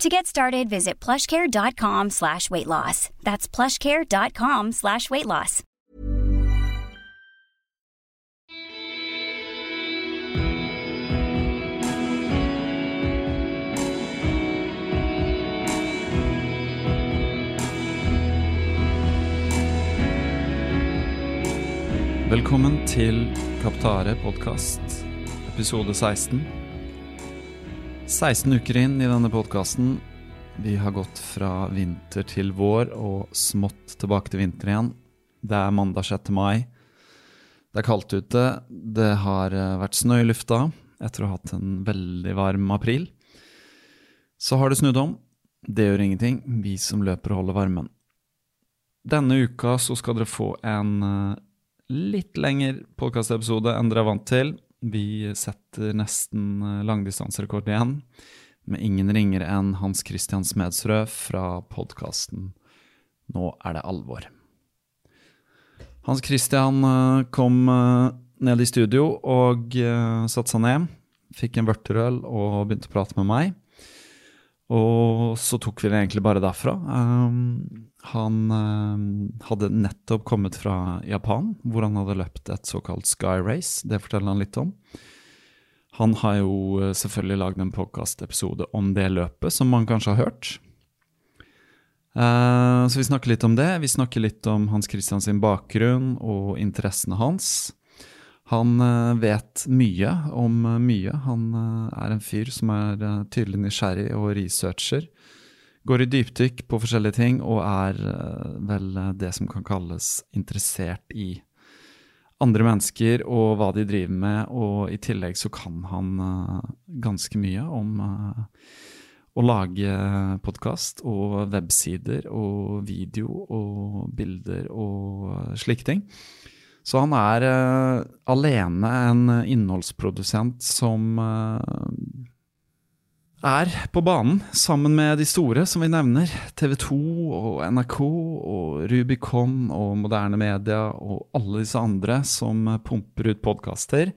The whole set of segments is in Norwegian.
To get started, visit plushcare.com slash weight loss. That's plushcare.com slash weight loss. Velkommen Kaptare podkast, episode 16. 16 uker inn i denne podkasten. Vi har gått fra vinter til vår og smått tilbake til vinter igjen. Det er mandag 6. mai. Det er kaldt ute. Det har eh, vært snø i lufta etter å ha hatt en veldig varm april. Så har det snudd om. Det gjør ingenting, vi som løper og holder varmen. Denne uka så skal dere få en eh, litt lengre podkastepisode enn dere er vant til. Vi setter nesten eh, langdistanserekord igjen, med ingen ringere enn Hans Christian Smedsrød fra podkasten Nå er det alvor. Hans Christian eh, kom eh, ned i studio og satte seg ned. Fikk en vørterøl og begynte å prate med meg. Og så tok vi det egentlig bare derfra. Um, han eh, hadde nettopp kommet fra Japan, hvor han hadde løpt et såkalt Sky Race. Det forteller han litt om. Han har jo uh, selvfølgelig lagd en podkastepisode om det løpet, som man kanskje har hørt. Eh, så vi snakker litt om det. Vi snakker litt om Hans Christian sin bakgrunn og interessene hans. Han eh, vet mye om eh, mye. Han eh, er en fyr som er tydelig nysgjerrig og researcher. Går i dypdykk på forskjellige ting og er vel det som kan kalles interessert i andre mennesker og hva de driver med, og i tillegg så kan han ganske mye om å lage podkast og websider og video og bilder og slike ting. Så han er uh, alene en innholdsprodusent som uh, er på banen sammen med de store, som vi nevner. TV 2 og NRK og Rubicon og moderne media og alle disse andre som pumper ut podkaster.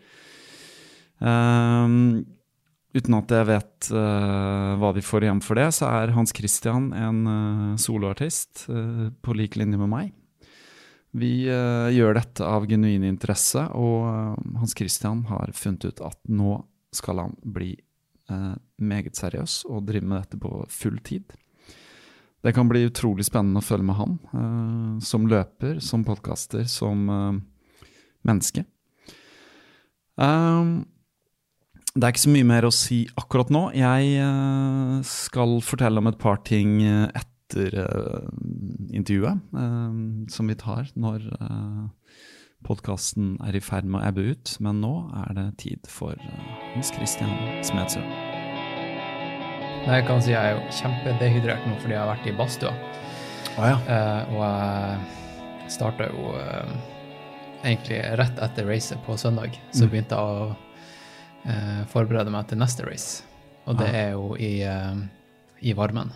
Um, uten at jeg vet uh, hva de får igjen for det, så er Hans Christian en uh, soloartist uh, på lik linje med meg. Vi gjør dette av genuin interesse, og Hans Christian har funnet ut at nå skal han bli uh, meget seriøs og driver med dette på full tid. Det kan bli utrolig spennende å følge med han, som løper, som podkaster, som menneske. det er ikke så mye mer å si akkurat nå. Jeg skal fortelle om et par ting etter intervjuet som vi tar når podkasten er i ferd med å ebbe ut. Men nå er det tid for Hans Christian Smedsrud. Jeg kan si jeg er jo kjempedehydrert nå fordi jeg har vært i badstua. Ah, ja. og jeg starta jo egentlig rett etter racet på søndag. Så mm. begynte jeg å forberede meg til neste race. Og det ah. er jo i, i varmen.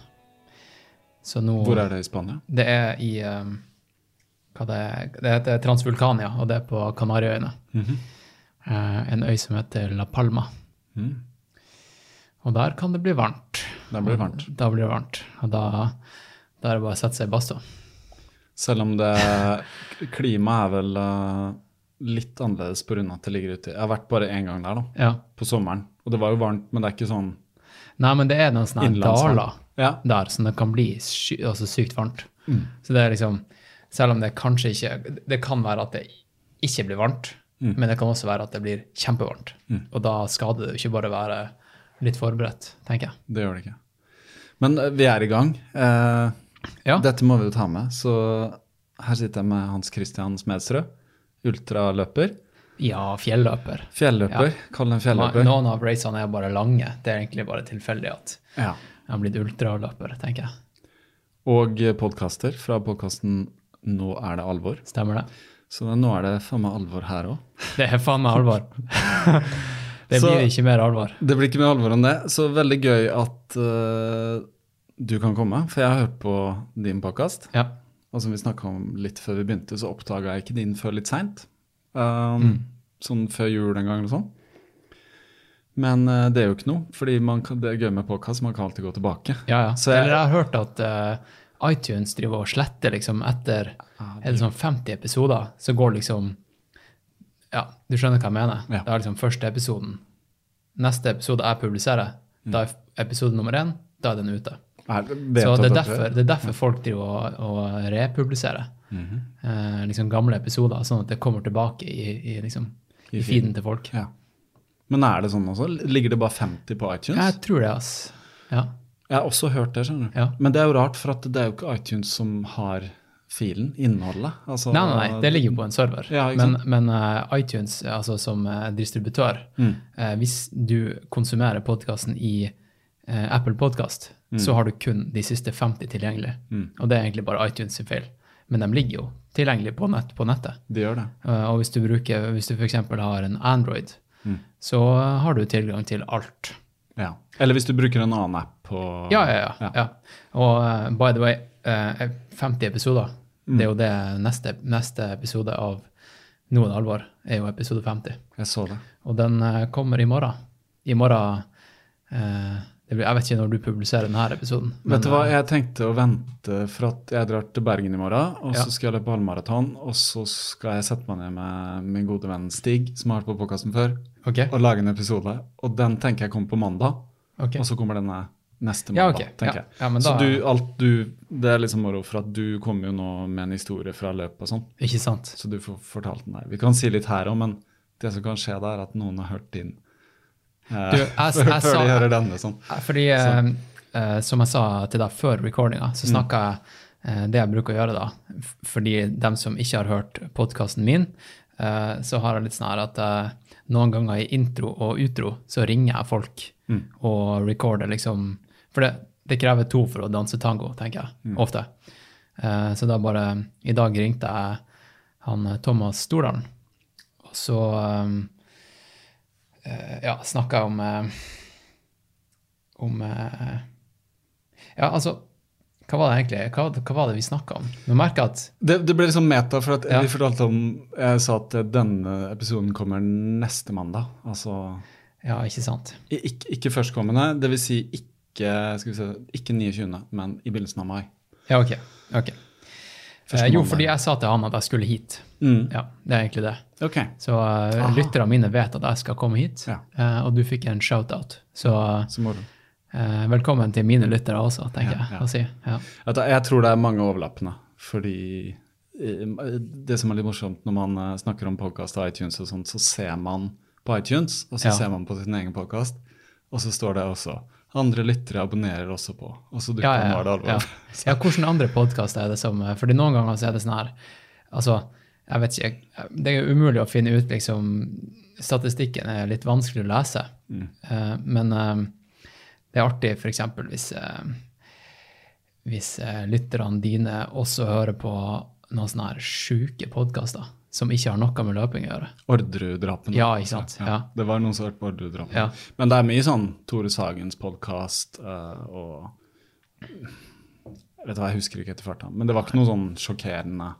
Nå, Hvor er det i Spania? Det er i um, hva det, det heter Transvulkania, og det er på Kanariøyene. Eh, en øy som heter La Palma. Mm. Og der kan det bli varmt. Da blir det varmt. Da blir det varmt. Og da, da er det bare å sette seg i badstua. Selv om det Klimaet er vel eh, litt annerledes pga. at det ligger ute. Jeg har vært bare én gang der, da. Ja. På sommeren. Og det var jo varmt, men det er ikke sånn Nei, men det er noen sånne daler Ja. der som det kan bli sy altså sykt varmt. Mm. Så det er liksom Selv om det kanskje ikke Det kan være at det ikke blir varmt, Mm. men det kan også være at det blir kjempevarmt. Og da skader det ikke bare å være litt forberedt, tenker jeg. Det gjør det ikke. Men eh, vi er i gang. Eh, Ja. Dette må vi jo ta med. Så her sitter jeg med Hans Christian Smedsrød. Ultraløper. Ja, fjelløper. Fjelløper. Kall den fjelløper. Noen av racene er bare lange. Det er egentlig bare tilfeldig at Ja. jeg har blitt ultraløper, tenker jeg. Og podkaster fra podkasten Nå er det alvor. Stemmer det? Så nå er det faen meg alvor her òg. Det er faen meg alvor. det Så- blir ikke mer alvor. Det blir ikke mer alvor enn det. Så veldig gøy at uh, du kan komme, for jeg har hørt på din podkast. Ja. Og som vi snakka om litt før vi begynte, så oppdaga jeg ikke din før litt seint. Um, Sånn før jul en gang eller sånn. Men uh, det er jo ikke noe, fordi kan, det er gøy med podkast, man kan alltid gå tilbake. Ja, ja. Så jeg- Eller jeg har hørt at eh, iTunes driver og sletter liksom etter er det sånn 50 episoder, så går liksom Ja, du skjønner hva jeg mener? Ja. Det er liksom første episoden. Neste episode jeg publiserer, da er episode nummer én, da er den ute. Er, vet Så det er derfor, det er derfor folk driver og, og republiserer Mhm. eh, liksom gamle episoder, sånn at det kommer tilbake i, i, liksom, I i feeden til folk. Ja. Men er det sånn også? Ligger det bare 50 på iTunes? Jeg tror det, ass. Ja. Jeg har også hørt det, skjønner du. Ja. Men det er jo rart, for det er jo ikke iTunes som har filen, innholdet. Altså, Nei, nei, nei, det ligger på en server. Ja, men men uh, iTunes, altså som uh, distributør, Mm. uh, hvis du konsumerer podkasten i Apple Podcast, Mm. så har du kun de siste 50 tilgjengelig. Og det er egentlig bare iTunes sin feil. Men de ligger jo tilgjengelig på, nett, på nettet. De gjør det. Og hvis du bruker, hvis du f.eks. har en Android, Mm. så har du tilgang til alt. Ja. Eller hvis du bruker en annen app på Ja, ja, ja. ja. Og uh, by the way, uh, 50 episoder, Mm. det er jo det neste, neste episode av Noen alvor, er jo episode 50. Jeg så det. Og den uh, kommer i morgen. I morgen eh, det blir, Jeg vet ikke når du publiserer denne episoden. Vet du hva, eh, jeg tenkte å vente for at jeg drar til Bergen i morgen, og Ja. så skal jeg løpe halvmaraton, og så skal jeg sette meg ned med min gode venn Stig, som har vært på podkasten før, okay. og lage en episode. Og den tenker jeg kommer på mandag, Okay. og så kommer denne neste Ja, okay. tenker Ja. jeg. Ja, men så du, alt du, det er liksom moro, for at du kommer jo nå med en historie fra løpet og sånn, Ikke sant? så du får fortalt den der. Vi kan si litt her òg, men det som kan skje da, er at noen har hørt din eh, Du, jeg- før, jeg før de hører denne. sånn. Eh, Fordi, så. eh, som jeg sa til deg før recordinga, så Mm. snakka jeg eh, det jeg bruker å gjøre da. Fordi dem som ikke har hørt podkasten min, eh, så har jeg litt sånn her at eh, noen ganger i intro og utro så ringer jeg folk Mm. og recorder liksom For det, det krever to for å danse tango, tenker jeg. Mm. Ofte. Uh, så da bare I dag ringte jeg han eh, Thomas Stordalen, og så um, uh, ja, snakka jeg om om eh, Ja, altså Hva var det egentlig hva, hva var det vi snakka om? Nå merker jeg at Det, det ble liksom meta, for at Ja. vi fortalte om Jeg sa at denne episoden kommer neste mandag. Altså Ja, ikke sant? ikke, ikke førstkommende, vil Si ikke, skal vi se, ikke 29., men i begynnelsen av mai. Ja, ok. okay. Eh, jo, fordi jeg sa til han at jeg skulle hit. Mm. Ja, Det er egentlig det. Okay. Så uh, lytterne mine vet at jeg skal komme hit, Ja. uh, og du fikk en shout-out. Så Så du. eh, velkommen til mine lyttere også, tenker Ja, jeg å si. Ja. Jeg tror det er mange overlappende. Fordi det som er litt morsomt når man snakker om podkast og iTunes, og sånt, så ser man på iTunes, og så Ja. ser man på sin egen podkast, og så står det også andre lyttere abonnerer også på. Og så dukker Ja, ja, ja, det ja. ja, hvilke andre podkaster er det som Fordi noen ganger så er det sånn her Altså, jeg vet ikke Det er umulig å finne ut, liksom Statistikken er litt vanskelig å lese. Mm. Uh, men uh, det er artig f.eks. hvis uh, hvis lytterne dine også hører på noen sånne her sjuke podkaster som ikke har noe med løping å gjøre. Orderud-drapene. Ja, ikke sant? Ja. Ja. Det var noen som hørte på Orderud-drapene. Ja. Men det er mye sånn Tore Sagens podkast og Vet du hva, Jeg husker ikke etter farta, men det var ikke noe sånn sjokkerende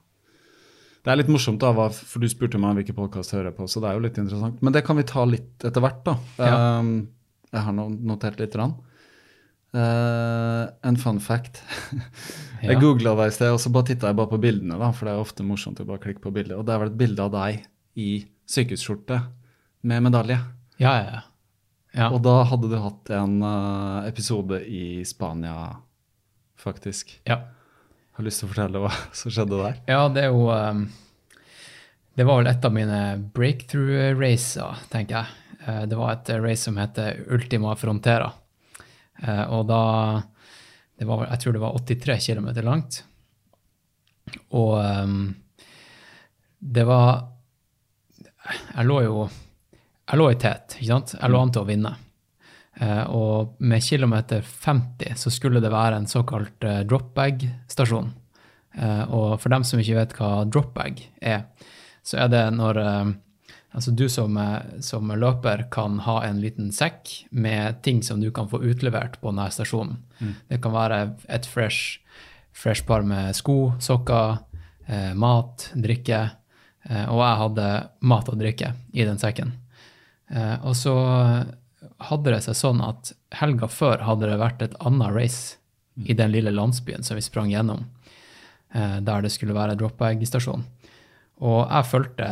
Det er litt morsomt, da, for du spurte meg hvilken podkast hører på, så det er jo litt interessant. Men det kan vi ta litt etter hvert, da. Um, jeg har notert litt. Rann. Uh, en fun fact. jeg Ja. googla deg i sted, og så bare titta jeg bare på bildene, da, for det er ofte morsomt å bare klikke på bilder. Og det er vel et bilde av deg i sykehusskjorte med medalje. Ja, ja, ja. ja. Og da hadde du hatt en uh, episode i Spania, faktisk. ja. Har lyst til å fortelle hva som skjedde der? Ja, det er jo um, Det var vel et av mine breakthrough-racer, tenker jeg. Uh, det var et race som heter Ultima Frontera. Eh, og da var, Jeg tror det var 83 km langt. Og um, det var Jeg lå jo Jeg lå i tet, ikke sant? Jeg lå an til å vinne. Eh, og med kilometer 50 så skulle det være en såkalt uh, drop-bag-stasjon. Eh, og for dem som ikke vet hva drop-bag er, så er det når eh, altså du som, som løper kan ha en liten sekk med ting som du kan få utlevert på denne stasjonen. Det kan være et fresh, fresh par med sko, sokker, eh, mat, drikke. Eh, og jeg hadde mat og drikke i den sekken. Eh, og så hadde det seg sånn at helga før hadde det vært et annet race i den lille landsbyen som vi sprang gjennom, eh, der det skulle være drop-bag-stasjon. Og jeg fulgte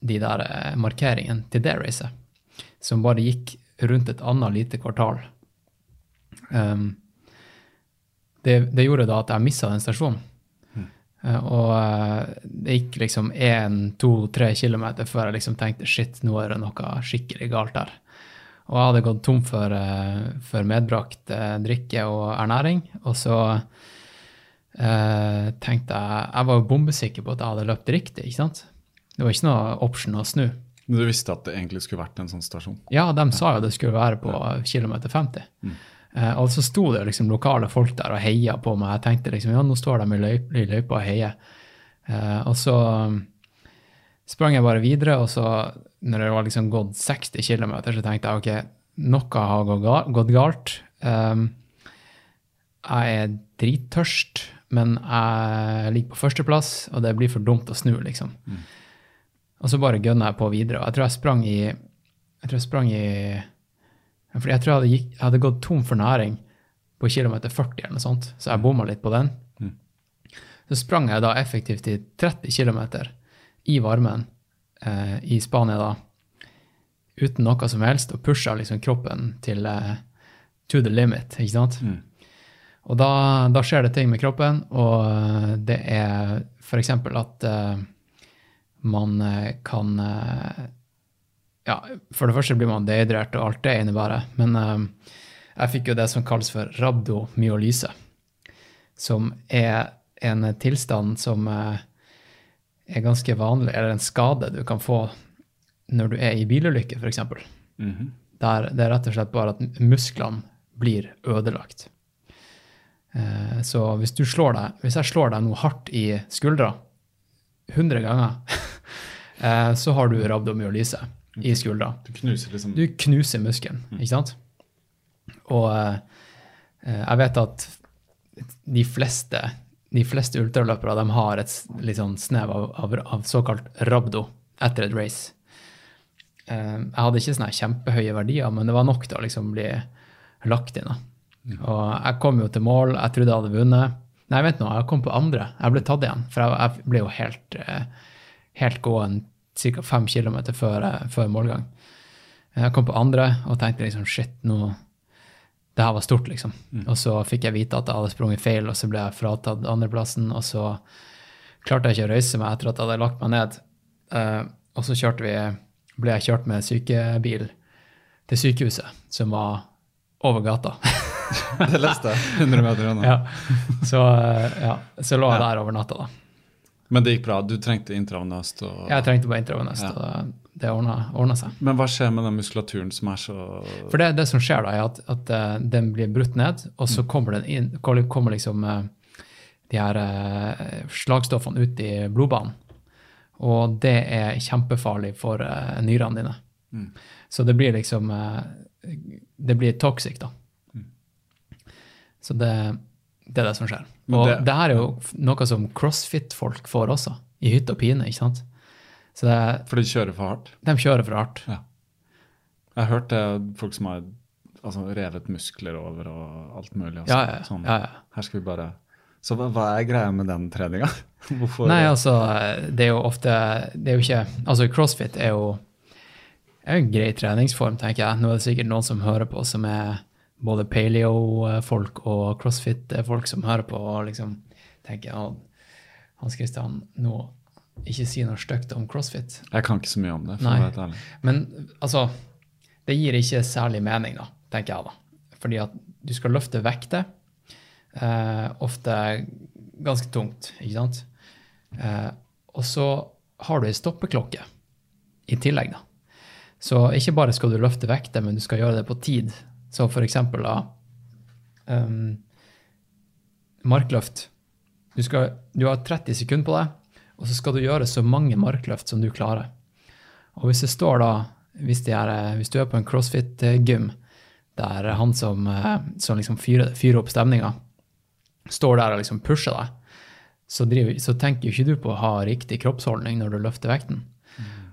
de der eh, markeringene til det racet, som bare gikk rundt et annet lite kvartal. Um, det, det gjorde da at jeg mista den stasjonen. Eh, og eh, det gikk liksom én, to, tre kilometer før jeg liksom tenkte shit, nå er det noe skikkelig galt her. Og jeg hadde gått tom for, for medbrakt drikke og ernæring. Og så tenkte jeg Jeg var jo bombesikker på at jeg hadde løpt riktig, ikke sant? Det var ikke noe option å snu. Men du visste at det egentlig skulle vært en sånn stasjon? Ja, de sa jo det skulle være på kilometer 50. Eh, og så sto det liksom lokale folk der og heia på meg. Jeg tenkte liksom, ja, nå står de i løyp, i løypa og heier. Eh, og så um, sprang jeg bare videre, og så når det var liksom gått 60 km, så tenkte jeg ok, noe har gått galt. Um, jeg er drittørst, men jeg ligger på førsteplass, og det blir for dumt å snu, liksom. Og så bare gønna jeg på videre. Og jeg tror jeg sprang i Jeg tror jeg sprang i Fordi jeg tror jeg hadde, gikk, jeg hadde gått tom for næring på kilometer 40 eller noe sånt, så jeg bomma litt på den. Så sprang jeg da effektivt i 30 km i varmen eh, i Spania da, uten noe som helst, og pusha liksom kroppen til eh, to the limit, ikke sant? Og da, da skjer det ting med kroppen, og eh, det er f.eks. at eh, man eh, kan eh, Ja, for det første blir man dehydrert, og alt det innebærer. Men eh, jeg fikk jo det som kalles for rabdomyolyse, som er en tilstand som er ganske vanlig, eller en skade du kan få når du er i bilulykke, f.eks. Der det er rett og slett bare at musklene blir ødelagt. Så hvis du slår deg, hvis jeg slår deg noe hardt i skuldra 100 ganger, eh, så har du rabdomyolyse i skuldra. Du knuser liksom Du knuser muskelen, ikke sant? Og eh, eh, jeg vet at de fleste, de fleste ultraløpere de har et litt sånn snev av, av, av såkalt rabdo etter et race. Jeg hadde ikke sånne kjempehøye verdier, men det var nok til å liksom bli lagt inn. da. Og jeg kom jo til mål, jeg trodde jeg hadde vunnet. Nei, vent nå, jeg kom på andre. Jeg ble tatt igjen, for jeg, jeg ble jo helt, eh, helt gåen ca. fem kilometer før, før målgang. Jeg kom på andre og tenkte liksom shit, nå Det her var stort, liksom. Og så fikk jeg vite at jeg hadde sprunget feil, og så ble jeg fratatt andreplassen. Og så klarte jeg ikke å røyse meg etter at jeg hadde lagt meg ned. Uh, og så kjørte vi, ble jeg kjørt med sykebil til sykehuset, som var over gata. Det leste jeg. 100 meter unna. ja. Så, eh, ja. så lå jeg der over natta, da. Men det gikk bra. Du trengte intravenøst. Og... Jeg trengte bare intravenøst, Ja. og det ordna seg. Men hva skjer med den muskulaturen som er så For det, det som skjer da, er at, at eh, den blir brutt ned, og så kommer den inn, kommer liksom eh, de her slagstoffene ut i blodbanen. Og det er kjempefarlig for nyrene dine. Så det blir liksom Det blir toxic, da. Så det, det er det som skjer. Og det- det, her er jo noe som crossfit-folk får også. i hytt og pine, ikke sant? Så det, For de kjører for hardt. de kjører for hardt. Ja. Jeg har hørt det folk som har altså, revet muskler over og alt mulig. også. Ja, ja, Sånn, ja, ja. Her skal vi bare Så hva, hva er greia med den treninga? Hvorfor Nei, altså, det er jo ofte Det er jo ikke Altså, crossfit er jo er en grei treningsform, tenker jeg. Nå er det sikkert noen som hører på, som er både paleo-folk og crossfit-folk som hører på og liksom tenker ja, Hans Christian, nå ikke si noe stygt om crossfit. Jeg kan ikke så mye om det, for Nei. å være helt ærlig. Men altså, det gir ikke særlig mening, da, tenker jeg da. Fordi at du skal løfte vekter, eh, ofte ganske tungt, ikke sant? Eh, og så har du ei stoppeklokke i tillegg, da. Så ikke bare skal du løfte vekter, men du skal gjøre det på tid. Så for eksempel da um, Markløft. Du, skal, du har 30 sekunder på deg, og så skal du gjøre så mange markløft som du klarer. Og hvis det står da, hvis, er, eh, hvis du er på en crossfit-gym, der han som, eh, som liksom fyrer, fyrer opp stemninga, står der og liksom pusher deg, så, driver, så tenker ikke du på å ha riktig kroppsholdning når du løfter vekten.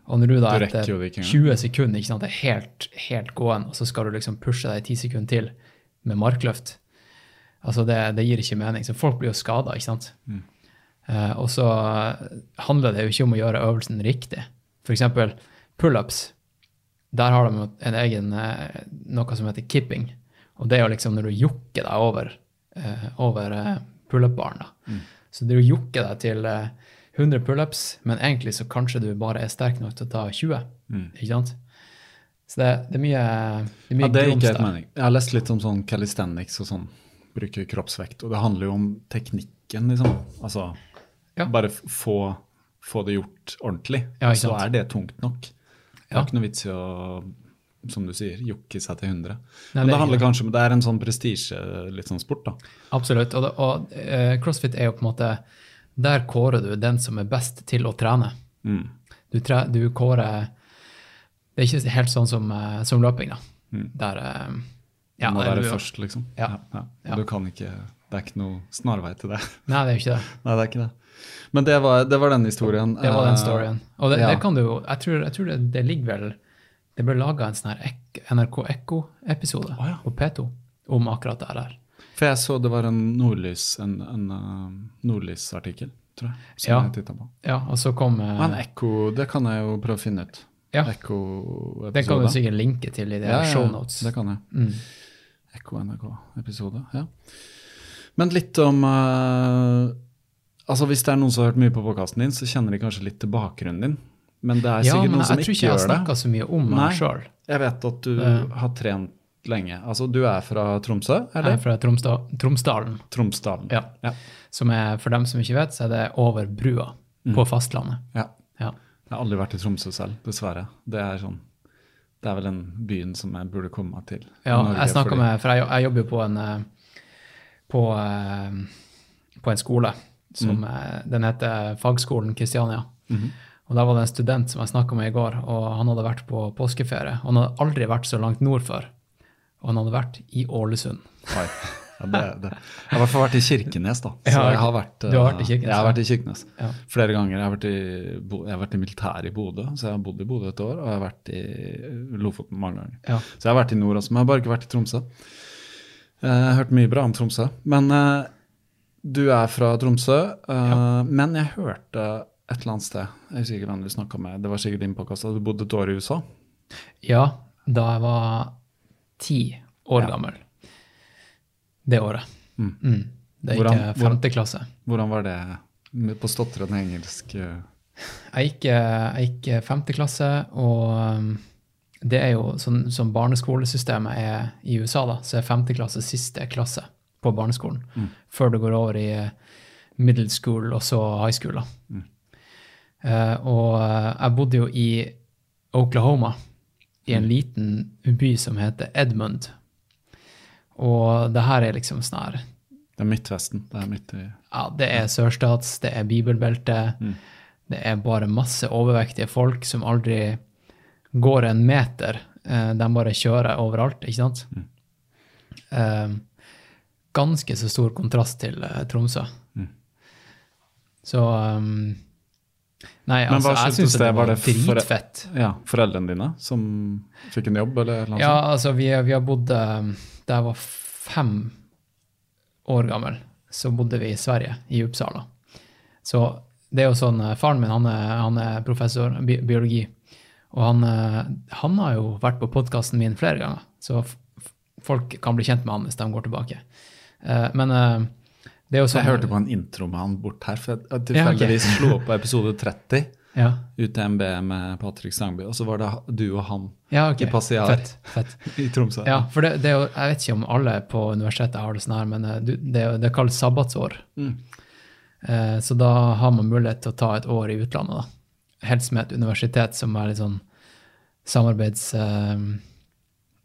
Og når du da etter jo ikke engang. 20 sekunder ikke sant, er helt, helt gående, og så skal du liksom pushe deg 10 sekunder til med markløft, altså det, det gir ikke mening. Så folk blir jo skada, ikke sant. Mm. Uh, og så handler det jo ikke om å gjøre øvelsen riktig. Eksempel pullups. Der har de en egen eh, noe som heter kipping. Og det er jo liksom når du jokker deg over, uh, over eh, pullup-baren. Mm. Så du jokker deg til eh, 100 pullups, men egentlig så kanskje du bare er sterk nok til å ta 20. Mm. Ikke sant? Så det, det er mye, det er mye Ja, det er ikke helt mening. Jeg har lest litt om sånn calisthenics og sånn. Bruke kroppsvekt. Og det handler jo om teknikken, liksom. Altså Ja. bare få, få det gjort ordentlig. Ja, så er det tungt nok. Det Ja. er ikke noe vits i å, som du sier, jokke seg til 100. Nei, Men det er handler kanskje om Det er en sånn prestisje, litt sånn sport, da. Absolutt. Og, det, og uh, crossfit er jo på en måte Der kårer du den som er best til å trene. Mm. Du, tre, du kårer Det er ikke helt sånn som, eh, som løping, da. Mm. Der eh, Du ja, må være du- først, liksom. Ja. Ja. Ja. Du kan ikke Det er ikke noe snarvei til det. Nei, det er jo ikke det. Nei, det er ikke det. Men det var, det var den historien. Det var den Eh, storyen. Og det, ja. det kan du jo Jeg tror, jeg tror det, det ligger vel Det ble laga en sånn her NRK Ekko-episode oh, på P2 om akkurat det her. For jeg så det var en Nordlys, en, en uh, Nordlys-artikkel, tror jeg, som Ja. jeg tittet på. Ja, og så kom Uh, Men Ekko, det kan jeg jo prøve å finne ut. Ja. Ekko-episode. Den kan du sikkert linke til i de ja, ja. Det kan jeg. Mm. Ekko NRK-episode, ja. Men litt om uh, Altså Hvis det er noen som har hørt mye på podkasten din, så kjenner de kanskje litt til bakgrunnen din. Men det er Ja, sikkert men noen jeg som tror ikke ikke jeg har gjør snakka så mye om meg sjøl. Jeg vet at du Det- har trent lenge. Altså, du er fra Tromsø, Jeg er fra Tromsda Tromsdalen. Tromsdalen. Ja. Ja. Som er, for dem som ikke vet, så er det over brua på fastlandet. ja. Ja. Jeg har aldri vært i Tromsø selv, dessverre. Det er sånn Det er vel den byen som jeg burde komme meg til. Ja, Norge, jeg snakka fordi- med For jeg, jeg jobber jo på en eh, på, eh, på en skole som mm. Den heter Fagskolen Kristiania. Mhm. Og der var det en student som jeg snakka med i går, og han hadde vært på påskeferie. Og han hadde aldri vært så langt nord før. Og han hadde vært i Ålesund. Oi. Ja, det, det. Jeg har i hvert fall vært i Kirkenes, da. Så jeg har vært, du har vært i eh, Kirkenes, Jeg har vært i Kirkenes Ja. flere ganger. Jeg har vært i, jeg har vært i militæret i Bodø, så jeg har bodd i Bodø et år. Og jeg har vært i Lofoten mange ganger. Ja. Så jeg har vært i nord også, men jeg har bare ikke vært i Tromsø. Eh, Jeg har hørt mye bra om Tromsø. Men eh, du er fra Tromsø. Men jeg hørte et eller annet sted Jeg husker ikke hvem du snakka med. Det var sikkert din påkast. at Du bodde et år i USA. Ja, da jeg var ti år Ja. gammel. Det året. Mm. Mm. Det gikk Hvordan- femte klasse. Hvordan var det på stotrende engelsk? eh? Jeg gikk, eh, jeg gikk eh, femte klasse, og um, det er jo sånn som barneskolesystemet er i USA, da, så er femte klasse siste klasse på barneskolen, før du går over i middle school og så high school. da. Uh, og jeg bodde jo i Oklahoma, i en liten by som heter Edmund. Og det her er liksom sånn her Det er Midtvesten. Det er midt i ja, det er sørstats, det er bibelbelte. Det er bare masse overvektige folk som aldri går en meter. Eh, De bare kjører overalt, ikke sant? Mm. Ganske så stor kontrast til Tromsø. Tromsø. Så um, Nei, Men altså, jeg syns det? Var var det for- dritfett. Ja, Foreldrene dine som fikk en jobb, eller noe Ja, sånt? altså, vi, vi har bodd eh, Da jeg var fem år gammel, så bodde vi i Sverige, i Uppsala. Så det er jo sånn eh, Faren min han er, han er professor i bi biologi, og han, eh, han har jo vært på podkasten min flere ganger, så folk kan bli kjent med han hvis de går tilbake. Men sånn Jeg hørte på en intro med han bort her, for jeg Ja, okay. slo opp på episode 30. Ja, UTMB med Patrick Sangby, og så var det du og han ja okay. I Passiar. Fett. fett. i Tromsø. Ja, for det, det jeg vet ikke om alle på universitetet har det sånn her, men eh, det, kalt det kalles sabbatsår. Mm. Eh, så da har man mulighet til å ta et år i utlandet, da. Helst med et universitet som er litt sånn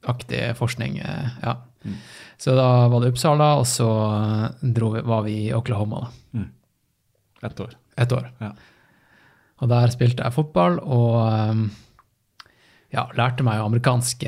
samarbeidsaktig forskning. eh, ja. Mm. Så da var det Uppsala, og så eh, dro vi, var vi i Oklahoma da, Ett år. et år. Ja. Og der spilte jeg fotball og eh, ja, lærte meg amerikansk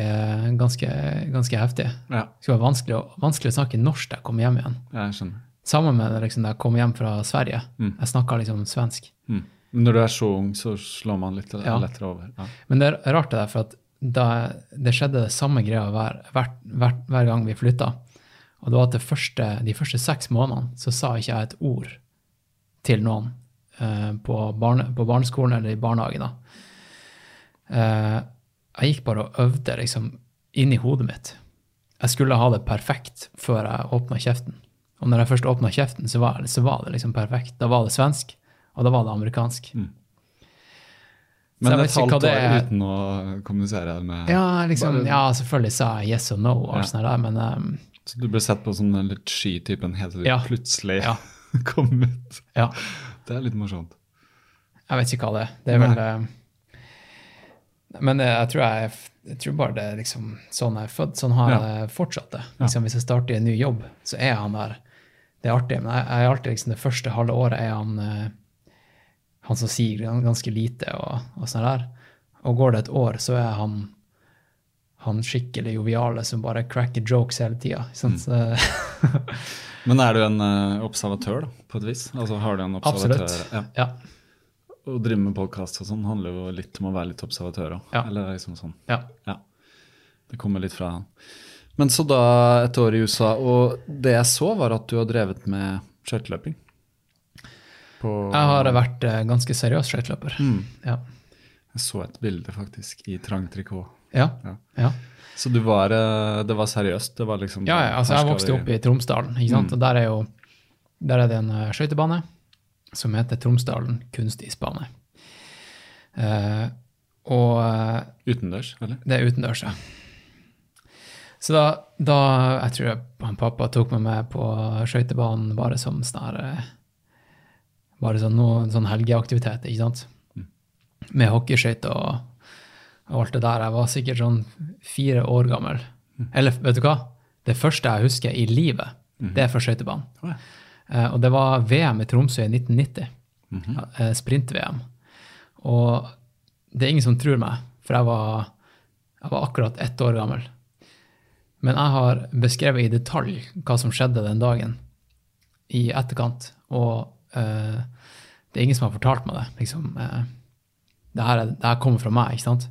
ganske, ganske heftig. Ja, Det skulle være vanskelig, vanskelig å snakke norsk da jeg kom hjem igjen. jeg skjønner. Sammen med liksom, da jeg kom hjem fra Sverige. Mm. Jeg snakka liksom svensk. Mm. Men når du er så ung, så slår man litt Ja. lettere over. Ja. Men det er rart det der, for at da, det skjedde det samme greia hver, hver, hver, hver gang vi flytta. Og det var at det første, de første seks månedene så sa ikke jeg et ord til noen eh, på, barne, på barneskolen eller i barnehagen. Eh, jeg gikk bare og øvde liksom inni hodet mitt. Jeg skulle ha det perfekt før jeg åpna kjeften. Og når jeg først åpna kjeften, så var, så var det liksom perfekt. Da var det svensk, og da var det amerikansk. Så Men et halvt år er. uten å kommunisere med Ja, liksom, Bare- ja, selvfølgelig sa jeg yes og no, og Ja. sånt der, men um, Så du ble sett på som den litt sky typen helt til du Ja. plutselig Ja. kom ut. ja, Det er litt morsomt. jeg vet ikke hva det er. Det er vel uh... Men eh, jeg tror, jeg, jeg tror bare det er liksom sånn jeg er født. Sånn har jeg fortsatt det. Liksom, Hvis jeg starter i en ny jobb, så er han der. Det er artig, men jeg, jeg er alltid liksom det første halve året er han eh, han som sier ganske lite og, og sånn der. Og går det et år, så er han han skikkelig joviale som bare cracker jokes hele tida. Mm. Men er du en eh, observatør, da, på et vis? Altså har du en observatør? Absolutt. Ja. Ja. Å drive med podkast og sånn handler jo litt om å være litt observatør òg. Ja. Eller liksom sånn. ja. Ja. Det kommer litt fra han. Men så da et år i USA, og det jeg så, var at du har drevet med skøyteløping. På- Jeg har vært eh, ganske seriøs skøyteløper. Mm. Ja. Jeg så et bilde, faktisk, i trang trikot. Ja. Ja. Så du var, eh, det var seriøst? Det var liksom ja, altså jeg vokste opp i Tromsdalen, ikke sant? Mm. og der er jo der er det en eh, skøytebane som heter Tromsdalen kunstisbane. Uh, og Utendørs, eller? det er utendørs, ja. Så da, da Jeg tror jeg, han pappa tok meg med på skøytebanen bare som sånn her Bare sånn, noe, sånn helgeaktivitet, ikke sant? Med hockeyskøyter og, og alt det der. Jeg var sikkert sånn fire år gammel. Eller vet du hva? Det første jeg husker i livet, det er fra skøytebanen. Ja. Eh, og det var VM i Tromsø i 1990. eh, Sprint-VM. Og det er ingen som tror meg, for jeg var, jeg var akkurat ett år gammel. Men jeg har beskrevet i detalj hva som skjedde den dagen i etterkant. Og eh, det er ingen som har fortalt meg det. Liksom, eh, det, her er, det her kommer fra meg, ikke sant?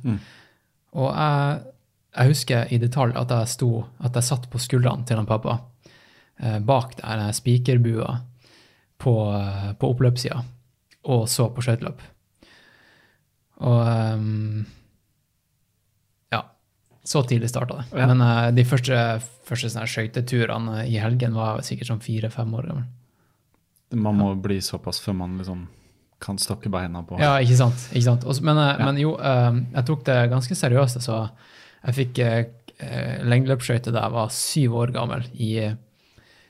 Og jeg, jeg husker i detalj at jeg sto, at jeg satt på skuldrene til han pappa eh, bak der spikerbua på, på oppløpssida og så på skøyteløp. Og um, ja, så tidlig starta det. Ja. Men uh, de første, første skøyteturene i helgen var jeg sikkert sånn fire-fem år gammel. Man må bli såpass før man liksom kan stokke beina på Ja, ikke sant. Ikke sant? Også, men, eh, Ja. men jo, eh, jeg tok det ganske seriøst. Så jeg fikk eh, lengdeløpsskøyter da jeg var syv år gammel, i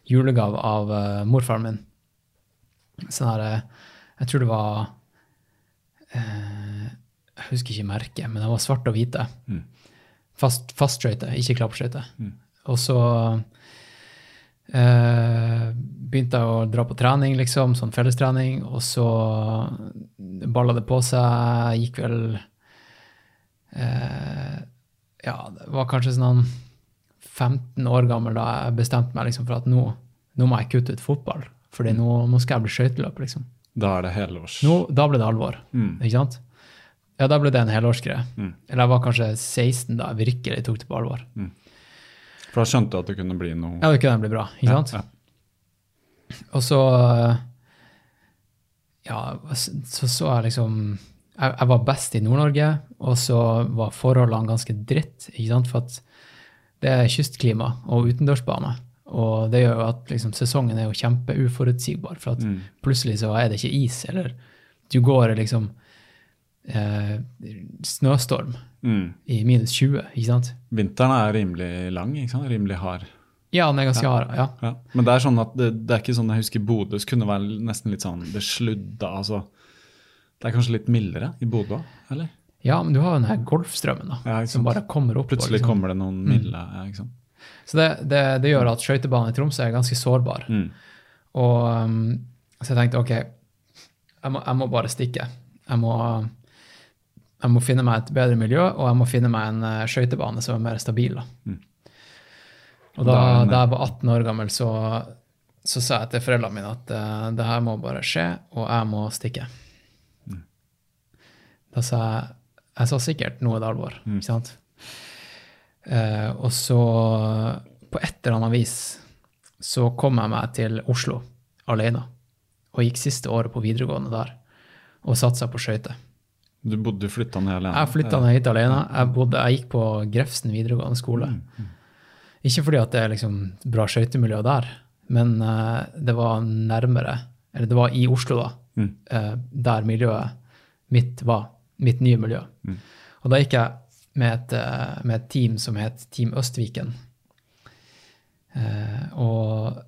julegave av morfaren min. Sånn her Jeg tror det var eh, Jeg husker ikke merket, men det var svart og hvite. Mm. Fast, ikke klappskøyter. Mm. Og så eh, begynte å dra på trening, liksom, sånn fellestrening, og så balla det på seg. Gikk vel uh, Ja, det var kanskje sånn 15 år gammel da jeg bestemte meg liksom for at nå, nå må jeg kutte ut fotball. Fordi nå, nå skal jeg bli skøyteløper, liksom. Da er det helårs. Nå, da ble det alvor. Mm. Ikke sant? Ja, da ble det en helårsgreie. Mm. Eller jeg var kanskje 16 da jeg virkelig tok det på alvor. For da skjønte du at det kunne bli noe Ja, det kunne bli bra, ikke sant? Ja, Og så Ja, så så jeg liksom Jeg, jeg var best i Nord-Norge, og så var forholdene ganske dritt, ikke sant? For at det er kystklima og utendørsbane. Og det gjør jo at liksom, sesongen er jo kjempeuforutsigbar. For at Mm. plutselig så er det ikke is, eller du går liksom eh, snøstorm Mm. i minus 20, ikke sant? Vinteren er rimelig lang, ikke sant? rimelig hard. Ja, den er ganske hard. Ja. Ja. Men det er sånn at det, det er ikke sånn jeg husker Bodø kunne være nesten litt sånn Det sludda, altså. Det er kanskje litt mildere i Bodø, eller? ja, men du har jo den her golfstrømmen da, Ja, som bare kommer opp. Plutselig liksom- kommer det noen milde ja, ikke sant? Så det, det, det gjør at skøytebanen i Tromsø er ganske sårbar. Mm. Og um, Så jeg tenkte ok, jeg må, jeg må bare stikke. Jeg må, jeg må finne meg et bedre miljø, og jeg må finne meg en uh, skøytebane som er mer stabil. Mm. Og da, Da da jeg var 18 år gammel, så, så sa jeg til foreldrene mine at uh, det her må bare skje, og jeg må stikke. Mm. Da sa jeg Jeg sa sikkert nå er det alvor, Mm. ikke sant? Uh, og så, på et eller annet vis, så kom jeg meg til Oslo alene. Og gikk siste året på videregående der. Og satsa på skøyter. Du bodde flytta ned alene? Jeg flytta ned hit alene. Jeg, bodde, jeg gikk på Grefsen videregående skole. Ikke fordi at det er liksom bra skøytemiljø der, men eh, det var nærmere Eller det var i Oslo, da, Mm. eh, der miljøet mitt var. Mitt nye miljø. Mm. Og da gikk jeg med et, eh, med et team som het Team Østviken. Og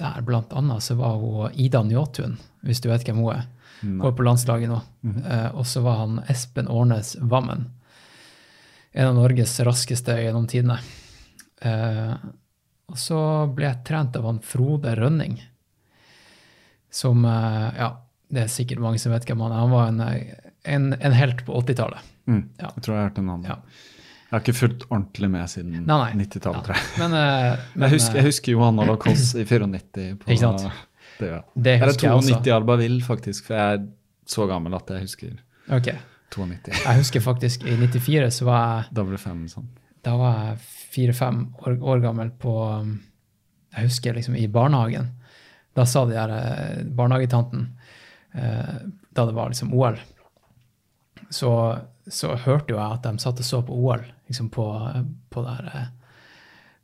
der blant annet så var hun Ida Njåtun, hvis du vet hvem hun er. Er på landslaget nå. Eh, og så var han Espen Årnes Vammen. En av Norges raskeste gjennom tidene. Eh, og så ble jeg trent av han Frode Rønning, som eh, Ja, det er sikkert mange som vet hvem han er. Han var en, eh, en, en helt på 80-tallet. Mm. Ja. Jeg tror jeg har hørt annen. Ja. Jeg har ikke fulgt ordentlig med siden Nei, nei. 90-tallet, tror jeg. Men, eh, men Jeg husker, jeg husker Johanna Lacoste i 94. På, Ikke sant? Det, ja. det Eller husker jeg også. 92 Alba Vill, faktisk. For jeg er så gammel at jeg husker Ok. 92. Jeg husker faktisk i 94 så var jeg Da ble fem sånn. da var jeg fire-fem år, år gammel på um, Jeg husker liksom i barnehagen. Da sa de her eh, barnehagetanten eh, Da det var liksom OL, så, så hørte jo jeg at de satt og så på OL liksom på, på det her eh,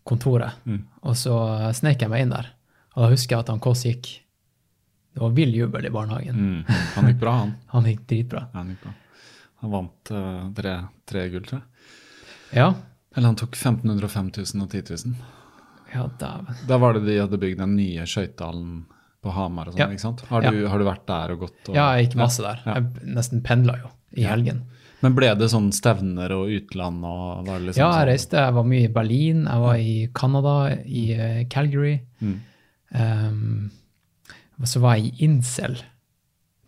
kontoret. Mm. Og så snek jeg meg inn der. Og da husker jeg at han Kåss gikk Det var vill jubel i barnehagen. Mm. Han gikk bra, han. Han gikk dritbra. Ja, Han gikk bra. Han vant uh, tre, tre gull, tror jeg. Ja. Eller han tok 1500, 5000 og 10 000. Ja, da... Da var det de hadde bygd den nye skøytehallen på Hamar og sånn, Ja. ikke sant? Har du, har du vært der og gått? Og, Ja, jeg gikk masse der. Ja. Jeg nesten pendla jo i helgen. Men ble det sånn stevner og utland og var det liksom Ja, jeg sånn? reiste. Jeg var mye i Berlin, jeg var i Canada, i eh, Calgary. Mm. Um, og så var jeg i Insel,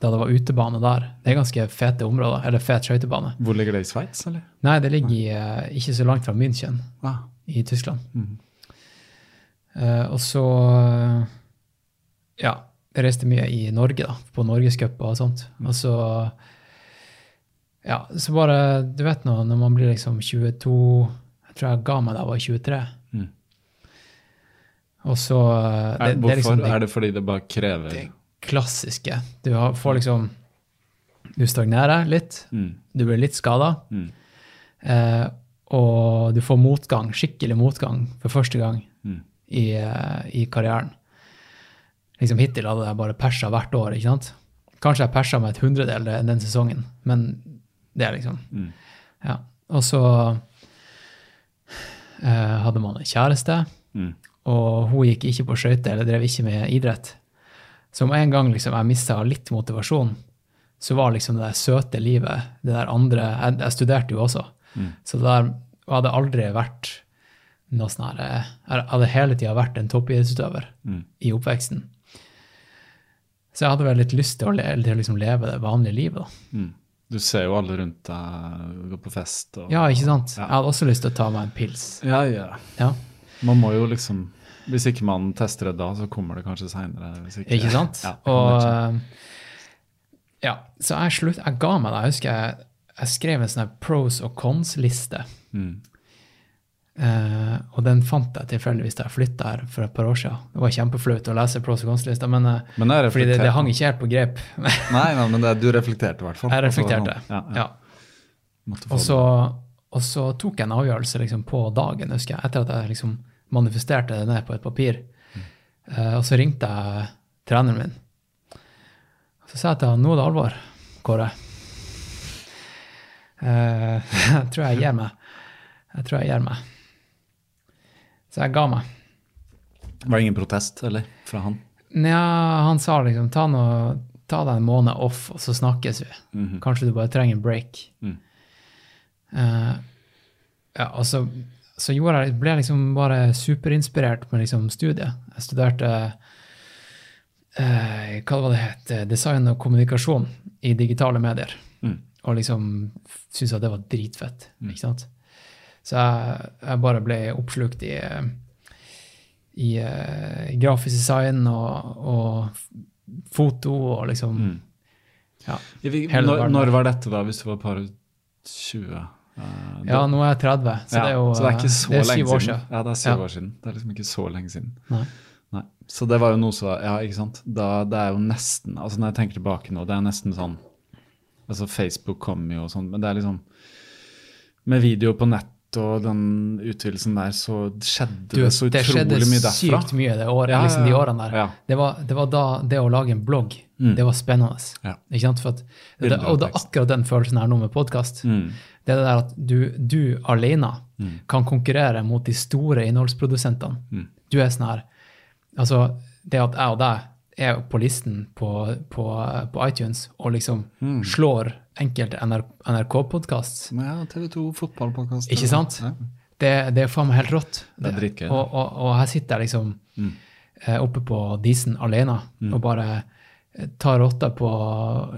da det var utebane der. Det er ganske fete områder, eller fet skøytebane. Hvor ligger det i Sveits, eller? Nei, det ligger i, eh, ikke så langt fra München Ah, i Tyskland. Mm. Uh, og så eh, Ja, jeg reiste mye i Norge, da, på Norgescup og sånt. Mm. Og så Ja, så bare Du vet nå, når man blir liksom 22 Jeg tror jeg ga meg da jeg var 23. Og så det, er, det, det er liksom det, er det fordi det bare krever det klassiske. Du har, får liksom Du stagnerer litt. mm. Du blir litt skada. Mm. Eh, og du får motgang, skikkelig motgang, for første gang Mm. i, eh, i karrieren. Liksom Hittil hadde jeg bare persa hvert år. ikke sant? Kanskje jeg persa med et hundredel den den sesongen, men det er liksom Mm. Ja. Og så eh, hadde man en kjæreste, Mm. Og hun gikk ikke på skøyter eller drev ikke med idrett. Så om en gang liksom jeg mista litt motivasjon, så var liksom det der søte livet, det der andre Jeg, jeg studerte jo også, Mm. så det der hadde aldri vært noe sånn her eh, Jeg hadde hele tida vært en toppidrettsutøver Mm. i oppveksten. Så jeg hadde vel litt lyst til å, le, til å liksom leve det vanlige livet, da. Mm. Du ser jo alle rundt deg gå på fest og Ja, ikke sant? Ja. Jeg hadde også lyst til å ta meg en pils. Ja, ja. Ja, Man må jo liksom Hvis ikke man tester det da, så kommer det kanskje seinere. Ikke sant? Ja, og ikke. eh, Ja, så jeg, slutt, jeg ga meg da. Jeg husker jeg, jeg skrev en sånn pros og cons-liste. Mm. Uh, og den fant jeg tilfeldigvis da jeg flytta her for et par år siden. Det var kjempeflaut å lese pros og cons-lista, men, eh, Men fordi det, det hang ikke helt på grep. Nei, nei, men det, du reflekterte i hvert fall. Jeg reflekterte. Altså, Ja, ja. Ja. Og så, og så tok jeg en avgjørelse liksom, på dagen, husker jeg, etter at jeg liksom manifesterte det ned på et papir. Uh, og så ringte jeg treneren min. Og så sa jeg til han nå er det alvor, Kåre. Uh, jeg tror jeg gir meg. Jeg tror jeg gir meg. Så jeg ga meg. Var det ingen protest, eller? Fra han? Nja, han sa liksom ta, noe, ta deg en måned off, og så snakkes vi. Mhm. Kanskje du bare trenger en break. Mm. Uh, ja, og så, så gjorde jeg, ble liksom bare superinspirert med liksom studiet. Jeg studerte eh, hva var det het, design og kommunikasjon i digitale medier. Mm. Og liksom syntes at det var dritfett. ikke sant? Så jeg, jeg bare ble oppslukt i, eh, i eh, grafisk design og, og foto og liksom Mm. Ja. I Hele Når, når var dette, da, hvis du var par 20? Eh, Ja, nå er jeg 30, så Ja, det er jo så det er så det er lenge syv år siden. siden. Ja, det er syv Ja. år siden. Det er liksom ikke så lenge siden. Nei. Nei. Så det var jo noe så Ja, ikke sant. Da, det er jo nesten Altså når jeg tenker tilbake nå, det er nesten sånn Altså Facebook kom jo og sånn, men det er liksom Med video på nett og den utvidelsen der, så skjedde Du, det så det skjedde utrolig mye derfra. sykt mye det året, Ja, liksom de årene der. Det, var, det var da det å lage en blogg, Mm. det var spennende. Ja. Ikke sant? At, det, og det er akkurat den følelsen her nå med podkast. Mm. Det er det der at du, du alene kan konkurrere mot de store innholdsprodusentene. Mm. Du er sånn her Altså, det at jeg og deg er på listen på, på, på iTunes og liksom Mm. slår enkelte NRK-podkast ja, TV 2 fotballpodkast. Ikke sant? Ja. det, det er faen meg helt rått. Det er dritgøy, Og, og, og her sitter jeg liksom Mm. eh, oppe på disen alene og bare eh, tar rotta på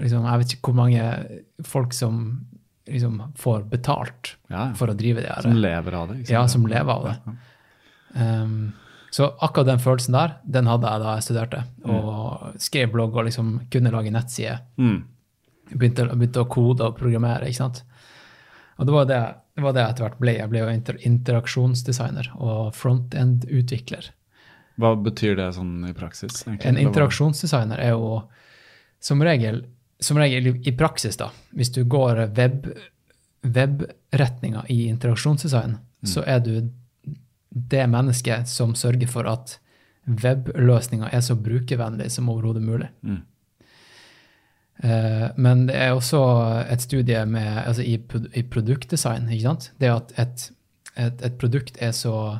liksom, Jeg vet ikke hvor mange folk som liksom får betalt Ja, ja. for å drive det her. Som lever av det. sant? Ja, som lever av det. Um, så akkurat den følelsen der, den hadde jeg da jeg studerte. Mm. Og skrev blogg og liksom kunne lage nettside. Mm. Begynte, begynte å kode og programmere, ikke sant. Og det var det, det var det jeg etter hvert ble. Jeg ble jo inter interaksjonsdesigner og front-end-utvikler. Hva betyr det sånn i praksis? egentlig? En interaksjonsdesigner er jo som regel, som regel i- praksis, da, hvis du går web, webretninga i interaksjonsdesign, så er du det mennesket som sørger for at webløsninga er så brukervennlig som overhodet mulig. Mm. Uh, men det er også et studie med, altså i, i produktdesign. ikke sant? Det at et, et, et produkt er så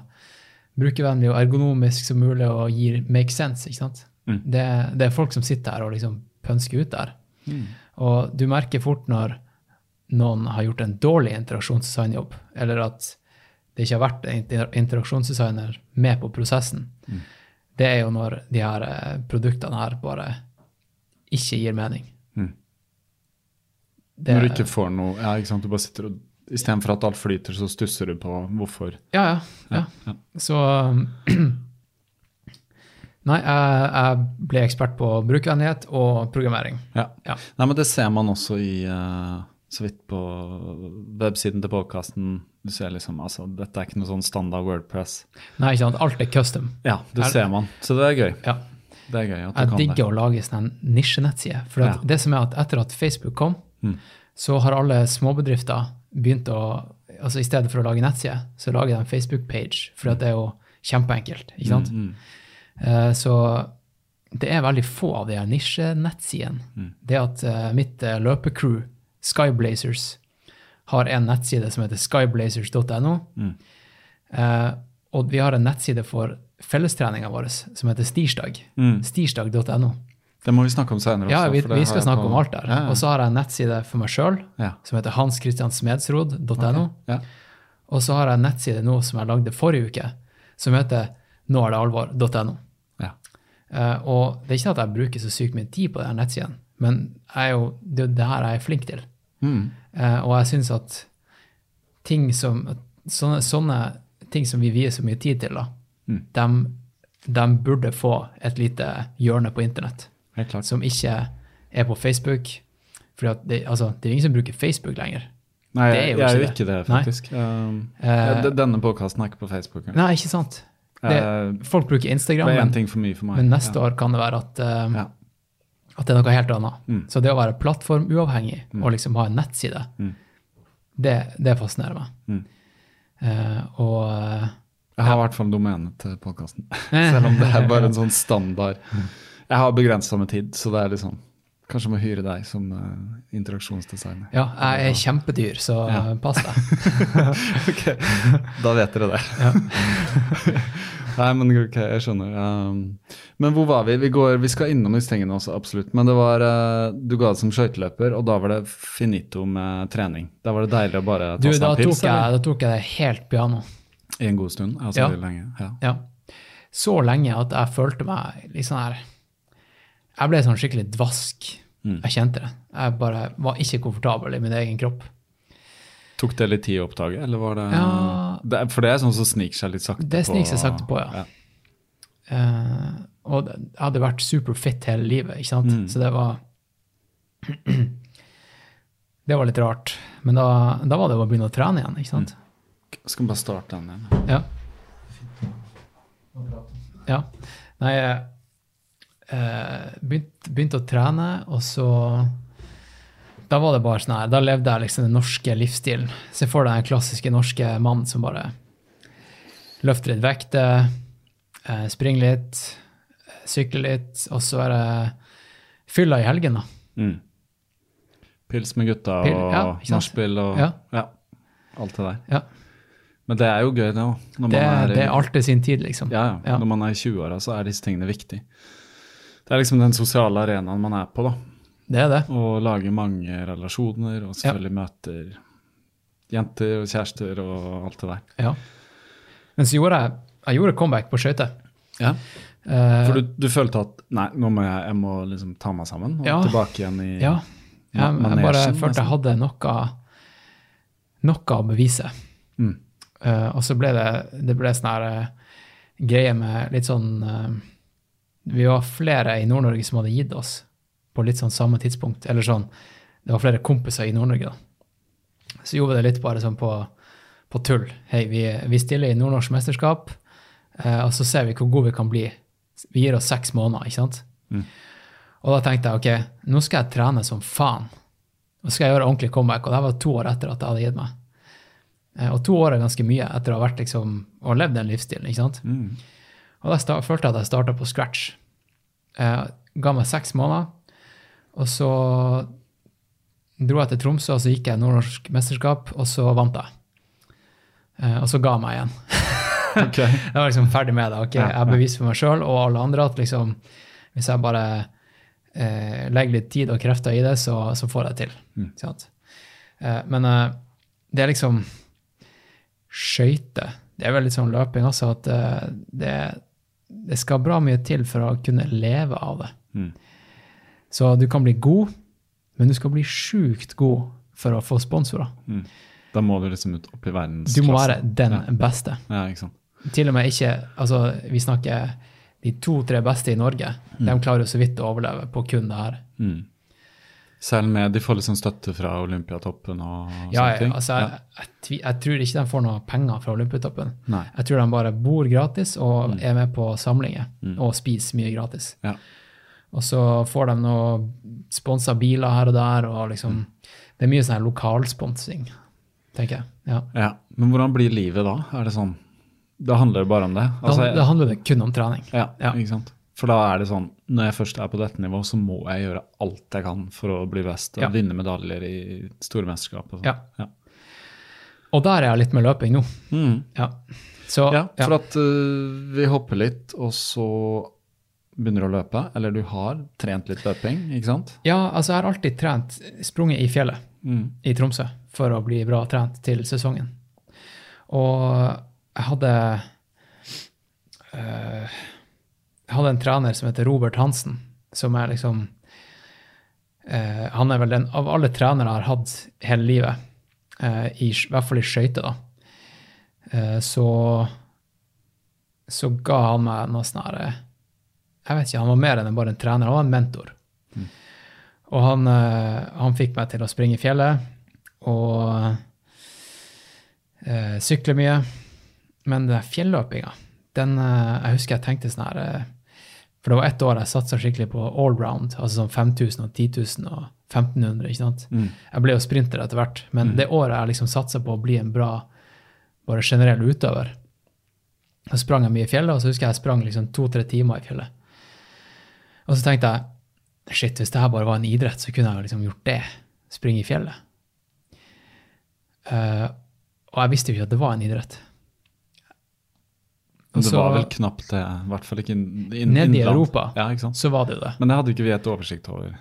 brukervennlig og ergonomisk som mulig og gir make sense. ikke sant? Mm. Det, det er folk som sitter her og liksom pønsker ut der. Mm. Og du merker fort når noen har gjort en dårlig interaksjonsdesignjobb, eller at det ikke har vært en interaksjonsdesigner med på prosessen. Mm. Det er jo når de her eh, produktene her bare ikke gir mening. Mm. Det- Når du ikke får noe Ja, ikke sant. Du bare sitter og Istedenfor at alt flyter, så stusser du på hvorfor. Ja, ja. ja. ja. Så Nei, jeg, jeg ble ekspert på brukervennlighet og programmering. Ja. Ja. Nei, men det ser man også i uh, Så vidt på websiden til podkasten. Du ser liksom Altså, dette er ikke noe sånn standard Wordpress. Nei, ikke sant. Alt er custom. Ja, det Er- ser man. Så det er gøy. Ja. Det er gøy at du Jeg kan digger det. å lage sånn en nisjenettside. For at Ja. det som er at etter at Facebook kom, Mm. så har alle småbedrifter begynt å altså I stedet for å lage nettside, så lager de en Facebook-page. For at det er jo kjempeenkelt. ikke sant? Mm, Eh, Så det er veldig få av de her nisjenettsidene. Mm. Det at eh, mitt eh, løpecrew, Skyblazers, har en nettside som heter skyblazers.no. Mm. Eh, og vi har en nettside for fellestreninga vår som heter Stirsdag. Mm. Stirsdag.no. Det må vi snakke om senere Ja, også. vi, vi skal snakke på- om alt der. Ja, ja. Og så har jeg en nettside for meg sjøl ja. som heter hanskristiansmedsrod.no. Ja. Og så har jeg en nettside nå som jeg lagde forrige uke, som heter nåerdealvor.no. Eh, og det er ikke at jeg bruker så sykt mye tid på den nettsiden, men jeg jo, det er jo det her jeg er flink til. Mm. Eh, og jeg syns at ting som, sånne, sånne ting som vi vier så mye tid til, da, Mm. de, de burde få et lite hjørne på internett som ikke er på Facebook, For det, altså, det er ingen som bruker Facebook lenger. Nei, Det er jeg, jo jeg er jo ikke ikke det, faktisk. Um, uh, Denne podkasten er ikke på Facebook. Nei, ikke sant. Det, Eh, folk bruker Instagram, men, men neste år kan det være at, uh, at det er noe helt annet. Mm. Så det å være plattformuavhengig og liksom ha en nettside, Mm. det, det fascinerer meg. Mm. Eh, og uh, Jeg har i hvert fall domenet til podkasten. Selv om det er bare en sånn standard. Jeg har begrensa med tid, så det er liksom Kanskje må hyre deg som uh, interaksjonsdesigner. ja, jeg er kjempedyr, så Ja. pass deg. Ok, Da vet dere det. Nei, men ok, jeg skjønner. Um, men hvor var vi? Vi, går, vi skal innom disse tingene også, absolutt. Men det var, uh, du ga det som skøyteløper, og da var det finito med trening. Da var det deilig å bare ta Du, seg en pils da tok jeg det helt piano. i en god stund. Altså Ja. lenge. Ja. Ja. Så lenge at jeg følte meg litt sånn her Jeg ble sånn skikkelig dvask. Mm. Jeg kjente det. Jeg bare var ikke komfortabel i min egen kropp. Tok det litt tid å oppdage, eller var det, Ja. det For det er sånn som sniker seg litt sakte på. Det sniker seg sakte på, ja. Eh, og jeg hadde vært superfit hele livet, ikke sant? Mm. Så det var Det var litt rart. Men da, da var det å begynne å trene igjen, ikke sant? Skal vi bare starte den igjen? Ja. Ja. Nei, eh, begynte, begynte å trene, og så Da var det bare sånn her. Da levde jeg liksom den norske livsstilen. Se for deg den klassiske norske mannen som bare løfter litt vekter, eh, springer litt, eh, sykler litt, og så er det fylla i helgen, da. Mm. Pils med gutta Pil- og ja, nachspiel og Ja. ja. Alt det der. Ja. Men det er jo gøy, det òg. Det, det er alltid sin tid, liksom. Ja, ja. Når man er i 20-åra, så er disse tingene viktig. Det er liksom den sosiale arenaen man er på, da. Det er det. Og lager mange relasjoner, og selvfølgelig møter jenter og kjærester og alt det der. Ja. Men så gjorde jeg, jeg gjorde comeback på skøyter. Ja. Eh, For du, du følte at nei, nå må jeg, jeg må liksom ta meg sammen og Ja. tilbake igjen i Ja. Jeg, jeg bare følte jeg hadde noe, noe å bevise. Mm. Uh, og så ble det, det ble sånn her uh, greie med litt sånn eh, Vi var flere i Nord-Norge som hadde gitt oss på litt sånn samme tidspunkt. Eller sånn Det var flere kompiser i Nord-Norge, da. Så gjorde vi det litt bare sånn på, på tull. Hei, vi, vi stiller i Nordnorsk mesterskap, eh, og så ser vi hvor gode vi kan bli. Vi gir oss seks måneder, ikke sant? Og da tenkte jeg ok, nå skal jeg trene som faen. Nå skal jeg gjøre ordentlig comeback. Og det var to år etter at jeg hadde gitt meg. Eh, Og to år er ganske mye etter å ha vært liksom, og levd den livsstilen. ikke sant? Mm. Og da følte jeg at jeg starta på scratch. Jeg ga meg seks måneder, og så dro jeg til Tromsø, og så gikk jeg nordnorsk mesterskap, og så vant jeg. Eh, og så ga jeg meg igjen. Okay. Jeg var liksom ferdig med det. ok? Jeg har for meg sjøl og alle andre at liksom, hvis jeg bare eh, legger litt tid og krefter i det, så, så får jeg det til. Mm. Sant? Eh, men eh, det er liksom skøyter. Det er vel litt sånn løping også, at eh, det, det skal bra mye til for å kunne leve av det. Mm. Så du kan bli god, men du skal bli sjukt god for å få sponsorer. Mm. Da må du liksom ut opp i verdensklasse. Du må være den Ja. beste. Ja, ikke sant. Til og med ikke Altså, vi snakker de to-tre beste i Norge. De klarer jo så vidt å overleve på kun det her. Mm. Selv med De får liksom støtte fra Olympiatoppen og sånne Ja, ja, ting? altså, jeg, jeg, jeg tror ikke de får noe penger fra Olympiatoppen. Nei. Jeg tror de bare bor gratis og er med på samlinger og spiser mye gratis. Ja. Og så får de noe sponsa biler her og der, og liksom Det er mye sånn lokalsponsing, tenker jeg. Ja. ja. Men hvordan blir livet da? Er det sånn Da handler det bare om det? Da, Altså, da handler det kun om trening. ja, Ja. ikke sant? For da er det sånn Når jeg først er på dette nivået, så må jeg gjøre alt jeg kan for å bli best og Ja. vinne medaljer i store mesterskap. Og sånn. Ja. Ja. Og der er jeg litt med løping nå. Mm. Ja. Så ja, for at uh, vi hopper litt, og så begynner du å løpe. Eller du har trent litt løping, ikke sant? Ja, altså jeg har alltid trent, sprunget i fjellet Mm. i Tromsø for å bli bra trent til sesongen. Og jeg hadde Jeg hadde en trener som heter Robert Hansen, som er liksom eh, Han er vel den av alle trenere jeg har hatt hele livet, eh, i, I hvert fall i skøyter, da. Eh, så så ga han meg noe sånn her eh, Jeg vet ikke, han var mer enn bare en trener, han var en mentor. Og han, eh, han fikk meg til å springe i fjellet og eh, sykle mye. Men den fjelløpinga, den eh, Jeg husker jeg tenkte sånn her For det var ett år jeg satsa skikkelig på allround, altså sånn 5000 og 10 000 og 1500, ikke sant. Jeg ble jo sprinter etter hvert, men det året jeg liksom satsa på å bli en bra bare generell utøver, så sprang jeg mye i fjellet, og så husker jeg jeg sprang liksom to-tre timer i fjellet. Og så tenkte jeg shit, hvis det her bare var en idrett, så kunne jeg liksom gjort det. Springe i fjellet. Uh, og jeg visste jo ikke at det var en idrett. Og Det var vel knapt det, i hvert fall ikke in, in, Nede i. Europa. Ja? Så var det jo det. Men det hadde ikke vi et oversikt over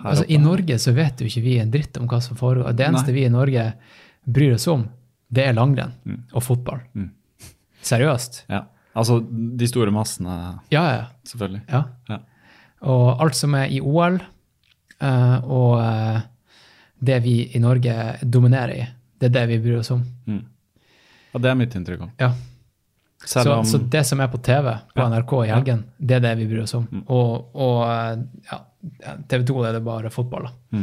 Altså. I Norge så vet jo ikke vi en dritt om hva som foregår. Det eneste Nei. vi i Norge bryr oss om, det er langrenn Mm. og fotball. Mm. Seriøst. Ja. Altså de store massene, Ja, ja. selvfølgelig. ja. Ja. Og alt som er i OL, uh, og uh, det vi i Norge dominerer i, det er det vi bryr oss om. Mm. ja, det er mitt inntrykk òg. Ja. Så, om så det som er på TV på NRK i helgen, det er det vi bryr oss om. Mm. Og, og eh, ja, TV 2 er det bare fotball, da.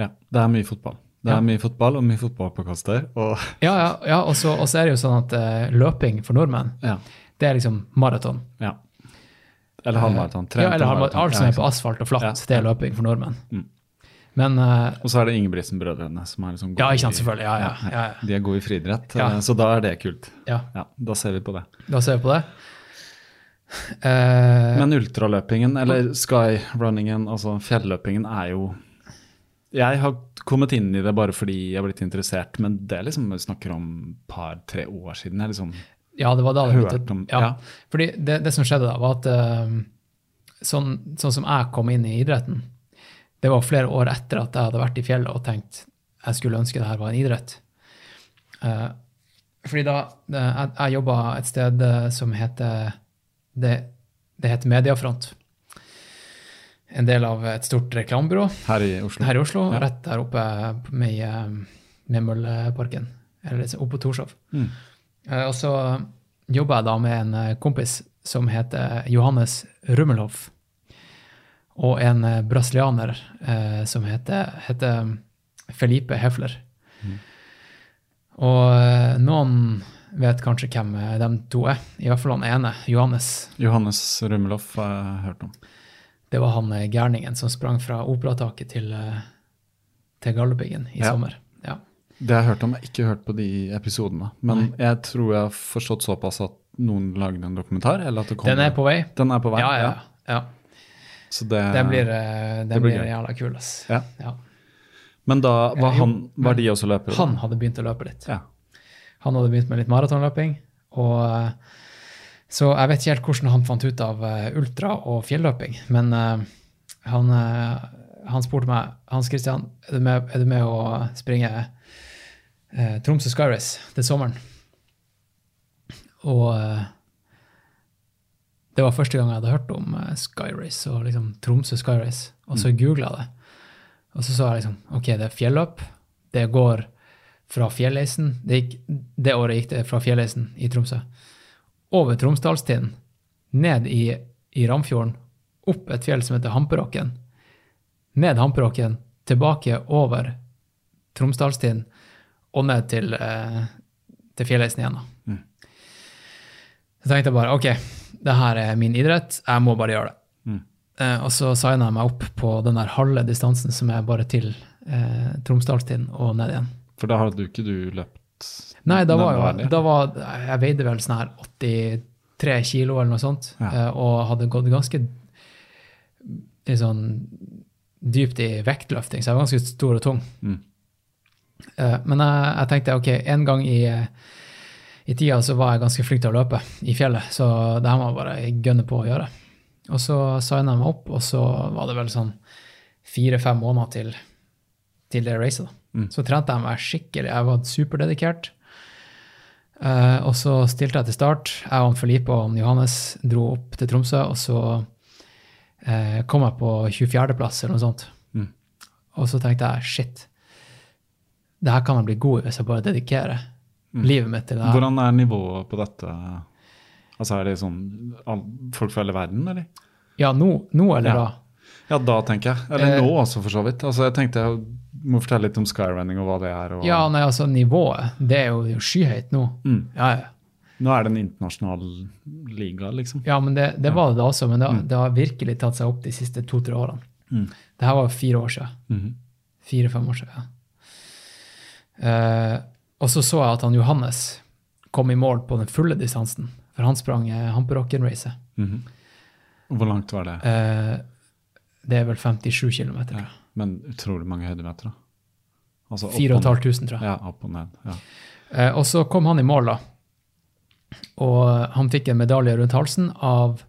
Ja, det er mye fotball. Det Ja. er mye fotball og mye fotballpåkaster. Og Ja, ja, ja og så og så er det jo sånn at uh, løping for nordmenn, ja, det er liksom maraton. ja. Eller halvmaraton. Ja, eller halvmaraton. Alt som er på asfalt og flatt, Ja. det er løping for nordmenn. Mm. Men uh, Og så er det Ingebrigtsen-brødrene som er liksom Ja, ikke sant, selvfølgelig. Ja, ja, ja, ja. De er gode i friidrett, eh, så da er det kult. ja, Ja, Da ser vi på det. da ser vi på det. Uh, Men ultraløpingen, eller skyrunningen, altså fjelløpingen, er jo Jeg har kommet inn i det bare fordi jeg har blitt interessert, men det er liksom vi snakker om par-tre år siden. Jeg liksom ja, det var det hørt om ja. ja. Fordi det, det som skjedde da, var at uh, sånn, sånn som jeg kom inn i idretten, det var flere år etter at jeg hadde vært i fjellet og tenkt jeg skulle ønske det her var en idrett. Uh, fordi da det, Jeg, jeg jobba et sted eh, som heter Det, det heter Mediafront. En del av et stort reklamebyrå Her i Oslo. her i Oslo, Ja. rett der oppe med, eh, med Mølleparken, eller oppe på Torshov. Mm. Uh, Og så jobba jeg da med en eh, kompis som heter Johannes Rummelhoff, og en eh, brasilianer eh, som heter, heter Felipe Hefler. Mm. Og eh, noen vet kanskje hvem eh, de to er, i hvert fall han ene, Johannes. Johannes Rumeloff, har jeg hørt om. Det var han gærningen som sprang fra operataket til, til Galdhøpiggen i Ja. sommer. Ja. Det jeg har hørt om, jeg har ikke hørt på de episodene. Men jeg tror jeg har forstått såpass at noen lagde en dokumentar, eller at det kom... Den er på vei. Den er på vei? ja. Ja, ja. ja. Så det, det blir, det, det blir blir jævla kul, ass. Ja. Ja. Men da var, Eh, han, var de også løpere? Han hadde begynt å løpe litt. Ja. Han hadde begynt med litt maratonløping. Og, eh, så jeg vet ikke helt hvordan han fant ut av eh, ultra og fjelløping, men eh, han, eh, han spurte meg Hans Christian, er du med, er du med å springe eh, Tromsø Sky Race til sommeren? Og eh, det var første gang jeg hadde hørt om Skyrace Sky Race og liksom Tromsø Sky Race. Og så googla jeg det. Og så sa jeg liksom OK, det er fjelløp. Det går fra Fjelleisen. Det, gikk, det året gikk det fra Fjelleisen i Tromsø. Over Tromsdalstinden, ned i, i Ramfjorden, opp et fjell som heter Hamperåken. Ned Hamperåken, tilbake over Tromsdalstinden og ned til, eh, til Fjelleisen igjen. da. Så tenkte jeg bare OK, det her er min idrett, jeg må bare gjøre det. Mm. Eh, og så signa jeg meg opp på den der halve distansen som er bare til eh, Tromsdalstind og ned igjen. For da hadde du ikke du løpt Nei, da var jo da var, Jeg veide vel sånn her 83 kilo eller noe sånt, Ja. eh, og hadde gått ganske sånn dypt i vektløfting, så jeg var ganske stor og tung. Mm. Eh, Men jeg, jeg tenkte ok, en gang i, i tida så var jeg ganske flink til å løpe i fjellet, så det her må jeg bare gønne på å gjøre. Og så signa jeg meg opp, og så var det vel sånn fire-fem måneder til, til det racet. Mm. Så trente jeg meg skikkelig. Jeg var superdedikert. Uh, og så stilte jeg til start. Jeg og Felipe og Johannes dro opp til Tromsø, og så uh, kom jeg på 24.-plass eller noe sånt. Mm. Og så tenkte jeg shit, det her kan jeg bli god i hvis jeg bare dedikerer Mm. livet mitt i det her. Hvordan er nivået på dette? Altså Er det sånn folk fra hele verden, eller? Ja, nå, nå eller Ja. da? Ja, da tenker jeg. Eller Eh, nå også, for så vidt. Altså, jeg tenkte jeg må fortelle litt om skyrunning og hva det er. Og, Ja, nei, altså nivået, det er jo, skyhøyt nå. Mm. Ja, ja. Nå er det en internasjonal liga, liksom. Ja, men det, det var det da også, men det, Mm. det har virkelig tatt seg opp de siste to-tre årene. Mm. Det her var fire år siden. Mhm. Fire-fem år siden, ja. Eh, og så så jeg at han Johannes kom i mål på den fulle distansen, for han sprang eh, Hamperokken-racet. Mhm. Og Hvor langt var det? Eh, det er vel 57 km, Ja. Men utrolig mange høydemeter, da. Altså 4500, tror jeg. Ja, opp og ned. Ja. Eh, og så kom han i mål, da. Og han fikk en medalje rundt halsen av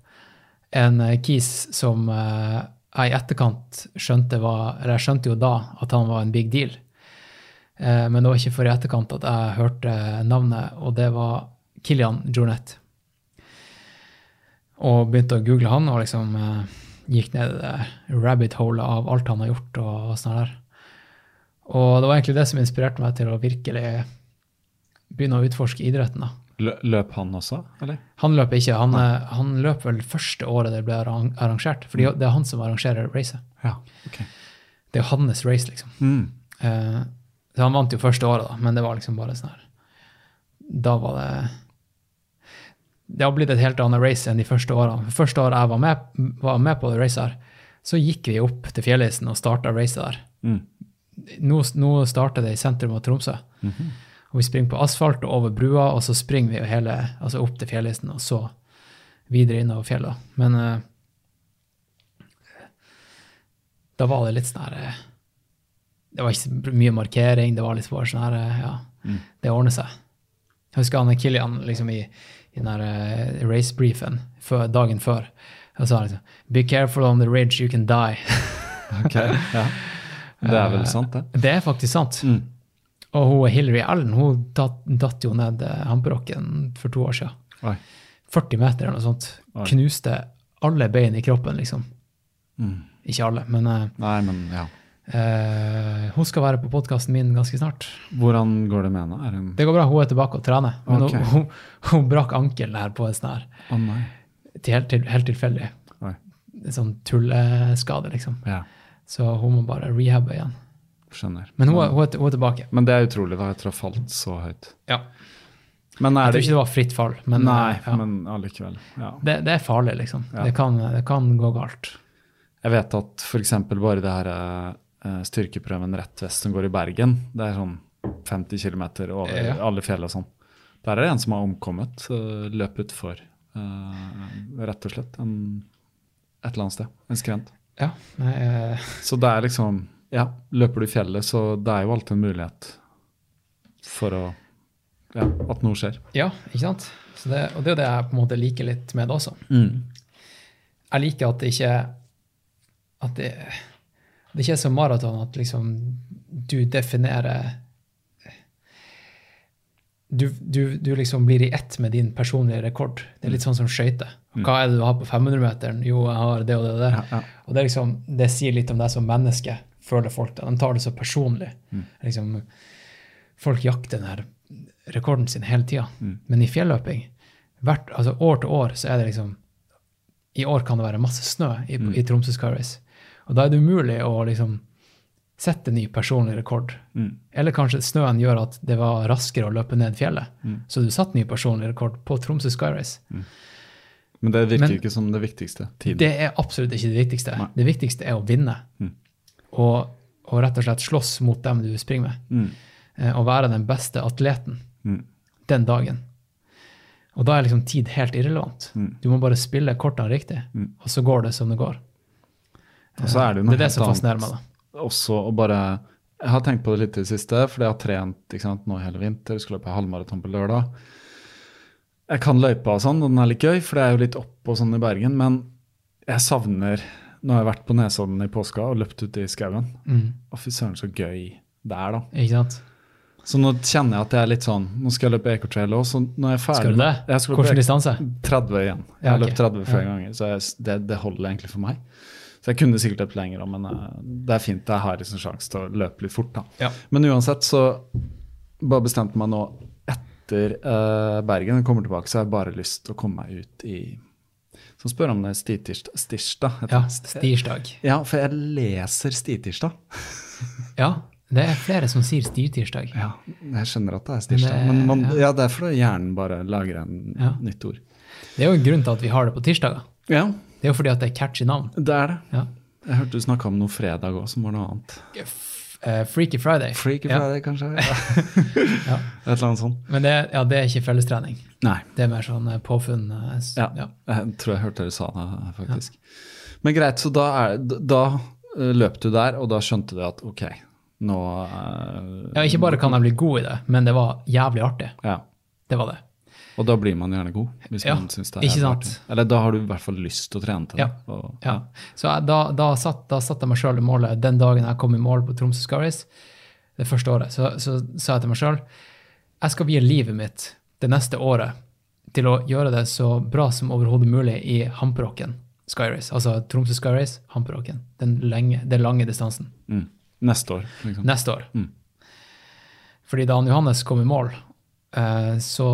en eh, kis som eh, jeg i etterkant skjønte var Eller jeg skjønte jo da at han var en big deal. Eh, men det var ikke før i etterkant at jeg hørte navnet, og det var Kilian Jornet. Og begynte å google han, og liksom eh, gikk ned i det rabbit holet av alt han har gjort. og sånn der. Og det var egentlig det som inspirerte meg til å virkelig begynne å utforske idretten. da. Løp han også, eller? Han løp ikke. Han, eh, han løp vel første året det ble arrangert. For det er han som arrangerer racet. Ja. okay. Det er jo hans race, liksom. Mm. Eh, så han vant jo første året, da, men det var liksom bare sånn her Da var det Det har blitt et helt annet race enn de første årene. Første året jeg var med, var med på det racet her, så gikk vi opp til fjellisen og starta racet der. Mm. Nå, nå starter det i sentrum av Tromsø. Mhm. Og vi springer på asfalt og over brua, og så springer vi jo hele, altså opp til fjellisen, og så videre innover fjellet. Men uh, da var det litt sånn her eh, Det var ikke mye markering, det var litt bare sånn her eh, Ja, Mm. det ordner seg. Jeg husker han Killian liksom i, i den der race-briefen dagen før. Og sa liksom Be careful on the ridge, you can die. Ok, ja. Det er vel sant, det? Det er faktisk sant. Mm. Og hun Hillary Allen hun datt, datt jo ned eh, Hamperokken for to år siden. Oi. 40 meter eller noe sånt. Oi. Knuste alle bein i kroppen, liksom. Mm. Ikke alle, men eh, Nei, men ja. Eh, hun skal være på podkasten min ganske snart. Hvordan går det med henne? Hun Det går bra, hun er tilbake og trener. Men okay. hun, hun, hun brakk ankelen her på en sånn her, Å nei. til helt, til, helt tilfeldig. Oi. En sånn tulleskade, liksom. Ja, Så hun må bare rehabbe igjen. skjønner. Men hun, er- er, er tilbake. Men det er utrolig, da, etter å ha falt så høyt. Ja. Men Jeg tror ikke det var fritt fall, men, Nei, eh, ja. men allikevel. Ja. det, det er farlig, liksom. Ja. Det, kan, det kan gå galt. Jeg vet at f.eks. bare det her eh, styrkeprøven rett vest som går i Bergen, det er sånn 50 km over Ja. alle fjell og sånn. Der er det en som har omkommet. Løp utfor, eh, rett og slett. En, et eller annet sted. En skrent. Ja. Nei, uh... Så det er liksom Ja, løper du i fjellet, så det er jo alltid en mulighet for å Ja, at noe skjer. ja ikke sant? Så det, og det er jo det jeg på en måte liker litt med det også. Mm. Jeg liker at det ikke At det, det er ikke som maraton at liksom du definerer du, du, du liksom blir i ett med din personlige rekord. Det er litt sånn som skøyter. Hva er det du har på 500-meteren? Jo, jeg har det og det og det. Ja, ja. Og det, liksom, det sier litt om deg som menneske, føler folk det. De tar det så personlig. Liksom, folk jakter den rekorden sin hele tida. Men i fjelløping, hvert, altså år til år, så er det liksom I år kan det være masse snø i, i Tromsø Sky Race. Og da er det umulig å liksom sette ny personlig rekord. Mm. Eller kanskje snøen gjør at det var raskere å løpe ned fjellet. Så du satte ny personlig rekord på Tromsø Sky Race. Men det virker Men- ikke som det viktigste. Tiden. Det er absolutt ikke det viktigste. Nei. Det viktigste er å vinne. Mm. Og, og rett og slett slåss mot dem du springer med. Mm. Eh, Og være den beste atleten Mm. den dagen. Og da er liksom tid helt irrelevant. Mm. Du må bare spille kortene riktig, Mm. og så går det som det går. Og så er det jo noe det er det som fascinerer meg. da. også å bare Jeg har tenkt på det litt i det siste, fordi jeg har trent ikke sant, nå hele vinter. Skal løpe halvmaraton på lørdag. Jeg kan løypa og sånn, og den er litt gøy, for det er jo litt opp og sånn i Bergen. Men jeg savner Nå har jeg vært på Nesodden i påska og løpt ute i skauen. Mm. Å, fy søren, så gøy det er, da. Ikke sant? Så nå kjenner jeg at jeg er litt sånn Nå skal jeg løpe Ecotrail òg, så når jeg er ferdig Skal du det? Jeg skal løpe Hvilken distanse? 30 igjen. Jeg Ja, har løpt 30 flere Ja. ganger, så jeg, det, det holder egentlig for meg. Så jeg kunne sikkert løpt lenger, òg, men eh, det er fint. Jeg har liksom sjanse til å løpe litt fort. Ja. Men uansett så bare bestemte meg nå etter uh, Bergen jeg kommer tilbake, så har jeg bare lyst til å komme meg ut i som spør om det er stitirsdag. Stirsdag. Ja, stirsdag. ja, for jeg leser stitirsdag. Ja, det er flere som sier stirtirsdag. Ja, jeg skjønner at det er stirsdag. Men Men, man, ja. ja, det er fordi hjernen bare lager en Ja. nytt ord. Det er jo en grunn til at vi har det på tirsdager. Ja, Det er jo fordi at det er catchy navn. det er det. Ja. Jeg hørte du snakka om noe fredag òg, som var noe annet. Uh, Freaky Friday. Freaky Ja. Friday, kanskje? Ja. Et eller annet sånt. Men det, ja, det er ikke fellestrening. Nei. Det er mer sånn eh, påfunn. eh, Ja, ja. jeg tror jeg hørte dere sa det, faktisk. Men greit, så da, er, da løp du der, og da skjønte du at ok, nå uh, ja, ikke bare kan jeg bli god i det, men det var jævlig artig. Ja. Det var det. Og da blir man gjerne god. hvis Ja, man synes det er ikke sant? Eller da har du i hvert fall lyst til å trene til det. Ja. Og, Ja. Så jeg, da, da, satt, da satte jeg meg sjøl i målet den dagen jeg kom i mål på Tromsø Scaris, det første året. Så, så sa jeg til meg sjøl jeg skal vie livet mitt det neste året til å gjøre det så bra som overhodet mulig i Hamperåken Skyrace. Altså Tromsø Skyrace, Hamperåken. Den, den lange distansen. Mm. Neste år, liksom. Neste år. Mm. Fordi da han Johannes kom i mål, eh, så,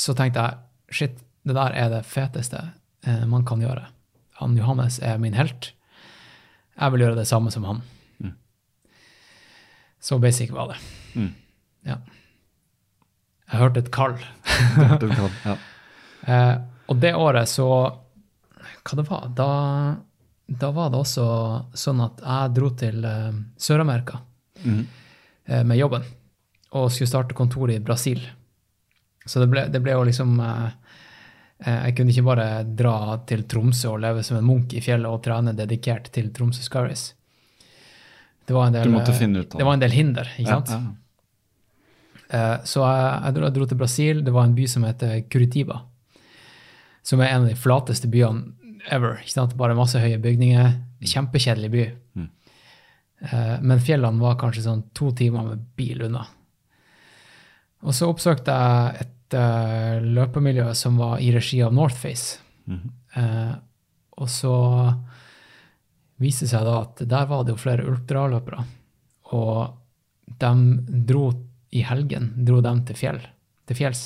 så tenkte jeg shit, det der er det feteste eh, man kan gjøre. Han Johannes er min helt. Jeg vil gjøre det samme som han. Mm. Så basic var det. Mm. Ja. Jeg hørte et kall. Ja. Eh, og det året så Hva det var? Da, da var det også sånn at jeg dro til eh, Sør-Amerika mm. eh, med jobben og skulle starte kontor i Brasil. Så det ble, det ble jo liksom eh, eh, Jeg kunne ikke bare dra til Tromsø og leve som en munk i fjellet og trene dedikert til Tromsø Scaris. Det var en del, eh, det var en del hinder, ikke sant? ja. ja. Så jeg, jeg, dro, til Brasil. Det var en by som heter Curitiba. Som er en av de flateste byene ever. ikke sant? Bare masse høye bygninger. Kjempekjedelig by. Mm. Eh, Men fjellene var kanskje sånn to timer med bil unna. Og så oppsøkte jeg et eh, løpemiljø som var i regi av Northface. Mhm. Eh, og så viste det seg da at der var det jo flere ultraløpere. Og de dro i helgen dro de til fjell, til fjells.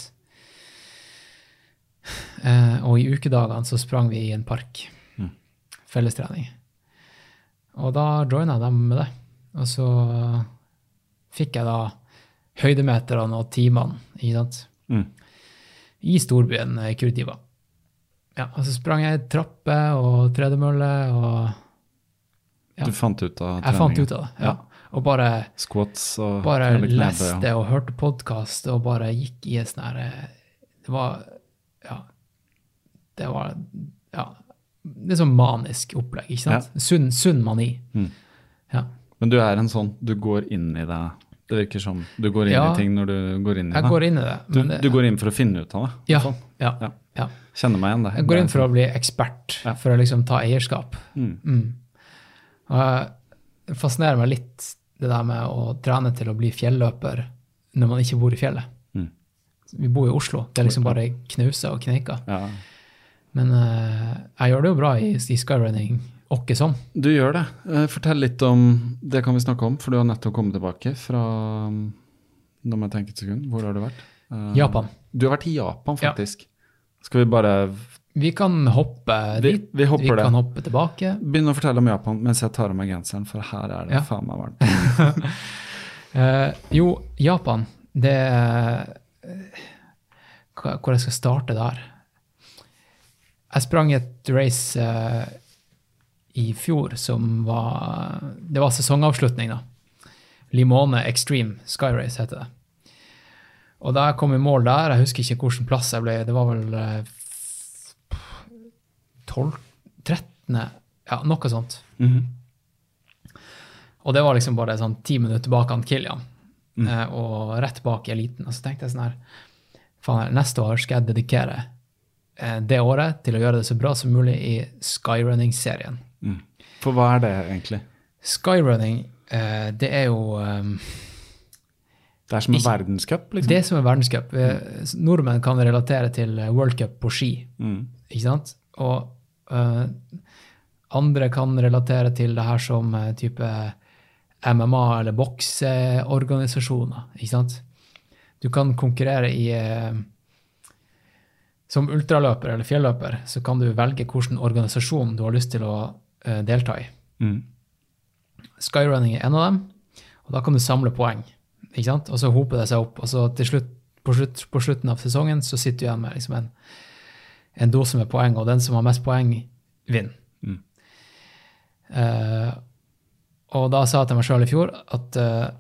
Eh, og i ukedagene så sprang vi i en park. Mm. Fellestrening. Og da joina de med det. Og så fikk jeg da høydemeterne og timene, ikke sant, Mm. I storbyen eh, Curitiba. Ja, og så sprang jeg trapper og tredemølle og Ja. Du fant ut av Jeg fant ut av det. Ja. Ja. Og bare Squats og bare leste og hørte podkast og bare gikk i en sånn her eh, Det var Ja. Det var Ja. Det er sånn manisk opplegg, ikke sant? Sunn, sunn mani. Mm. Ja. Men du er en sånn, du går inn i det. Det virker som du går inn Ja. i ting når du går inn i Jeg det. går inn i det. du, det- du går inn for å finne ut av det. ja, ja, Ja. ja. Kjenner meg igjen det. Jeg går inn for å bli ekspert, for å liksom ta eierskap. Mm. Mm. Og jeg- det fascinerer meg litt det der med å trene til å bli fjelløper når man ikke bor i fjellet. Mm. Vi bor i Oslo. Det er liksom bare knauser og kneiker. Ja. Men uh, jeg gjør det jo bra i, i skyrunning, åkke sånn. Du gjør det. Eh, Fortell litt om Det kan vi snakke om, for du har nettopp kommet tilbake fra Nå må jeg tenke et sekund. Hvor har du vært? Eh, Japan. Du har vært i Japan, Ja. faktisk. Skal vi bare Vi kan hoppe Vi- dit. vi hopper vi det. kan hoppe tilbake. Begynn å fortelle om Japan mens jeg tar av meg genseren, for her er det Ja. faen meg varmt. uh, jo, Japan, det Hvor jeg skal starte der? Jeg sprang et race i fjor som var Det var sesongavslutning, da. Limone Extreme Sky Race heter det. Og da jeg kom i mål der, jeg husker ikke hvilken plass jeg ble, det var vel eh, 12 13. Ja, noe sånt. Mhm. Og det var liksom bare sånn ti minutter bak han Kilian, Mm. eh, og rett bak eliten. Og så tenkte jeg sånn her Faen, neste år skal jeg dedikere eh, det året til å gjøre det så bra som mulig i skyrunning-serien. Mm. For hva er det egentlig? Skyrunning, eh, det er jo um, Det er som en Ikke- verdenscup, liksom? det som er verdenscup. Mm. Nordmenn kan relatere til eh, World Cup på ski, Mm. ikke sant? Og uh, andre kan relatere til det her som uh, type MMA- eller bokseorganisasjoner, ikke sant? Du kan konkurrere i uh, som ultraløper eller fjelløper så kan du velge hvilken organisasjon du har lyst til å eh, delta i. Mm. Skyrunning er en av dem, og da kan du samle poeng. ikke sant? Og så hoper det seg opp, og så til slutt, på, slutt, på slutten av sesongen så sitter du igjen med liksom en, en dose med poeng, og den som har mest poeng, vinner. Mm. Uh, og da sa jeg til meg sjøl i fjor at uh,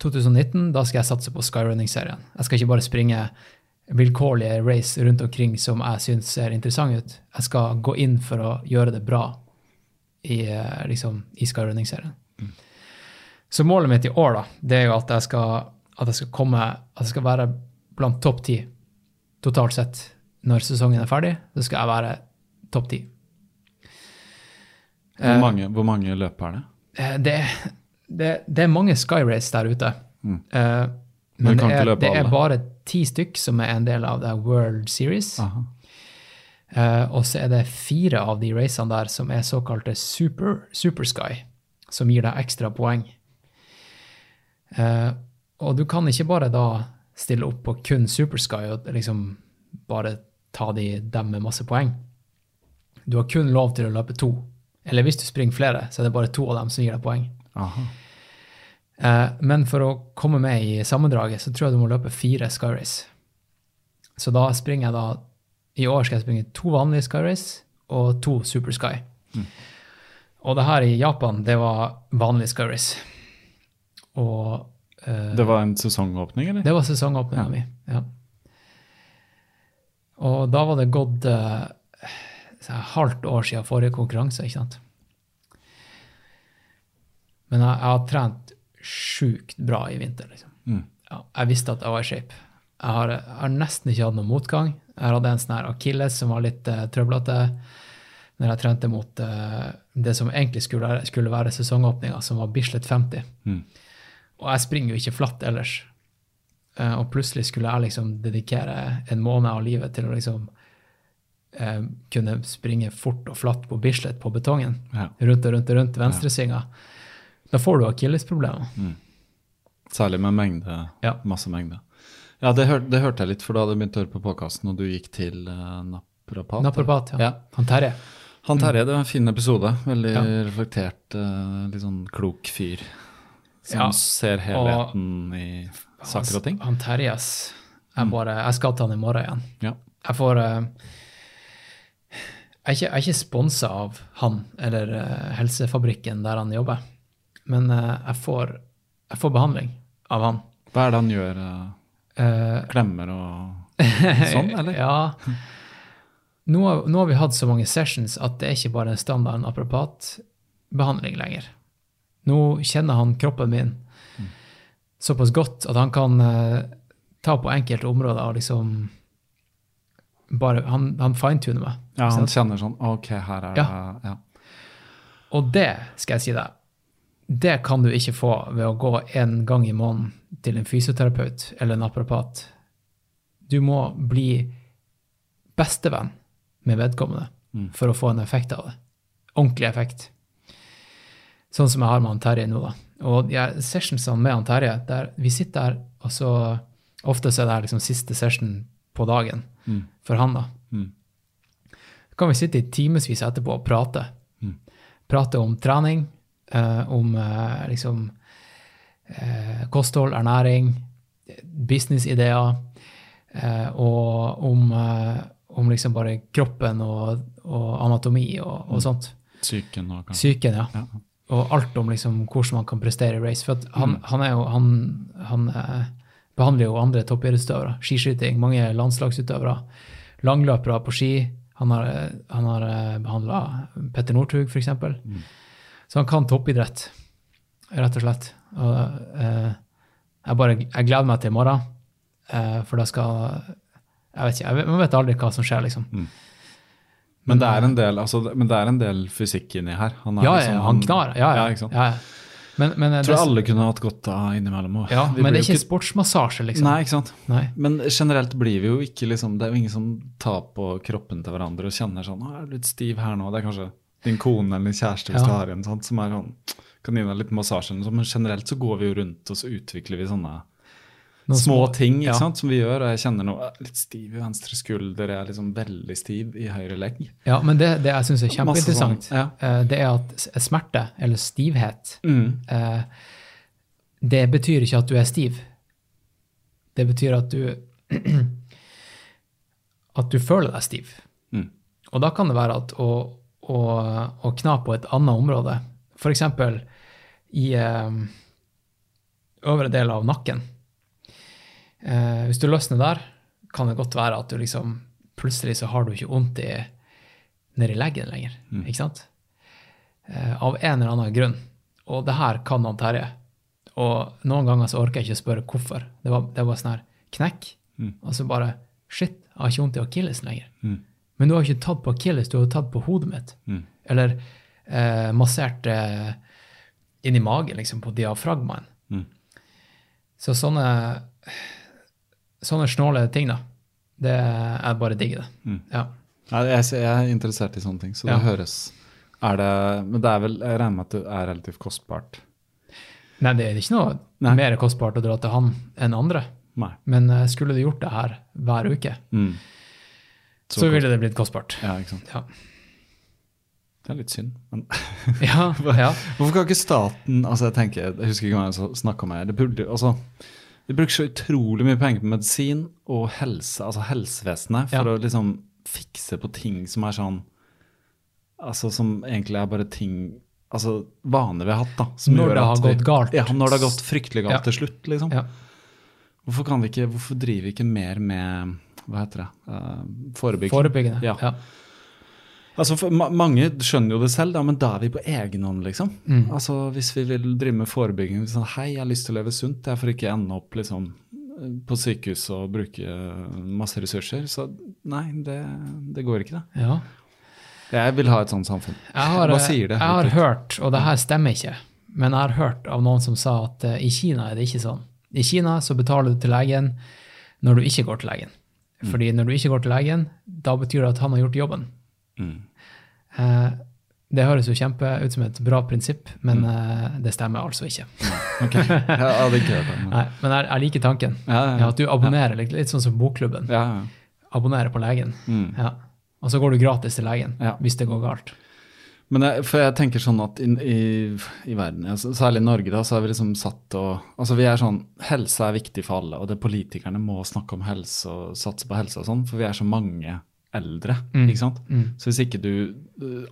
2019, da skal jeg satse på skyrunning-serien. Jeg skal ikke bare springe vilkårlige race rundt omkring som jeg syns ser interessant ut. Jeg skal gå inn for å gjøre det bra i, eh, liksom, i skyrunning-serien. Så målet mitt i år da, det er jo at jeg skal, at jeg skal komme, at jeg skal være blant topp ti totalt sett når sesongen er ferdig. Så skal jeg være topp ti. Hvor, mange, hvor mange løp er det? Eh, Det, det, det er mange Skyrace der ute. Mm. Eh, Men men det er, det er bare ti stykk som er en del av det World Series. Aha. Eh, og så er det fire av de racene der som er såkalte super, super Sky, som gir deg ekstra poeng. Eh, og du kan ikke bare da stille opp på kun Super Sky og liksom bare ta de, dem med masse poeng. Du har kun lov til å løpe to. Eller hvis du springer flere, så er det bare to av dem som gir deg poeng. Aha. Eh, men for å komme med i sammendraget, så tror jeg du må løpe fire Skyrace. Så da springer jeg da I år skal jeg springe to vanlige Skyrace og to Super Sky. Og det her i Japan, det var vanlig Skyrace. Og uh, Det var en sesongåpning, eller? det var sesongåpninga Ja. mi. Ja. Og da var det gått uh, halvt år siden forrige konkurranse, ikke sant. Men jeg, jeg har trent sjukt bra i vinter, liksom. Mm. Ja, jeg visste at jeg var i shape. Jeg har, jeg har nesten ikke hatt noen motgang. Jeg hadde en sånn her akilles som var litt uh, trøblete når jeg trente mot uh, det som egentlig skulle, skulle være sesongåpninga, som var Bislett 50. Mm. Og jeg springer jo ikke flatt ellers. Uh, og plutselig skulle jeg liksom dedikere en måned av livet til å liksom uh, kunne springe fort og flatt på Bislett på betongen. Ja. Rundt og rundt og rundt venstresvinga. Da får du akillesproblemer. Særlig med mengde. Ja. Masse mengde. Ja, det, hør, det hørte jeg litt, for du hadde begynt å høre på podkasten, og du gikk til uh, naprapat. Naprapat, ja. Ja. Han Terje. Han Terje, det var en fin episode. Veldig Ja. reflektert, uh, litt sånn klok fyr. Som Ja, ser helheten i saker og ting. Han Terje, ass. Jeg, bare, jeg skal til han i morgen igjen. Ja. Jeg får uh, Jeg er ikke, jeg er ikke sponsa av han eller uh, helsefabrikken der han jobber, men uh, jeg, får, jeg får behandling av han. Hva er det han gjør? eh, Eh, klemmer og sånn, eller? ja. Nå nå har vi hatt så mange sessions at det er ikke bare en standard apropatbehandling lenger. Nå kjenner han kroppen min såpass godt at han kan uh, ta på enkelte områder og liksom bare Han, han fine-tuner meg. Ja, han sant? kjenner sånn Ok, her er det ja. Og det, skal jeg si deg, det kan du ikke få ved å gå en gang i måneden til en fysioterapeut eller en apropat. Du må bli bestevenn med vedkommende for å få en effekt av det. Ordentlig effekt. Sånn som jeg har med han Terje nå, da. Og ja, sessionsene med han Terje, der vi sitter der, og så Ofte så er det liksom siste session på dagen for han, da. Mm. Så kan vi sitte i timevis etterpå og prate. Prate om trening, eh, om eh, liksom eh, kosthold, ernæring, businessideer, eh, og om, eh, om liksom bare kroppen og, og anatomi og, og sånt. Psyken og Psyken, ja. Ja. Og alt om liksom hvordan man kan prestere i race. For han, han er jo Han, han eh, behandler jo andre toppidrettsutøvere. Skiskyting, mange landslagsutøvere. Langløpere på ski. Han har, han har behandla Petter Northug, f.eks. Mm. Så han kan toppidrett, rett og slett. Og eh, jeg bare jeg gleder meg til i morgen, eh, for da skal Jeg vet ikke, jeg vet, man vet aldri hva som skjer, liksom. Men det en del, altså, men det er en del fysikk inni her. Han er Ja, liksom- han knar. Ja, ja. Ja, sant? ja, ja. Men, men, eh, tror det- alle kunne hatt godt av innimellom. og Ja, men det er ikke, ikke sportsmassasje, liksom. Nei, ikke sant. Nei. Men generelt blir vi jo ikke liksom Det er jo ingen som tar på kroppen til hverandre og kjenner sånn 'Å, jeg er litt stiv her nå.' Det er kanskje din kone eller din kjæreste hvis Ja. du har en sånn, som er sånn Kan gi deg litt massasje noe. Men generelt så går vi jo rundt og så utvikler vi sånne Noen små, små- ting ja. sant, som vi gjør. Og jeg kjenner nå eh, litt stiv i venstre skulder, jeg er liksom veldig stiv i høyre legg. Ja, men det, det jeg syns er kjempeinteressant, sånn, ja. eh, det er at smerte, eller stivhet, Mm. eh, det betyr ikke at du er stiv. Det betyr at du at du føler deg stiv. Mm. Og da kan det være at å, å, å kna på et annet område, f.eks. i eh, øvre del av nakken eh, Hvis du løsner der, kan det godt være at du liksom plutselig så har du ikke vondt i, nedi leggen lenger. Ikke sant? Eh, av en eller annen grunn. Og det her kan han Terje. Og noen ganger så orker jeg ikke spørre hvorfor. Det var, det var sånn her knekk. Og så bare Shit, jeg har ikke vondt i akillesen lenger. Men du har ikke tatt på akilles, du har tatt på hodet mitt. Eller eh, massert eh, inn i magen, liksom, på diafragmaen. Så sånne, sånne snåle ting, da. Det er bare digg, det. Ja. Jeg, er interessert i sånne ting, så det Ja. høres er det, Men det er vel, jeg regner med at det er relativt kostbart. Nei, det er ikke noe Nei. mer kostbart å dra til han enn andre. Nei. Men eh, skulle du gjort det her hver uke, Mm. så, ville det blitt kostbart. Ja, ikke sant. Ja. Det er litt synd. Men Ja, ja. hvorfor kan ikke staten altså Jeg tenker, jeg husker ikke hva jeg snakka med det burde, altså, De bruker så utrolig mye penger på medisin og helse, altså helsevesenet, for Ja. å liksom fikse på ting som er sånn Altså som egentlig er bare ting Altså vaner vi har hatt, da. som Når det har vi- gått galt. Ja, når det har gått fryktelig galt til slutt, liksom. Hvorfor, kan vi ikke, hvorfor driver vi ikke mer med hva heter det, Uh, forebyggende. Forebyggende. Ja. Altså ma mange skjønner jo det selv, da, men da er vi på egen hånd, liksom. Mm. Altså Hvis vi vil drive med forebygging sånn, Hei, jeg har lyst til å leve sunt, det er for ikke ende opp liksom på sykehus og bruke masse ressurser. Så nei, det, det går ikke, det. ja. Jeg vil ha et sånt samfunn. Jeg har, Hva sier det? Jeg har hørt, og det her stemmer ikke, men jeg har hørt av noen som sa at uh, i Kina er det ikke sånn. I Kina så betaler du til legen når du ikke går til legen. Mm. Fordi når du ikke går til legen, da betyr det at han har gjort jobben. Mm. Eh, det høres jo kjempe ut som et bra prinsipp, Mm. men eh, det stemmer altså ikke. okay. Jeg hadde ikke hørt men- Nei, men jeg, jeg liker tanken. Ja, ja, Ja, at du abonnerer, litt, litt sånn som bokklubben. Abonnerer på legen. Mm. Ja. Og så går du gratis til legen Ja. hvis det går galt. Men jeg, for jeg tenker sånn at i, i, i verden, altså, særlig i Norge, da, så er vi liksom satt og Altså vi er sånn Helse er viktig for alle, og det politikerne må snakke om helse og satse på helse og sånn, for vi er så mange eldre, ikke sant. Så hvis ikke du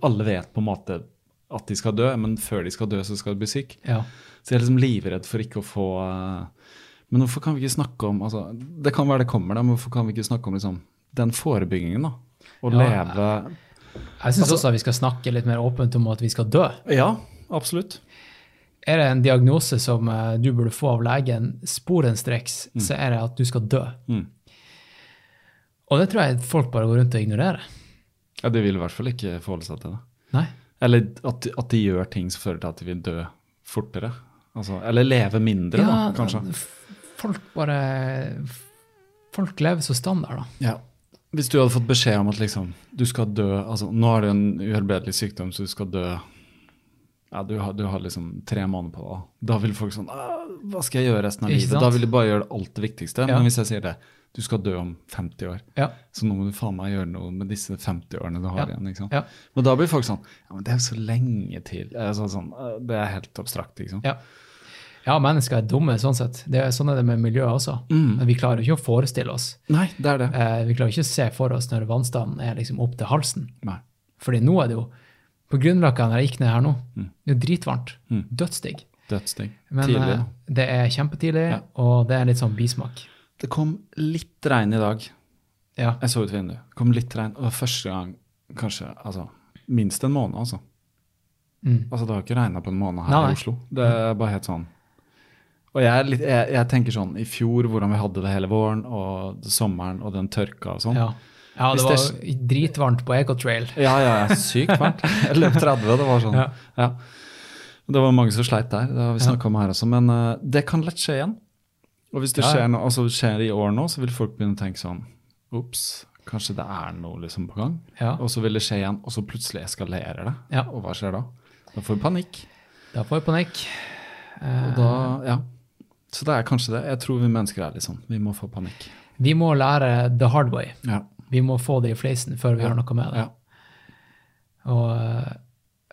Alle vet på en måte at de skal dø, men før de skal dø, så skal de bli syk. Ja. Så jeg er liksom livredd for ikke å få eh, Men hvorfor kan vi ikke snakke om altså, Det kan være det kommer, da, men hvorfor kan vi ikke snakke om liksom, den forebyggingen, da? Å Ja, leve Jeg syns også at vi skal snakke litt mer åpent om at vi skal dø. Ja, absolutt. Er det en diagnose som eh, du burde få av legen sporenstreks, så er det at du skal dø. Mm. Og det tror jeg folk bare går rundt og ignorerer. Ja, De vil i hvert fall ikke forholde seg til det. Nei. Eller at, at de gjør ting som fører til at de vil dø fortere. Altså, eller leve mindre, da, kanskje. folk bare Folk lever så standard, da. Ja. Hvis du hadde fått beskjed om at liksom, du skal dø altså, Nå har du en uhelbredelig sykdom, så du skal dø ja, du har, du har liksom tre måneder på deg. Da vil folk sånn «Ah, Hva skal jeg gjøre resten av livet? Da vil de bare gjøre det alt det viktigste. Ja. Men hvis jeg sier det, du skal dø om 50 år, Ja. så nå må du faen meg gjøre noe med disse 50 årene du har Ja. igjen. ikke sant? Ja. Men da blir folk sånn Ja, men det er jo så lenge til. Altså, sånn, «Øh, det er helt abstrakt, liksom. Ja. ja, mennesker er dumme sånn sett. Det er, sånn er det med miljøet også. Mm. Men vi klarer ikke å forestille oss. Nei, det er det. Eh, vi klarer ikke å se for oss når vannstanden er liksom opp til halsen. Nei. Fordi nå er det jo På Grünerløkka, når jeg gikk ned her nå, det er dritvarmt. Mm. Dødsdigg. Dødsdigg. Men eh, det er kjempetidlig, og det er litt sånn bismak. Det kom litt regn i dag. Ja. Jeg så ut vinduet. Det kom litt regn, og det var første gang kanskje altså, minst en måned, altså. Mm. Altså, Det har ikke regna på en måned her Nei, i Oslo. Det er bare helt sånn. Og jeg, litt, jeg, jeg tenker sånn i fjor, hvordan vi hadde det hele våren, og sommeren, og den tørka og sånn. Ja. ja, det var dritvarmt på Ecotrail. Ja, ja, ja, sykt varmt. Jeg løp 30, det var sånn. Ja. Ja. Det var mange som sleit der, det har vi snakka om her også. Men uh, det kan lett skje igjen. Og hvis det skjer, noe, altså, det skjer i år nå, så vil folk begynne å tenke sånn Ops, kanskje det er noe liksom på gang. Ja. Og så vil det skje igjen, og så plutselig eskalerer det. Ja. Og hva skjer da? Da får vi panikk. Da får vi panikk. Eh, Og da, ja. Så det er kanskje det. Jeg tror vi mennesker er litt sånn. Vi må få panikk. Vi må lære the hard way. Ja. Vi må få det i fleisen før vi gjør noe med det. Ja. Og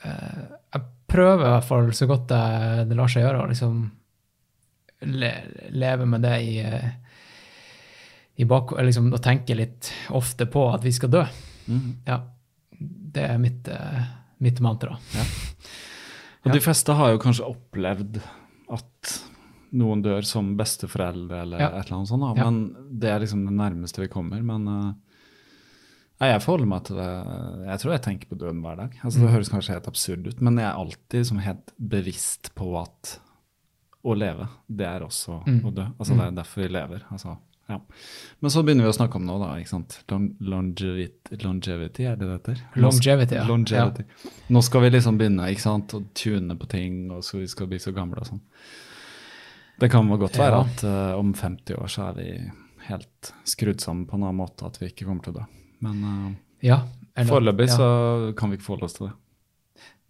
uh, jeg prøver i hvert fall så godt det, det lar seg gjøre, å liksom le, leve med det i, eh, i bak... Liksom Og tenke litt ofte på at vi skal dø. Mm. Ja. Det er mitt, eh, mitt mantra. Og Ja. de fleste har jo kanskje opplevd at noen dør som besteforeldre eller Ja. et eller annet sånt, da. Ja. men det er liksom det nærmeste vi kommer. Men uh, jeg forholder meg til det. Jeg tror jeg tenker på døden hver dag. Altså, Mm. Det høres kanskje helt absurd ut, men jeg er alltid liksom helt bevisst på at å leve, det er også Mm. å dø. Altså Det er derfor vi lever. altså ja. Men så begynner vi å snakke om noe, da. ikke sant? Longevity, longevity, er det det heter? Longevity, ja. Longevity. Nå skal vi liksom begynne ikke sant, å tune på ting, og så vi skal bli så gamle og sånn. Det kan godt være Ja. at uh, om 50 år så er vi helt skrudd sammen på en annen måte at vi ikke kommer til å dø. Men uh, Ja. foreløpig ja. så kan vi ikke forholde oss til det.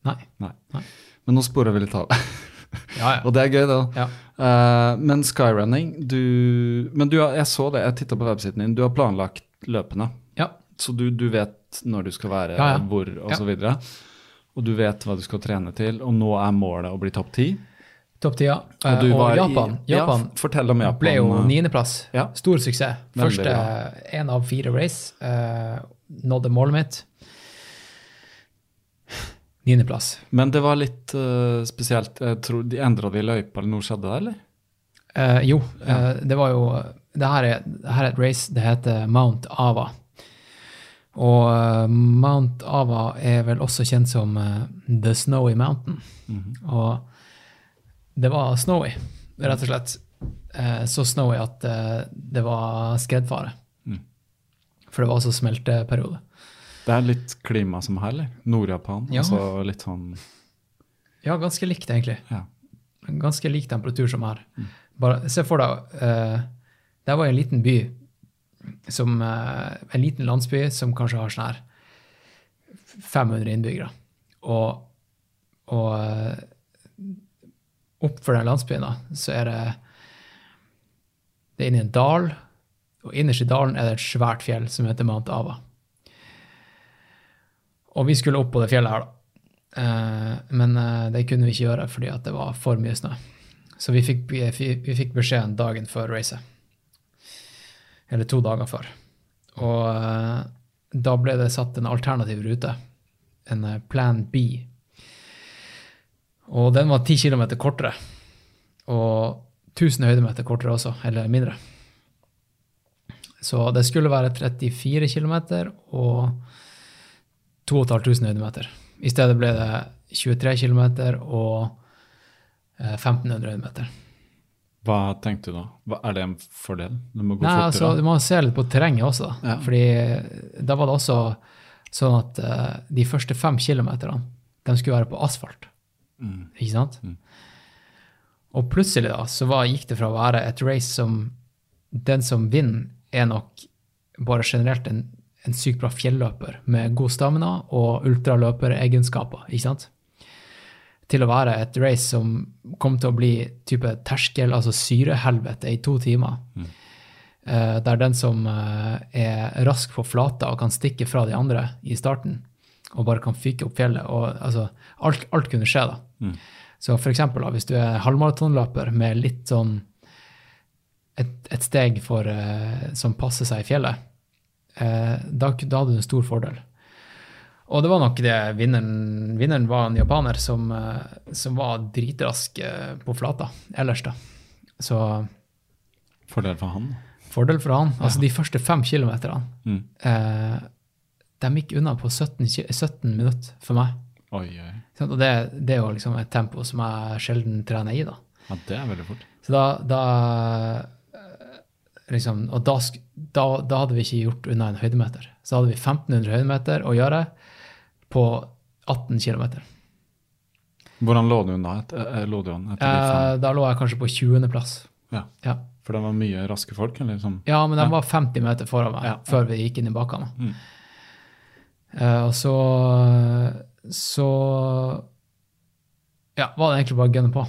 Nei. Nei. Nei. Men nå sporer vi litt av. Ja, ja. og det er gøy, da. ja. Uh, men skyrunning du, Men du har, jeg så det, jeg titta på websiden din. Du har planlagt løpene. ja. Så du, du vet når du skal være, Ja, ja. hvor og Ja. Og du vet hva du skal trene til, og nå er målet å bli topp ti. Topp tida. Og du og var i- Japan, Ja, fortell om Japan. ble jo eh, niendeplass. Ja. Stor suksess. Første én av fire race. Uh, nådde målet mitt. Niendeplass. Men det var litt uh, spesielt. Jeg tror De endra de løypa, eller noe skjedde der, eller? Uh, jo, eh, det var jo det her, er, det her er et race. Det heter Mount Ava. Og Mount Ava er vel også kjent som The Snowy Mountain. Og det var snowy, rett og slett. Så snowy at det var skredfare. Mm. For det var også smelteperiode. Det er litt klima som her, eller? Nord-Japan. Ja. Altså litt sånn Ja, ganske likt, egentlig. Ja. Ganske lik temperatur som her. Bare se for deg uh, Det var en liten by som uh, En liten landsby som kanskje har sånn her 500 innbyggere. Og, og uh, opp for den landsbyen da, så er det Det er inni en dal, og innerst i dalen er det et svært fjell som heter Mount Ava. Og vi skulle opp på det fjellet her, da. Eh, men eh, det kunne vi ikke gjøre fordi det var for mye snø. Så vi fikk, vi, fikk beskjeden dagen før racet. Eller to dager før. Og eh, da ble det satt en alternativ rute. En Plan B. Og den var ti kilometer kortere. Og 1000 høydemeter kortere også, eller mindre. Så det skulle være 34 km og 2500 høydemeter. I stedet ble det 23 km og eh, 1500 høydemeter. Hva tenkte du da? Hva, er det en fordel? Du må gå Nei, altså. Du må se litt på terrenget også. da. Ja. Fordi eh, da var det også sånn at uh, de første fem kilometerne de skulle være på asfalt. Mm. Ikke sant? Mm. Og plutselig da, så var, gikk det fra å være et race som den som vinner, er nok bare generelt en, en sykt bra fjelløper med god stamina og ultraløperegenskaper, ikke sant? Til å være et race som kom til å bli type terskel, altså syrehelvete, i to timer. Eh, der den som uh, er rask på flata og kan stikke fra de andre i starten, og bare kan fyke opp fjellet, og altså, alt, alt kunne skje da. Mm. Så for eksempel da, hvis du er halvmaratonløper med litt sånn et, et steg for, uh, som passer seg i fjellet, da, da hadde du en stor fordel. Og det var nok det vinneren, vinneren var en japaner som, eh, som var dritrask eh, på flata ellers, da. Så Fordel for han? fordel for han. Altså de første fem kilometerne, Mm. eh, de gikk unna på 17, 17 minutter for meg. Oi, oi. Sånn, Og det, det er jo liksom et tempo som jeg sjelden trener i, da. Ja, det er veldig fort. Så da, da eh, liksom, Og da, da, da hadde vi ikke gjort unna en høydemeter. Så hadde vi 1500 høydemeter å gjøre på 18 km. Hvordan lå du unna? Et, eh, lå du an etter Eh, da lå jeg kanskje på 20.-plass. Ja. Ja. For det var mye raske folk? eller sånn? ja, men de Ja. var 50 meter foran meg ja. før vi gikk inn i bakkene. Mm. Uh, og så så ja, var det egentlig bare å gunne på.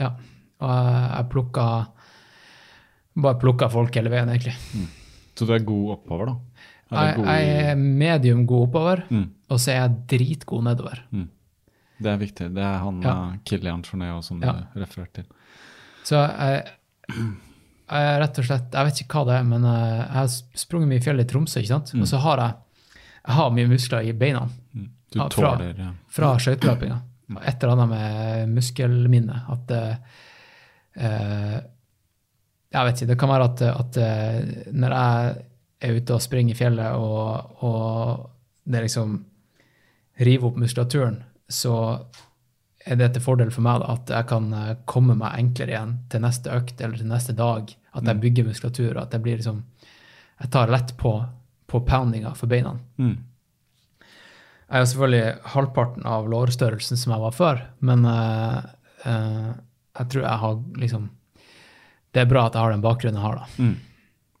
Ja. Og jeg, jeg plukka Bare plukka folk hele veien, egentlig. Så du er god oppover, da? Jeg, god jeg er medium god oppover, Mm. og så er jeg dritgod nedover. Det er viktig. Det er han Ja. ja. Kilian Jornet som Ja. du refererte til. Så jeg, jeg rett og slett Jeg vet ikke hva det er, men eh, jeg har sprunget mye i fjellet i Tromsø, ikke sant? Mm. Og så har jeg, jeg har mye muskler i beina Du Ja, fra- tåler ja. fra skøyteløpinga. Et eller annet med muskelminne. At uh, eh, Jeg vet ikke. Det kan være at, at eh, når jeg er ute og springer i fjellet, og, og det liksom river opp muskulaturen, så er det til fordel for meg da, at jeg kan eh, komme meg enklere igjen til neste økt eller til neste dag. At jeg bygger muskulatur. At jeg blir liksom Jeg tar lett på, på poundinga for beina. Mm. Jeg er jo selvfølgelig halvparten av lårstørrelsen som jeg var før, men uh, uh, jeg tror jeg har liksom Det er bra at jeg har den bakgrunnen jeg har, da. Mm.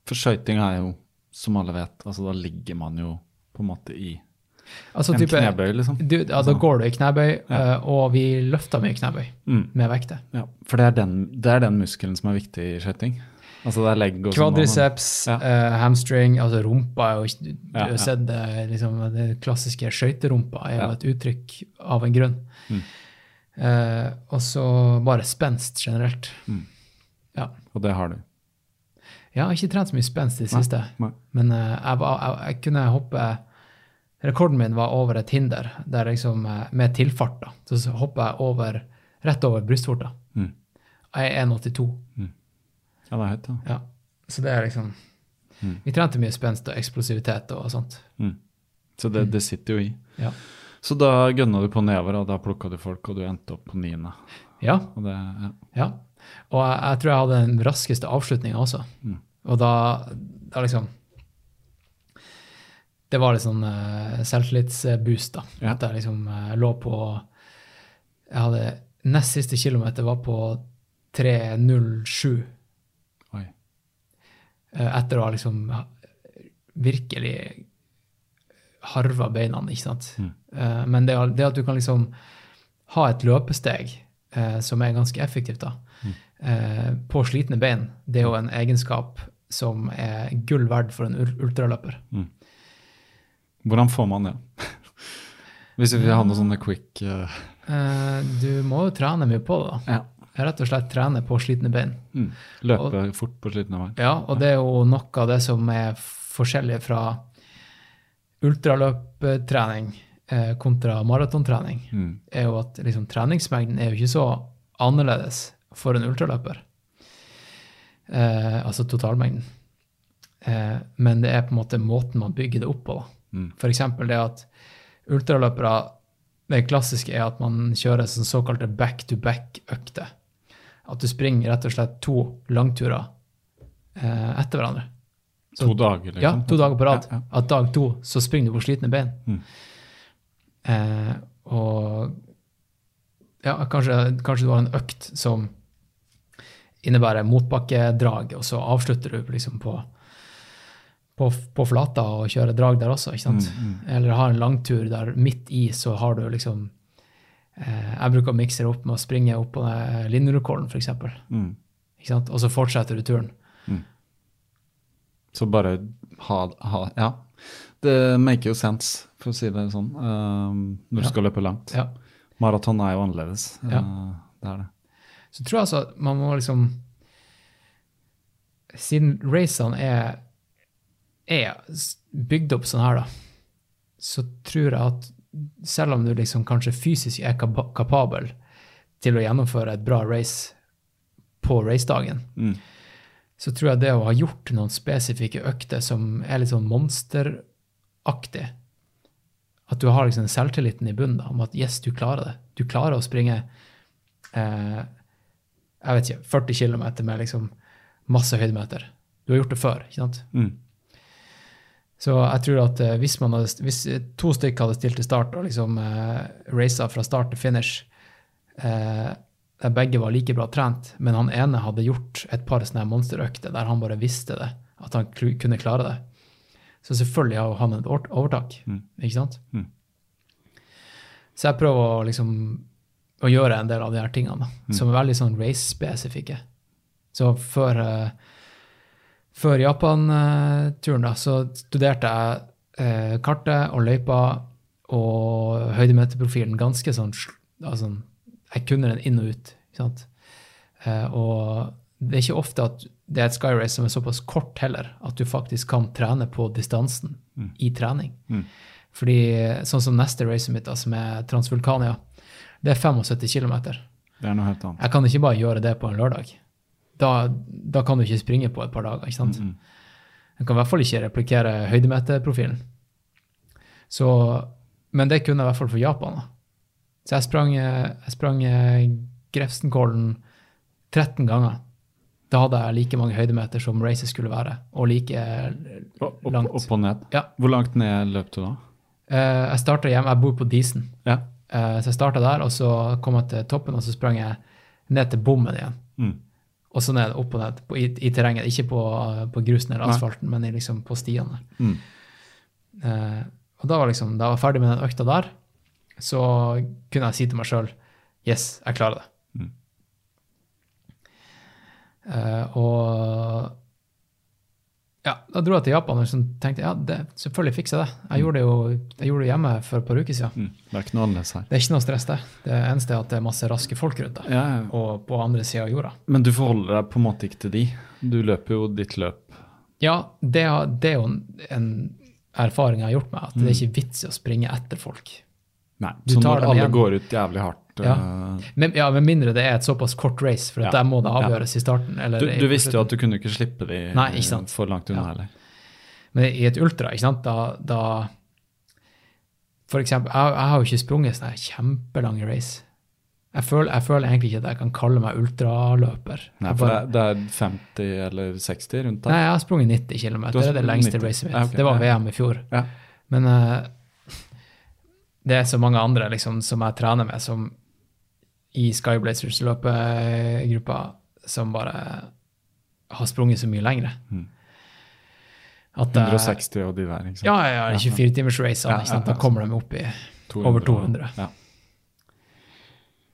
For skøyting er jo, som alle vet, altså da ligger man jo på en måte i Altså, en type- knebøy, liksom. Du, ja, da går du i knebøy, Ja. eh, og vi løfter mye knebøy Mm. med vekter. Ja, for det er, den, det er den muskelen som er viktig i skøyting. Altså det er legg og sånn. Kvadriceps, Ja. uh, hamstring, altså rumpa er jo Du, har sett det, liksom, det klassiske skøyterumpa er jo et uttrykk av en grunn. Mm. Uh, og så bare spenst generelt. Mm. Og det har du. Jeg har ikke trent så mye spenst i det siste, nei. men uh, jeg, var, jeg, jeg kunne hoppe Rekorden min var over et hinder, der liksom, eh, med tilfart. da. Så, hopper jeg over, rett over brystvorta. Mm. Jeg er 1,82. Ja, det er høyt, da. Ja. Så det er liksom Mm. Vi trente mye spenst og eksplosivitet og sånt. Mm. Så det, det sitter jo i. Ja. Så da gønna du på nedover, og da plukka du folk, og du endte opp på niende. ja. Det, ja. Ja. Og jeg, jeg tror jeg hadde den raskeste avslutninga også. Mm. Og da, da liksom Det var litt sånn uh, selvtillitsboost, da. Ja. At jeg liksom uh, lå på Jeg hadde Nest siste kilometer var på 3.07 Oi. Uh, etter å ha liksom virkelig harva beina, ikke sant. Mm. Uh, men det, det at du kan liksom ha et løpesteg som er ganske effektivt, da, Mm. eh, på slitne bein, det er jo en egenskap som er gull verd for en ultraløper. ultraløper. Hvordan får man det? Hvis vi har noen sånne quick uh... Du må jo trene mye på det, da. ja. Rett og slett trene på slitne bein. mm. Løpe fort på slitne bein. Ja, og det er jo noe av det som er forskjellig fra ultraløptrening kontra maratontrening, Mm. er jo at liksom, treningsmengden er jo ikke så annerledes for en ultraløper. Eh, altså totalmengden. Eh, men det er på en måte måten man bygger det opp på. da. Mm. Eksempel det at ultraløpere Det klassiske er at man kjører sånn såkalte back-to-back-økter. At du springer rett og slett to langturer eh, etter hverandre. Så- To dager, liksom? Ja, to dager på rad. Ja, ja. At dag to så springer du på slitne bein. Mm. Eh, og ja, kanskje, kanskje du har en økt som innebærer motbakkedrag, og så avslutter du liksom på, på, på flata og kjører drag der også, ikke sant? Mm, Eller har en langtur der midt i så har du liksom eh, Jeg bruker å mikse det opp med å springe opp på Linderudkollen, f.eks. Mm. Ikke sant? Og så fortsetter du turen. Så bare ha, ha Ja. Det make jo sense, for å si det sånn, um, når du Ja. skal løpe langt. Ja. Maraton er jo annerledes. Ja. Uh, det er det. Så tror jeg altså at man må liksom Siden racene er, er bygd opp sånn her, da, så tror jeg at selv om du liksom kanskje fysisk er kap kapabel til å gjennomføre et bra race på racedagen, Mm. så tror jeg det å ha gjort noen spesifikke økter som er litt sånn monsteraktig At du har liksom selvtilliten i bunnen da, om at yes, du klarer det. Du klarer å springe eh, jeg vet ikke, 40 km med liksom masse høydemeter. Du har gjort det før, ikke sant? Mm. Så jeg tror at eh, hvis, man hadde, hvis to stykker hadde stilt til start og liksom eh, raca fra start til finish, eh, der begge var like bra trent, men han ene hadde gjort et par sånne monsterøkter der han bare visste det, at han kunne klare det, så selvfølgelig har han et overtak, Mm. ikke sant? Mm. Så jeg prøver å liksom å gjøre en del av de her tingene, da, Mm. som er veldig sånn race-spesifikke. Så før, uh, Før Japan-turen da, så studerte jeg uh, kartet og løypa og høydemeterprofilen ganske sånn altså, Jeg kunne den inn og ut. ikke sant? Uh, og det er ikke ofte at det er et skyrace som er såpass kort heller, at du faktisk kan trene på distansen i trening. Fordi sånn som neste racet mitt, da, som er Transvulkania, det er 75 km. Det er noe helt annet. Jeg kan ikke bare gjøre det på en lørdag. Da, da kan du ikke springe på et par dager. ikke sant? Jeg kan i hvert fall ikke replikere høydemeterprofilen. Så, men det kunne jeg i hvert fall for Japan. da. Så jeg sprang, jeg sprang eh, Grefsenkollen 13 ganger. Da hadde jeg like mange høydemeter som racet skulle være, og like langt. Opp, opp og ned. Ja. Hvor langt ned løp du da? Eh, Jeg starta hjemme, jeg bor på Disen. Ja. Eh, Så jeg starta der, og så kom jeg til toppen, og så sprang jeg ned til bommen igjen. Mm. Og så ned, opp og ned på, i, i terrenget. Ikke på, på grusen eller Nei. asfalten, men i, liksom på stiene. Mm. Uh, og da var liksom, da jeg var ferdig med den økta der, så kunne jeg si til meg sjøl Yes, jeg klarer det. Mm. Uh, og ja, da dro jeg til Japan og liksom tenkte ja, det, selvfølgelig fikser jeg det. Jeg gjorde det jo jeg gjorde det hjemme for et par uker siden. Mm. Det er ikke noe annerledes her. Det er ikke noe stress, det. Det eneste er at det er masse raske folk rundt deg. Ja, ja. Og på andre sida av jorda. Men du forholder deg på en måte ikke til de. Du løper jo ditt løp. Ja, det, det er jo en erfaring jeg har gjort meg, at det er Mm. ikke vits i å springe etter folk. Nei, Du Så når alle hjem. går ut jævlig hardt Ja. eh, Men, ja, med mindre det er et såpass kort race, for Ja. der må det Ja. avgjøres i starten. Eller du, i visste jo at du kunne ikke slippe de Nei, ikke sant. for langt unna Ja. heller. Men i et ultra, ikke sant, da, da For eksempel, jeg, jeg har jo ikke sprunget sånne kjempelange race. Jeg føler, jeg føler egentlig ikke at jeg kan kalle meg ultraløper. Nei, for bare- det, det er 50 eller 60 rundt der. Nei, jeg har sprunget 90 km. Det er det lengste 90. racet mitt. Ja, okay, det var. VM i fjor. Ja. Men uh, det er så mange andre liksom, som jeg trener med, som i Skyblazers løpegruppa, som bare har sprunget så mye lengre. Mm. At 160 og de der, ikke sant? Ja, ja, ja 24-timers-racene. Ja, sant? ja, Da kommer de opp i 200 over 200. Ja,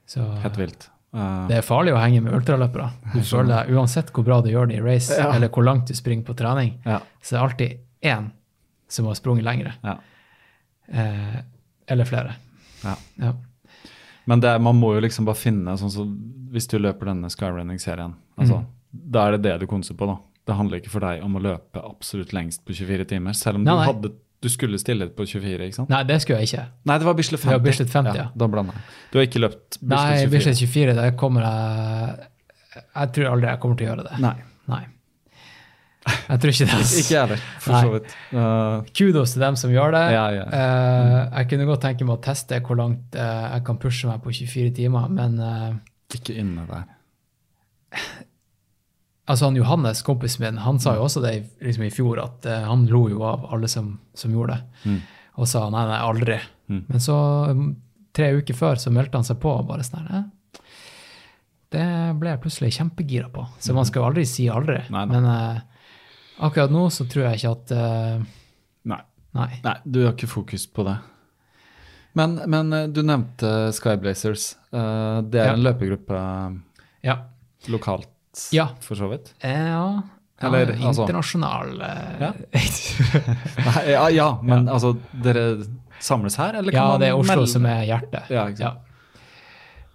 Så helt vilt. Uh, det er farlig å henge med ultraløpere. Du føler deg, Uansett hvor bra du gjør det i race, Ja. eller hvor langt du springer på trening, ja, så er det alltid én som har sprunget lengre. ja, Eh, eller flere. ja. Ja. Men det, man må jo liksom bare finne sånn så, Hvis du løper denne Skyrunning-serien, altså, Mm. da er det det du konser på, da. Det handler ikke for deg om å løpe absolutt lengst på 24 timer, selv om Nei, du, hadde, du skulle stille på 24, ikke sant? Nei, det skulle jeg ikke. Nei, det var Bislett 50. Var Bislett 50, ja. Da blanda jeg. Du har ikke løpt Bislett 24? Nei, Bislett 24, det kommer jeg Jeg tror aldri jeg kommer til å gjøre det. Nei. Nei. Jeg tror ikke det. Altså. Ikke jeg heller, for Nei. så vidt. Uh, Kudos til dem som gjør det. Ja, ja. Uh, jeg kunne godt tenke meg å teste hvor langt uh, jeg kan pushe meg på 24 timer, men eh, ikke inne der. altså han Johannes, kompisen min, han sa jo også det liksom i fjor, at han lo jo av alle som, som gjorde det, Mm. og sa nei, nei, aldri. Mm. Men så, um, tre uker før, så meldte han seg på og bare sånn her, «Eh, Det ble jeg plutselig kjempegira på. Så man skal jo aldri si aldri. Mm. Nei, nei. Men akkurat nå så tror jeg ikke at uh, Nei. Nei. Nei, du har ikke fokus på det. Men, men eh, du nevnte Skyblazers. Uh, det er Ja. en løpegruppe Ja. lokalt, Ja. for så vidt? Eh, ja. ja Eller, altså- internasjonal eh, Ja. Nei, ja, ja, men altså, dere samles her, eller kan Ja, det er Oslo melde- som er hjertet. Ja, ikke sant.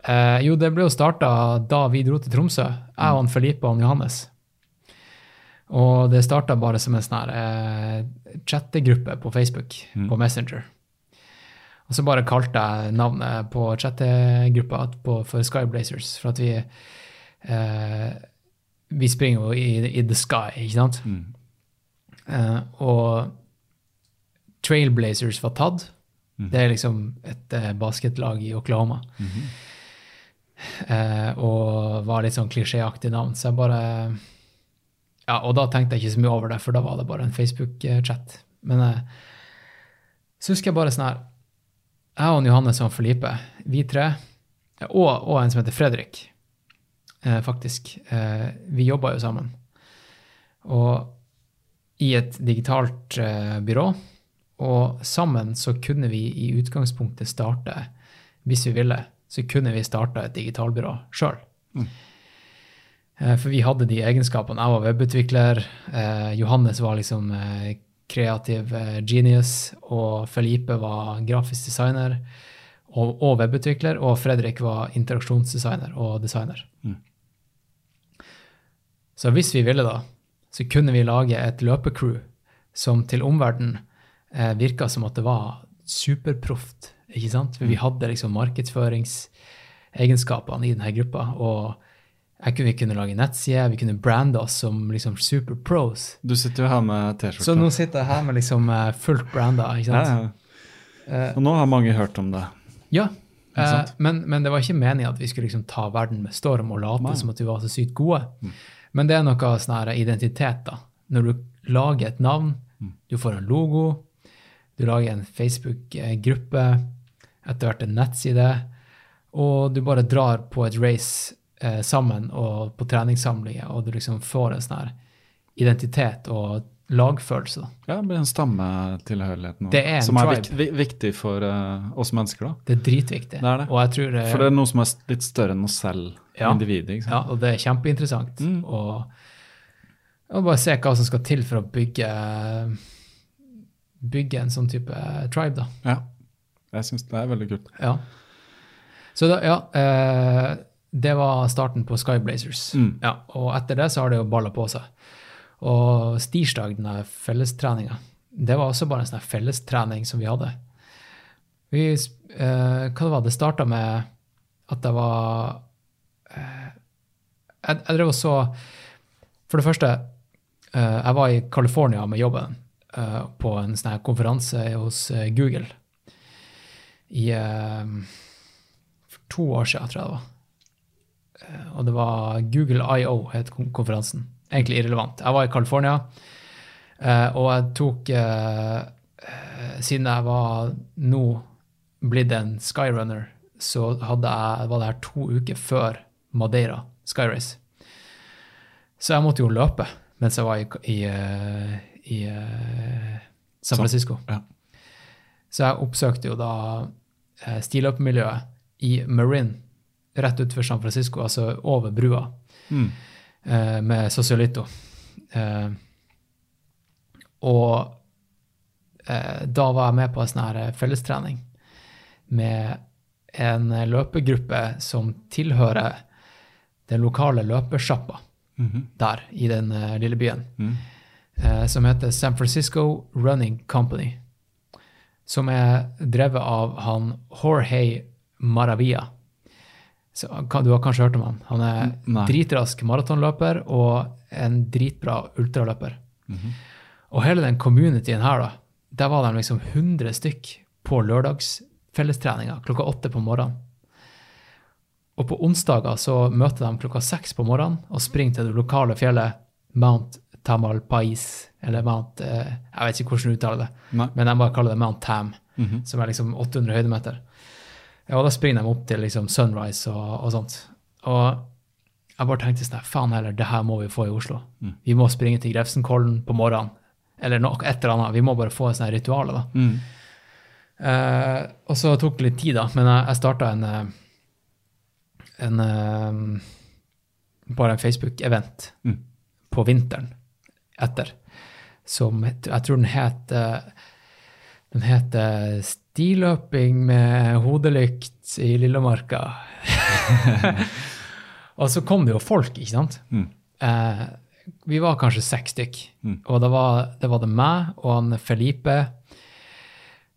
Uh, jo, det ble jo starta da vi dro til Tromsø, jeg og han Felipe og han Johannes. Og det starta bare som en sånn eh, chattegruppe på Facebook, på Messenger. Og så bare kalte jeg navnet på chattegruppa på- for Skyblazers, for at vi eh, Vi springer jo i, i the sky, ikke sant? Mm. Eh, og Trailblazers var tatt. Det er liksom et eh, basketlag i Oklahoma. eh, og var litt sånn klisjéaktig navn, så jeg bare Ja, og da tenkte jeg ikke så mye over det, for da var det bare en Facebook-chat. Men eh, så husker jeg bare sånn her Jeg og Johannes og Felipe, vi tre, og, og en som heter Fredrik, eh, faktisk, eh, vi jobba jo sammen. Og i et digitalt byrå. Og sammen så kunne vi i utgangspunktet starte, hvis vi ville, så kunne vi starta et digitalbyrå sjøl. Eh, For vi hadde de egenskapene. Jeg var webutvikler, eh, Johannes var liksom eh, kreativ eh, genius, og Felipe var grafisk designer og, og webutvikler, og Fredrik var interaksjonsdesigner og designer. Mm. Så hvis vi ville, da, så kunne vi lage et løpecrew som til omverdenen eh, virka som at det var superproft. ikke sant? For vi hadde liksom markedsføringsegenskapene i denne gruppa. og jeg vi kunne lage nettside, vi kunne brande oss som liksom super pros. Du sitter jo her med T-skjorte. Så nå sitter jeg her med liksom eh, fullt branda. ikke sant? ja. Og nå har mange hørt om det. Ja, eh, men, men det var ikke meningen at vi skulle liksom ta verden med storm og late Nei. som at vi var så sykt gode. Mm. Men det er noe sånn her identitet, da. Når du lager et navn, Mm. du får en logo, du lager en Facebook-gruppe, etter hvert en nettside, og du bare drar på et race eh, sammen og på treningssamlinger, og du liksom får en sånn her identitet og lagfølelse. da. Ja, det blir en stammetilhørighet nå. Det er en som er vik, vi- viktig for uh, oss mennesker, da. Det er dritviktig. Det er det. Og jeg tror det, For det er noe som er litt større enn oss selv, Ja. individet. Ja, og det er kjempeinteressant. Mm. Og, og bare se hva som skal til for å bygge, bygge en sånn type tribe, da. Ja. Jeg syns det er veldig kult. Ja. Så da, ja, eh, det var starten på Skyblazers. Mm. Ja, og etter det så har det jo balla på seg. Og stirsdag, den der fellestreninga, det var også bare en sånn fellestrening som vi hadde. Vi, eh, hva det var det? starta med at det var eh, jeg, jeg drev og så For det første, eh, jeg var i California med jobben eh, på en sånn konferanse hos eh, Google i eh, for to år siden, tror jeg det var. Eh, og det var Google IO, het konferansen. Egentlig irrelevant. Jeg var i California, eh, og jeg tok eh, Siden jeg var nå blitt en skyrunner, så jeg, var det her to uker før Madeira Skyrace. Så jeg måtte jo løpe mens jeg var i, i, i San San Så- Francisco. ja. Så jeg oppsøkte jo da stiløpermiljøet i Marin, rett utenfor San Francisco, altså over brua, Mm. eh, med Socialito. Eh, og eh, da var jeg med på en sånn eh, fellestrening med en eh, løpegruppe som tilhører den lokale løpersjappa Mhm. der i den uh, lille byen, Mm. som heter San Francisco Running Company. Som er drevet av han Jorge Maravilla. Så, du har kanskje hørt om han. Han er Nei. dritrask maratonløper og en dritbra ultraløper. Mhm. Og hele den communityen her, da, der var de liksom 100 stykk på lørdagsfellestreninga klokka åtte på morgenen. Og på onsdager så møter de klokka seks på morgenen og springer til det lokale fjellet Mount Tamalpais, eller Mount eh, Jeg vet ikke hvordan du uttaler det, Nei. men de bare kaller det Mount Tam, Mhm. som er liksom 800 høydemeter. Og da springer de opp til liksom Sunrise og, og sånt. Og jeg bare tenkte sånn, faen heller, det her må vi få i Oslo. Vi må springe til Grefsenkollen på morgenen, eller noe, et eller annet. Vi må bare få et sånt ritual da. Mm. Uh, og så tok det litt tid, da, men jeg, jeg starta en, eh, en uh, Bare en Facebook-event Mm. på vinteren etter, som jeg tror den het eh, Den het eh, 'Stiløping med hodelykt i Lillemarka'. og så kom det jo folk, ikke sant? Mm. Eh, vi var kanskje seks stykk. Mm. Og det var, det var det meg og han Felipe.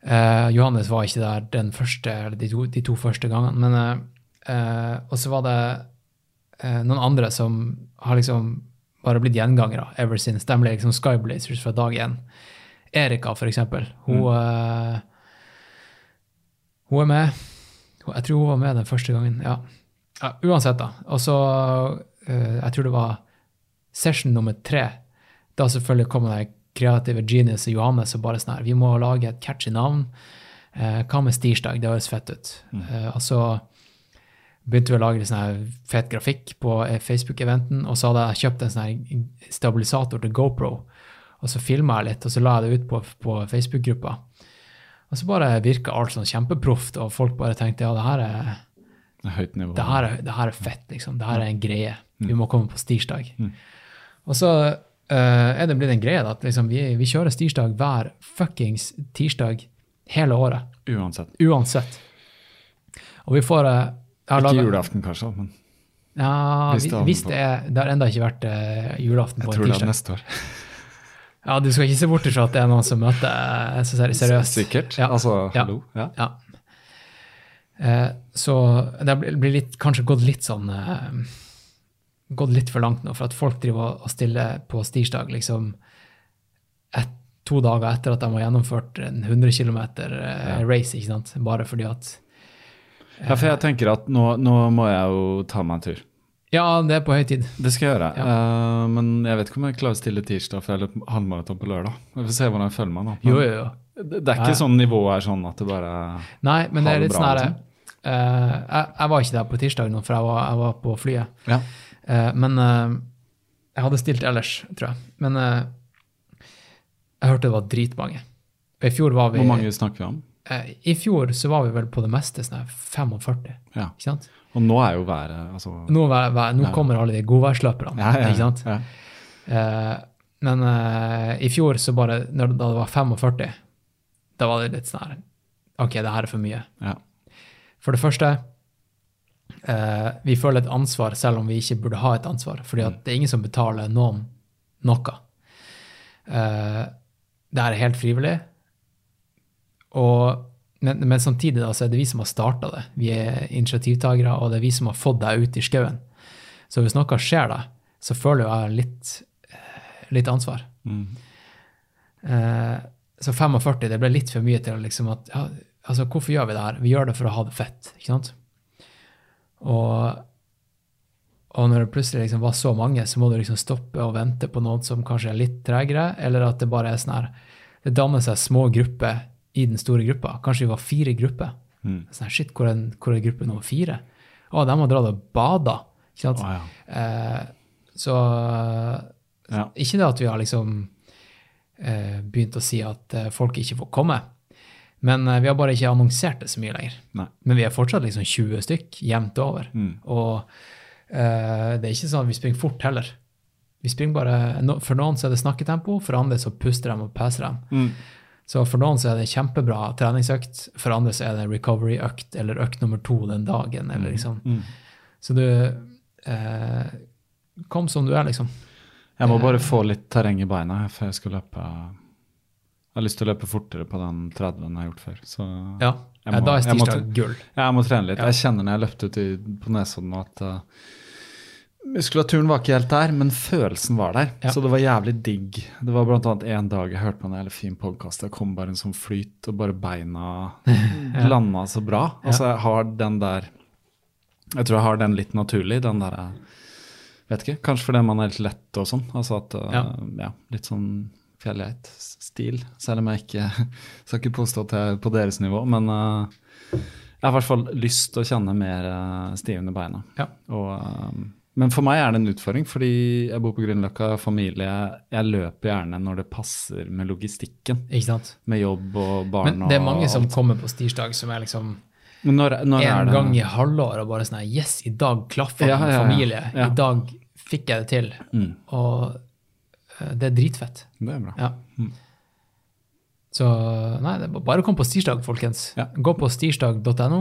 Eh, Johannes var ikke der den første, eller de to, de to første gangene. Men, eh, eh, og så var det eh, noen andre som har liksom bare blitt gjengangere ever since. De ble liksom Skyblazers fra dag én. Erika, for eksempel. Hun, eh, hun er med. Jeg tror hun var med den første gangen. Ja. ja uansett, da. Og så eh, Jeg tror det var session nummer tre. Da selvfølgelig kom den kreative genius Johannes og bare sånn her Vi må lage et catchy navn. Eh, hva med stirsdag? Det høres fett ut. Eh, og så begynte vi å lage sånn fet grafikk på Facebook-eventen, og så hadde jeg kjøpt en sånn stabilisator til GoPro, og så filma jeg litt, og så la jeg det ut på, på Facebook-gruppa. Og så bare virka alt sånn kjempeproft, og folk bare tenkte ja, det her er, høyt nivå. det her er, det her er fett, liksom. Det her er en greie. Vi må komme på stirsdag. Og så uh, er det blitt en greie at liksom, vi, vi kjører stirsdag hver fuckings tirsdag hele året. Uansett. Uansett. Og vi får uh, Ikke laget- julaften, kanskje, men Ja, Hvis det hvis det er Det har ennå ikke vært uh, julaften jeg tror det er neste år. Ja, Du skal ikke se bort ifra at det er noen som møter eh, så seriøst. Sikkert. Ja. Altså, hallo. Ja. Ja. Eh, så det blir litt, kanskje gått litt sånn eh, Gått litt for langt nå, for at folk driver og stiller på stirsdag liksom et, to dager etter at de har gjennomført en 100 km eh, race, ikke sant? Bare fordi at ja, for jeg tenker at nå, nå må jeg jo ta meg en tur. Ja, det er på høy tid. Det skal jeg gjøre. Eh, men jeg vet ikke om jeg klarer å stille tirsdag, for jeg løper halvmaraton på lørdag. Vi får se hvordan jeg føler meg nå. Jo, jo, jo. Det, det er ikke Nei. sånn nivå er sånn at det bare Nei, men det er litt sånn her eh, jeg, jeg var ikke der på tirsdag nå, for jeg var, jeg var på flyet. Ja. Uh, men jeg hadde stilt ellers, tror jeg. Men jeg hørte det var dritmange. I fjor var vi Hvor mange snakker vi om? I fjor så var vi vel på det meste sånn 45, Ja. ikke sant? Og nå er jo været altså Nå, vær- vær- nå Ja. kommer alle de godværsløperne, ja, ja, ikke sant? Eh, men uh, i fjor, så bare, da det var 45, da var det litt sånn her OK, det her er for mye. Ja. For det første, uh, vi føler et ansvar selv om vi ikke burde ha et ansvar. fordi at det er ingen som betaler noen noe. Det er helt frivillig. Og, men, men samtidig da, så er det vi som har starta det. Vi er initiativtakere, og det er vi som har fått deg ut i skauen. Så hvis noe skjer da, så føler jeg litt, eh, litt ansvar. Mm. Eh, så 45, det ble litt for mye til liksom at ja, altså Hvorfor gjør vi det her? Vi gjør det for å ha det fett, ikke sant? Og, og når det plutselig liksom var så mange, så må du liksom stoppe og vente på noen som kanskje er litt tregere, eller at det bare er sånn her Det danner seg små grupper i den store gruppa. Kanskje vi var fire grupper. Mm. Sånn Shit, hvor er, hvor er gruppe nummer fire? Å, de har dratt og bada. Ikke sant? Å, ja. Eh, så Ja. ikke det at vi har liksom eh, begynt å si at eh, folk ikke får komme, men eh, vi har bare ikke annonsert det så mye lenger. Nei. Men vi er fortsatt liksom 20 stykk jevnt over. Mm. Og uh, det er ikke sånn at vi springer fort heller. Vi springer bare, no, For noen så er det snakketempo, for andre så puster de og peser de. Mm. Så for noen så er det kjempebra treningsøkt, for andre så er det recovery-økt eller økt nummer to den dagen. eller liksom. Mm. Så du eh, Kom som du er, liksom. Jeg må bare få litt terreng i beina før jeg skal løpe. Jeg har lyst til å løpe fortere på den 30 jeg har gjort før. Så Ja, må- da er tirsdag gull. jeg må trene litt. Ja. Jeg kjenner når jeg løpte ut i, på Nesodden at uh, muskulaturen var ikke helt der, men følelsen var der. Ja. Så det var jævlig digg. Det var blant annet en dag jeg hørte på en jævlig fin podkast. Det kom bare en sånn flyt, og bare beina landa så bra. Altså jeg har den der Jeg tror jeg har den litt naturlig, den der eh, Vet ikke, kanskje fordi man er litt lett og sånn. Altså at Ja. ja. litt sånn fjellgeit-stil. Selv om jeg ikke skal ikke påstå at jeg er på deres nivå, men uh, jeg har i hvert fall lyst til å kjenne mer uh, stivende beina. Ja. Og, uh, men for meg er det en utfordring, fordi jeg bor på Grünerløkka, familie. Jeg løper gjerne når det passer med logistikken, Ikke sant? med jobb og barn Men det er mange som kommer på stirsdag som er liksom når, når en gang i halvåret og bare sånn Yes, i dag klaffer Ja, ja, ja. familie. I dag fikk jeg det til. Mm. Og eh, det er dritfett. Det er bra. Ja. Mm. Så nei, bare å komme på stirsdag, folkens. Gå på stirsdag.no,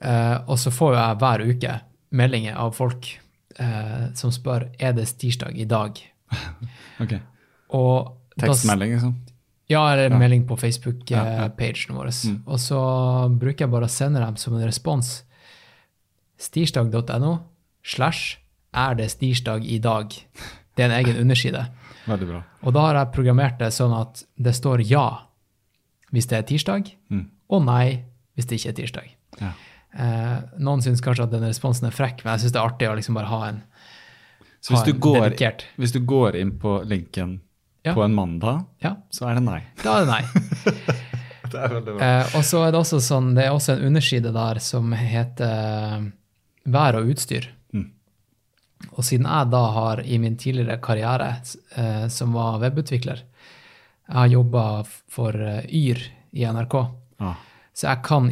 eh, og så får jeg hver uke meldinger av folk eh, som spør er det stirsdag i dag. Ok. Og Tekstmelding, liksom? Ja, eller Ja. melding på. Facebook-pagen vår. Mm. Og så bruker jeg bare å sende dem som en respons stirsdag.no slash er det stirsdag i dag. Det er en egen underside. Veldig bra. Og da har jeg programmert det sånn at det står ja hvis det er tirsdag, Mm. og nei hvis det ikke er tirsdag. Ja. Eh, noen syns kanskje at den responsen er frekk, men jeg syns det er artig å liksom bare ha en, Så hvis ha du, går, dedikert. hvis du går inn på linken Ja. på en mandag, Ja, så er det nei. da er det nei. Det er veldig Eh, og så er det også sånn, det er også en underside der som heter eh, vær og utstyr. Mm. Og siden jeg da har i min tidligere karriere, eh, som var webutvikler, jeg har jobba for eh, Yr i NRK, Ah. så jeg kan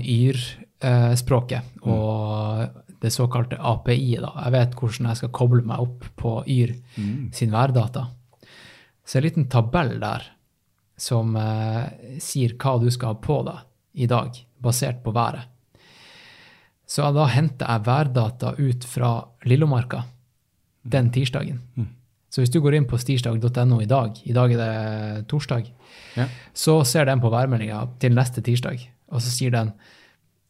Yr-språket og det såkalte API-et. Jeg vet hvordan jeg skal koble meg opp på Yr sin værdata. Så en liten tabell der som eh, sier hva du skal ha på deg i dag, basert på været. Så da henter jeg værdata ut fra Lillomarka den tirsdagen. Så hvis du går inn på stirsdag.no i dag, i dag er det torsdag, Ja. så ser den på værmeldinga til neste tirsdag, og så sier den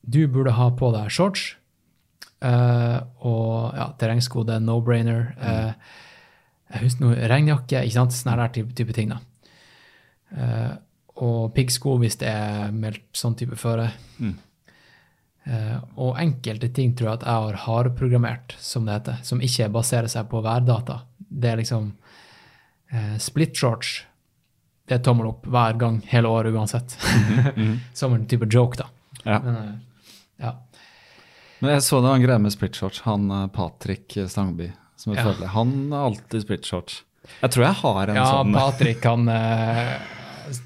du burde ha på deg shorts Uh, og ja, er no-brainer. Uh, jeg husker noe, Regnjakke, ikke sant? Sånn her type, type ting. da. Uh, og piggsko hvis det er meldt sånn type føre. Eh, og enkelte ting tror jeg at jeg har hardprogrammert, som det heter, som ikke baserer seg på værdata. Det er liksom split shorts. Det er tommel opp hver gang, hele året uansett. som en type joke, da. Ja. Men, ja. Men jeg så det var en greie med splitshorts. Han eh, Patrick Stangby, som jeg Ja. følger, han har alltid splitshorts. Jeg tror jeg har en ja, sånn Patrick, han eh,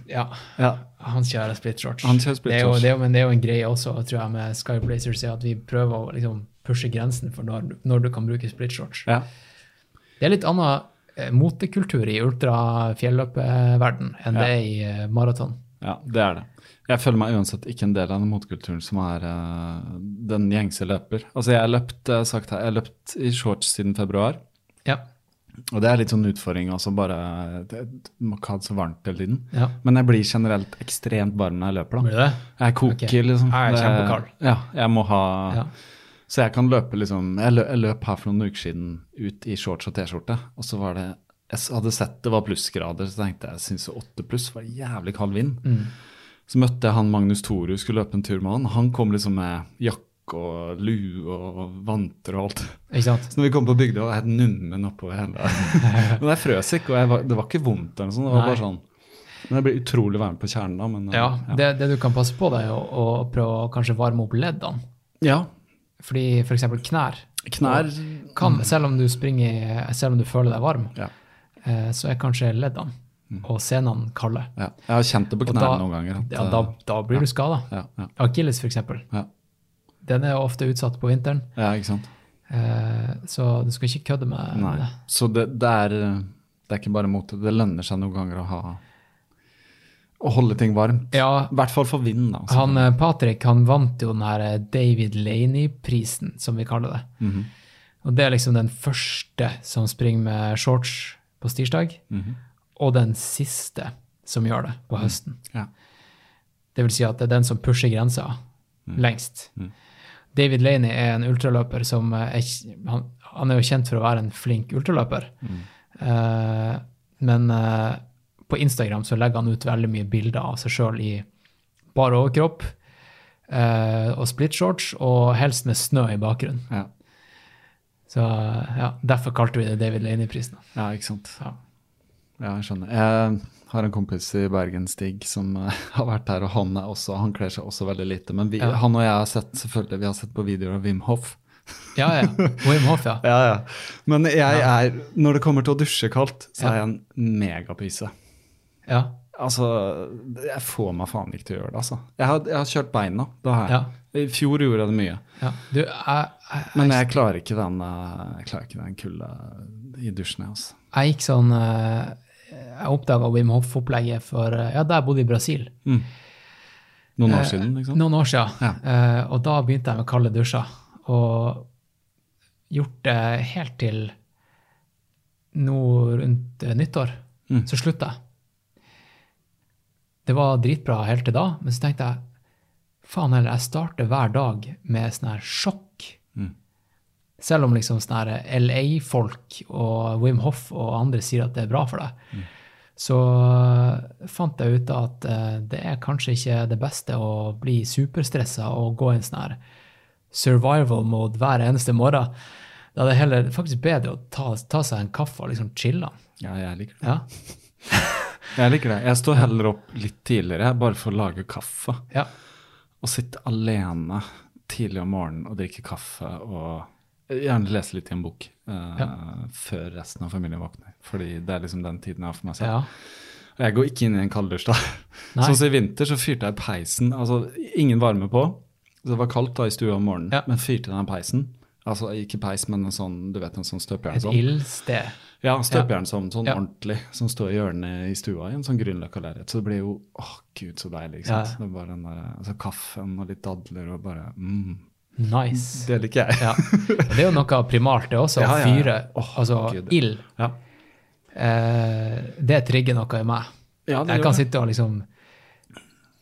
Ja. Ja. Han kjører split. Kjører split det shorts. det er men det er jo en greie også, tror jeg, med Sky Blazers, er at vi prøver å liksom pushe grensen for når, når du kan bruke split shorts. Ja. Det er litt annen eh, motekultur i ultra-fjelløperverden enn Ja. det er i maraton. ja, det er det. Jeg føler meg uansett ikke en del av den motkulturen som er uh, den gjengse løper. Altså, jeg har løpt, eh, sagt her, jeg har løpt i shorts siden februar. Ja. Og det er litt sånn utfordring også, bare det, Du må ikke ha det så varmt hele tiden. ja. Men jeg blir generelt ekstremt varm når jeg løper, da. Jeg koker, okay. liksom. Jeg er kjempekald. Ja, jeg må ha Ja. Så jeg kan løpe liksom Jeg løp, jeg løp her for noen uker siden ut i shorts og T-skjorte, og så var det Jeg hadde sett det var plussgrader, så tenkte jeg jeg syntes åtte pluss var jævlig kald vind. Mm. Så møtte jeg han Magnus Toru, skulle løpe en tur med han. Han kom liksom med jakke og lue og vanter og alt. Ikke sant? Så når vi kom på bygda, var jeg helt nummen oppover hele Men jeg frøs ikke, og var, det var ikke vondt eller noe sånt. Det var Nei. bare sånn Men jeg blir utrolig varm på kjernen da. Men, Ja, det, det du kan passe på, da, er å, å prøve å kanskje varme opp leddene. ja. Fordi f.eks. knær Knær kan, selv om du springer, selv om du føler deg varm, ja. eh, så er kanskje leddene og senene kalde. ja. Jeg har kjent det på knærne noen ganger. at, Ja, da, eh, da blir du skada. ja, ja, Akilles, f.eks. ja. Den er ofte utsatt på vinteren, ja, ikke sant. eh, så du skal ikke kødde med Nei. det. Så det, det, er, det er ikke bare mote. Det lønner seg noen ganger å ha Å holde ting varmt. Ja, I hvert fall for vinden. altså. han eh, Patrick han vant jo den her eh, David Laney-prisen, som vi kaller det. Mhm. Og det er liksom den første som springer med shorts på stirsdag, Mhm. Og den siste som gjør det på høsten. Ja. Det vil si at det er den som pusher grensa Mm. lengst. David Laney er en ultraløper som er, han, han er jo kjent for å være en flink ultraløper. Mm. Uh, men uh, på Instagram så legger han ut veldig mye bilder av seg sjøl i bar overkropp uh, og split shorts, og helst med snø i bakgrunnen. Ja. Så ja, derfor kalte vi det David Laney-prisen. ja, ikke sant. Ja. Ja, jeg skjønner. Jeg har en kompis i Bergen, Stig, som eh, har vært der, og han, er også, han kler seg også veldig lite. Men vi, Ja. han og jeg har sett selvfølgelig, vi har sett på videoer av Wim Hof. Ja, ja. Wim Hof, ja. Ja, ja. Men jeg er, når det kommer til å dusje kaldt, så er jeg en megapyse. ja. Altså, jeg får meg faen ikke til å gjøre det, altså. Jeg har, jeg har kjørt beina, det har jeg. Ja. I fjor gjorde jeg det mye. ja. Du, jeg, jeg, Men jeg klarer ikke den, eh, jeg klarer ikke den kulda i dusjen, jeg, altså. jeg gikk sånn eh, Jeg oppdaga Wim Hof-opplegget for eh, Ja, da jeg bodde i Brasil. Noen år Eh, siden, liksom. Noen år siden. Ja. Eh, og da begynte jeg med kalde dusjer. Og gjort det helt til nå rundt eh, nyttår. Mm. Så slutta jeg. Det var dritbra helt til da, men så tenkte jeg faen heller, jeg starter hver dag med sånn her sjokk. Selv om liksom sånn LA-folk og Wim Hof og andre sier at det er bra for deg, Mm. så fant jeg ut at eh, det er kanskje ikke det beste å bli superstressa og gå i en sånn survival mode hver eneste morgen. Da er det heller faktisk bedre å ta, ta seg en kaffe og liksom chille. Ja, jeg liker det. Ja. Jeg liker det. Jeg står heller opp litt tidligere, bare for å lage kaffe. ja. Og sitte alene tidlig om morgenen og drikke kaffe og gjerne lese litt i en bok eh, før resten av familien våkner. Fordi det er liksom den tiden jeg har for meg selv. ja. Og jeg går ikke inn i en kalddusj da. Sånn som i vinter så fyrte jeg peisen, altså ingen varme på. Så det var kaldt da i stua om morgenen, Ja. men fyrte den peisen. Altså ikke peis, men en sånn, du vet, en sånn støpejern. Et Sånn. ildsted. Ja, støpejern som sånn Ja. ordentlig, som står i hjørnet i stua i en sånn Grünerløkka-leilighet. Så det blir jo åh, gud, så deilig. ikke sant? Ja. Det er bare den der, altså Kaffen og litt dadler og bare mm. Nice. Det liker jeg. Ja. Det er jo noe primalt, det også. Å fyre. Oh, altså ild. Ja. Eh, det trigger noe i meg. Ja, Jeg kan sitte og liksom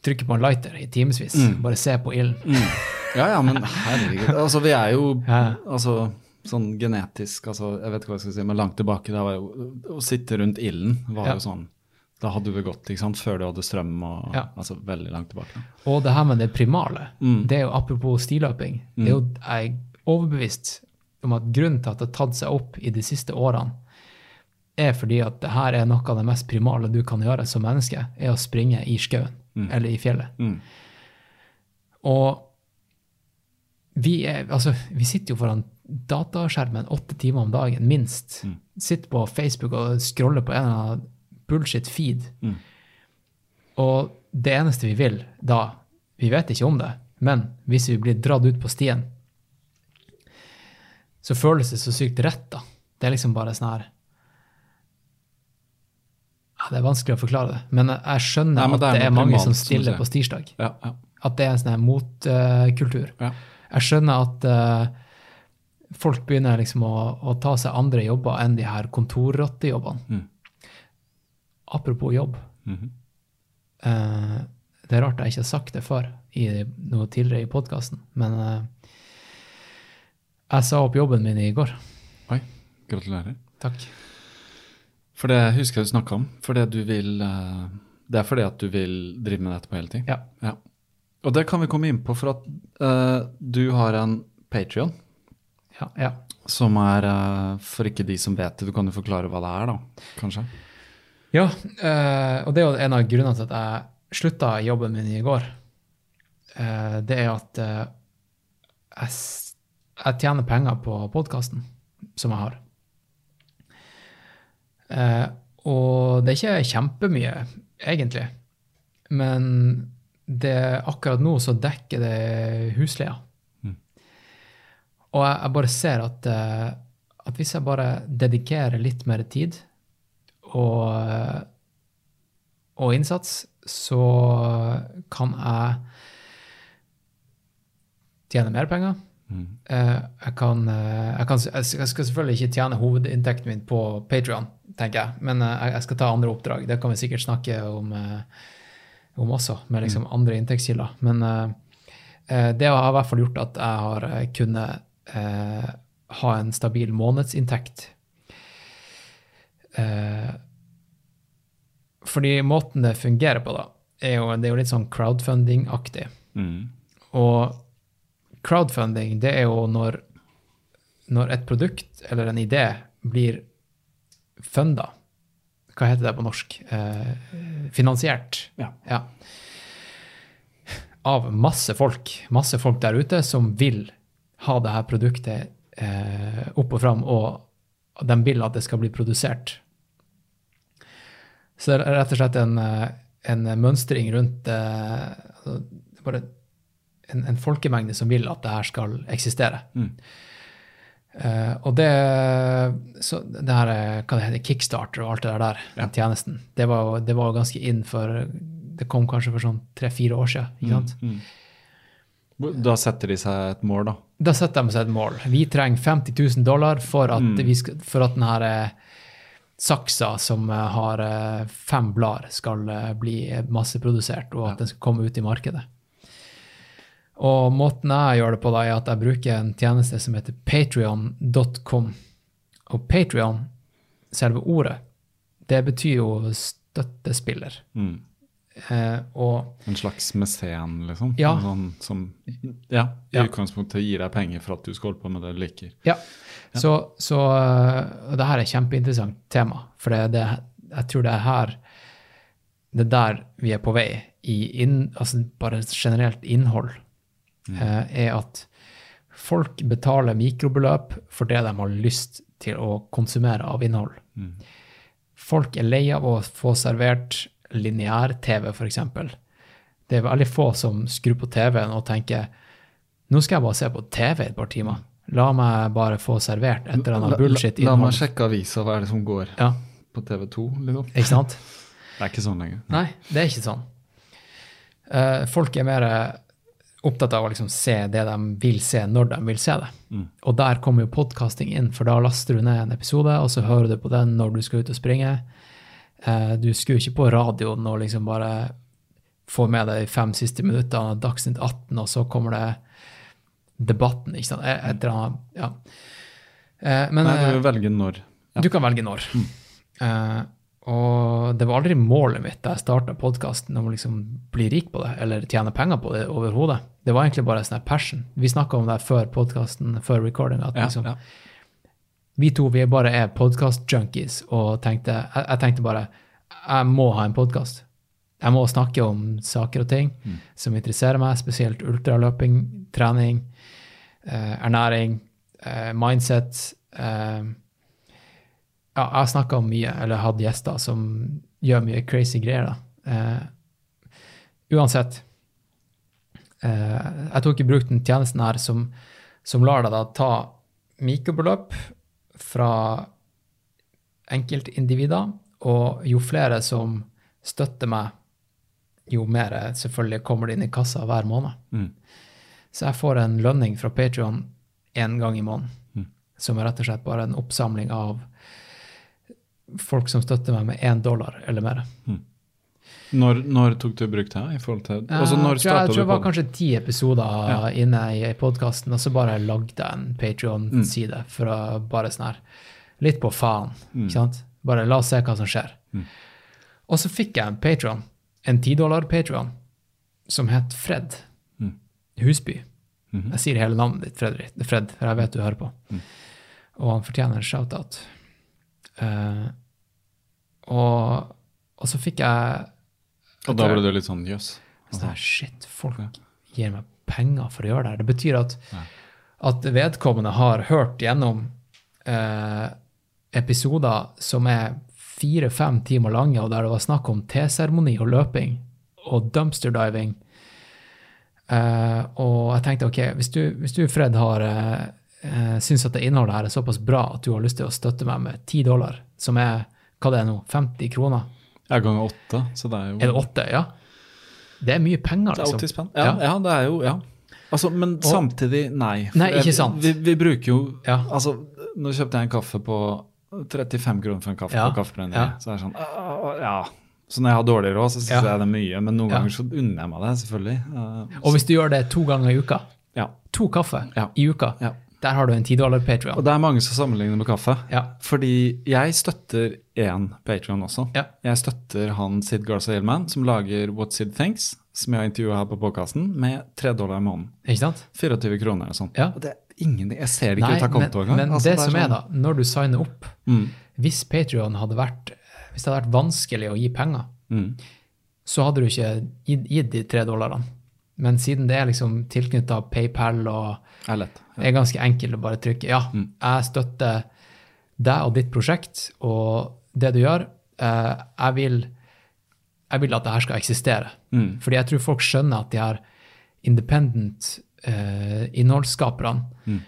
trykke på en lighter i timevis. Mm. Bare se på ilden. Ja, ja, men herregud. Altså, vi er jo altså, sånn genetisk altså, Jeg vet ikke hva jeg skal si, men langt tilbake da var jo Å sitte rundt ilden var Ja. jo sånn Da hadde det gått ikke sant? Før du hadde strøm og Ja. Altså veldig langt tilbake. Og det her med det primale, Mm. det er jo apropos stiløping. Det er jo, jeg er overbevist om at grunnen til at det har tatt seg opp i de siste årene, er fordi at det her er noe av det mest primale du kan gjøre som menneske, er å springe i skauen eller i fjellet. Mm. Og vi, er, altså, vi sitter jo foran dataskjermen åtte timer om dagen, minst. Mm. Sitter på Facebook og scroller på en eller annen bullshit feed. Mm. Og det eneste vi vil da, vi vet ikke om det, men hvis vi blir dratt ut på stien, så føles det så sykt rett, da. Det er liksom bare sånn her ja, Det er vanskelig å forklare det, men jeg skjønner Nei, men at det er det er mange primalt, som stiller på stirsdag. Ja, ja, At det er en sånn motkultur. ja. Jeg skjønner at uh, folk begynner liksom å, å ta seg andre jobber enn de her kontorrottejobbene. Mm. Apropos jobb. Mm -hmm. uh, det er rart jeg ikke har sagt det før i noe tidligere i podkasten, men uh, jeg sa opp jobben min i går. Oi, gratulerer. Takk. For det husker jeg du snakka om. Fordi du vil uh, Det er fordi at du vil drive med dette på heltid? Ja. ja. Og det kan vi komme inn på, for at du har en Patrion Ja, ja. som er For ikke de som vet det, du kan jo forklare hva det er, da? Kanskje? Ja eh, og det er jo en av grunnene til at jeg slutta jobben min i går. Eh, det er at eh, jeg, jeg tjener penger på podkasten som jeg har. Og det er ikke kjempemye, egentlig. Men det, akkurat nå så dekker det husleia. Mm. Og jeg, jeg bare ser at, at hvis jeg bare dedikerer litt mer tid og, og innsats, så kan jeg tjene mer penger. Mm. Eh, jeg, kan, eh, jeg, kan, jeg skal selvfølgelig ikke tjene hovedinntekten min på Patrion, tenker jeg, men eh, jeg skal ta andre oppdrag. Det kan vi sikkert snakke om, om også, med liksom andre inntektskilder. Men det har i hvert fall gjort at jeg har kunnet ha en stabil månedsinntekt. Eh, fordi måten det fungerer på, da, er jo, det er jo litt sånn crowdfunding-aktig. Mm. Og crowdfunding, det er jo når, når et produkt eller en idé blir funda. Hva heter det på norsk? Eh, finansiert. Ja. Ja. Av masse folk. Masse folk der ute som vil ha det her produktet eh, opp og fram, og de vil at det skal bli produsert. Så det er rett og slett en, eh, en mønstring rundt eh, altså, bare en, en folkemengde som vil at det her skal eksistere. Mm. Uh, og det, så det her, hva det heter, Kickstarter og alt det der, Ja. den tjenesten, det var, det var ganske inn for Det kom kanskje for sånn tre-fire år siden. ikke sant? Mm. Da setter de seg et mål, da. Da setter de seg et mål. Vi trenger 50 000 dollar for at, Mm. vi skal, for at denne eh, saksa som eh, har eh, fem blader, skal eh, bli masseprodusert, og at den skal komme ut i markedet. Og måten jeg gjør det på, da, er at jeg bruker en tjeneste som heter patrion.com. Og Patrion, selve ordet, det betyr jo støttespiller. Mm. Eh, og En slags mesen, liksom? Ja. Sånn, som ja, i Ja. utgangspunktet gir deg penger for at du skal holde på med det du liker. Ja. Så, så øh, og det her er et kjempeinteressant tema, for det, det, jeg tror det er her Det er der vi er på vei i inn, altså bare generelt innhold. eh, er at folk betaler mikrobeløp for det de har lyst til å konsumere av innhold. Mm. Folk er lei av å få servert lineær-TV, f.eks. Det er veldig få som skrur på TV-en og tenker nå skal jeg bare se på TV et par timer. La meg bare få servert et eller annet la, bullshit la meg sjekke avisa, hva er det som går Ja, på TV 2? Liksom. ikke sant? Det er ikke sånn lenger. Nei, det er ikke sånn. Uh, folk er mer opptatt av å liksom se det de vil se, når de vil se det. Mm. Og der kommer jo podkasting inn, for da laster du ned en episode, og så hører du på den når du skal ut og springe. Eh, du skrur ikke på radioen og liksom bare får med deg de fem siste minuttene av Dagsnytt 18, og så kommer det debatten, ikke sant. Et eller annet, ja. Eh, men Nei, eh, du velger når. Ja. du kan velge når. Eh, og det var aldri målet mitt da jeg starta podkasten, om å liksom bli rik på det eller tjene penger på det overhodet. Det var egentlig bare sånn her passion. Vi snakka om det før podkasten, før recording, at Ja, liksom, ja. Vi to vi bare er podkast-junkies, og tenkte, jeg, jeg tenkte bare jeg må ha en podkast. Jeg må snakke om saker og ting som interesserer meg, spesielt ultraløping, trening, eh, ernæring, eh, mindset. Eh, ja, jeg har snakka om mye, eller hatt gjester som gjør mye crazy greier. Eh, uansett. Eh, jeg tok i bruk den tjenesten her som, som lar deg da ta mikrobeløp fra enkeltindivider, og jo flere som støtter meg, jo mer selvfølgelig kommer det inn i kassa hver måned. Mm. Så jeg får en lønning fra Patreon én gang i måneden, Mm. som er rett og slett bare en oppsamling av folk som støtter meg med én dollar eller mer. Når, når tok du brukt bruk det? i forhold til... Altså, jeg når tror jeg, startet jeg tror det var kanskje ti episoder Ja. inne i podkasten, og så bare lagde jeg en Patreon-side for å bare sånn her Litt på faen, ikke sant? Bare la oss se hva som skjer. Og så fikk jeg en Patreon, en tidollar Patreon, som het Fred Husby. Jeg sier hele navnet ditt, Fredrik, Fred, for jeg vet du hører på. Og han fortjener en shout-out. Uh, og, og så fikk jeg Og da ble du litt sånn jøss. Yes. Så shit, folk gir meg penger for å gjøre det her. Det betyr at, at vedkommende har hørt gjennom eh, episoder som er fire-fem timer lange, og der det var snakk om teseremoni og løping og dumpster diving. Eh, og jeg tenkte ok, hvis du, hvis du Fred, har eh, syns at det innholdet her er såpass bra at du har lyst til å støtte meg med 10 dollar, som er hva det er nå, 50 kroner? Er ganger åtte, så det er jo Er det åtte? Ja. Det er mye penger, liksom. Det er liksom. 80 spenn. Ja, ja. det er jo Ja. Altså, men samtidig, nei. Nei, ikke sant. Vi, vi bruker jo Ja. Altså, nå kjøpte jeg en kaffe på 35 kroner for en kaffe Ja. på Kaffebrenneriet. Ja. Så er sånn uh, Ja. Så når jeg har dårlig råd, så syns Ja. jeg det er mye. Men noen Ja. ganger så unner jeg meg det, selvfølgelig. Uh, Og hvis du gjør det to ganger i uka, ja. to kaffe Ja. i uka, Ja. Der har du en 10 dollar Og det er mange som sammenligner med kaffe. Ja. Fordi jeg støtter én Patrion også. Ja. Jeg støtter han Sid Garza Hillman, som lager What Sid Thinks, som jeg har intervjua her på podkasten, med tre dollar i måneden. Ikke sant? 24 kroner og sånn. Ja. Og det er ingen, Jeg ser det ikke Nei, ut av kontoen engang. men Altså, det, som er sånn- da, når du signer opp, Mm, hvis Patreon hadde vært hvis det hadde vært vanskelig å gi penger, mm, så hadde du ikke gitt de tre dollarene. Men siden det er liksom tilknytta PayPal og det er lett. det er ganske enkelt å bare trykke ja, Mm. jeg støtter deg og ditt prosjekt og det du gjør. Eh, jeg, vil, jeg vil at det her skal eksistere. Mm. Fordi jeg tror folk skjønner at de her independent eh, innholdsskaperne, Mm.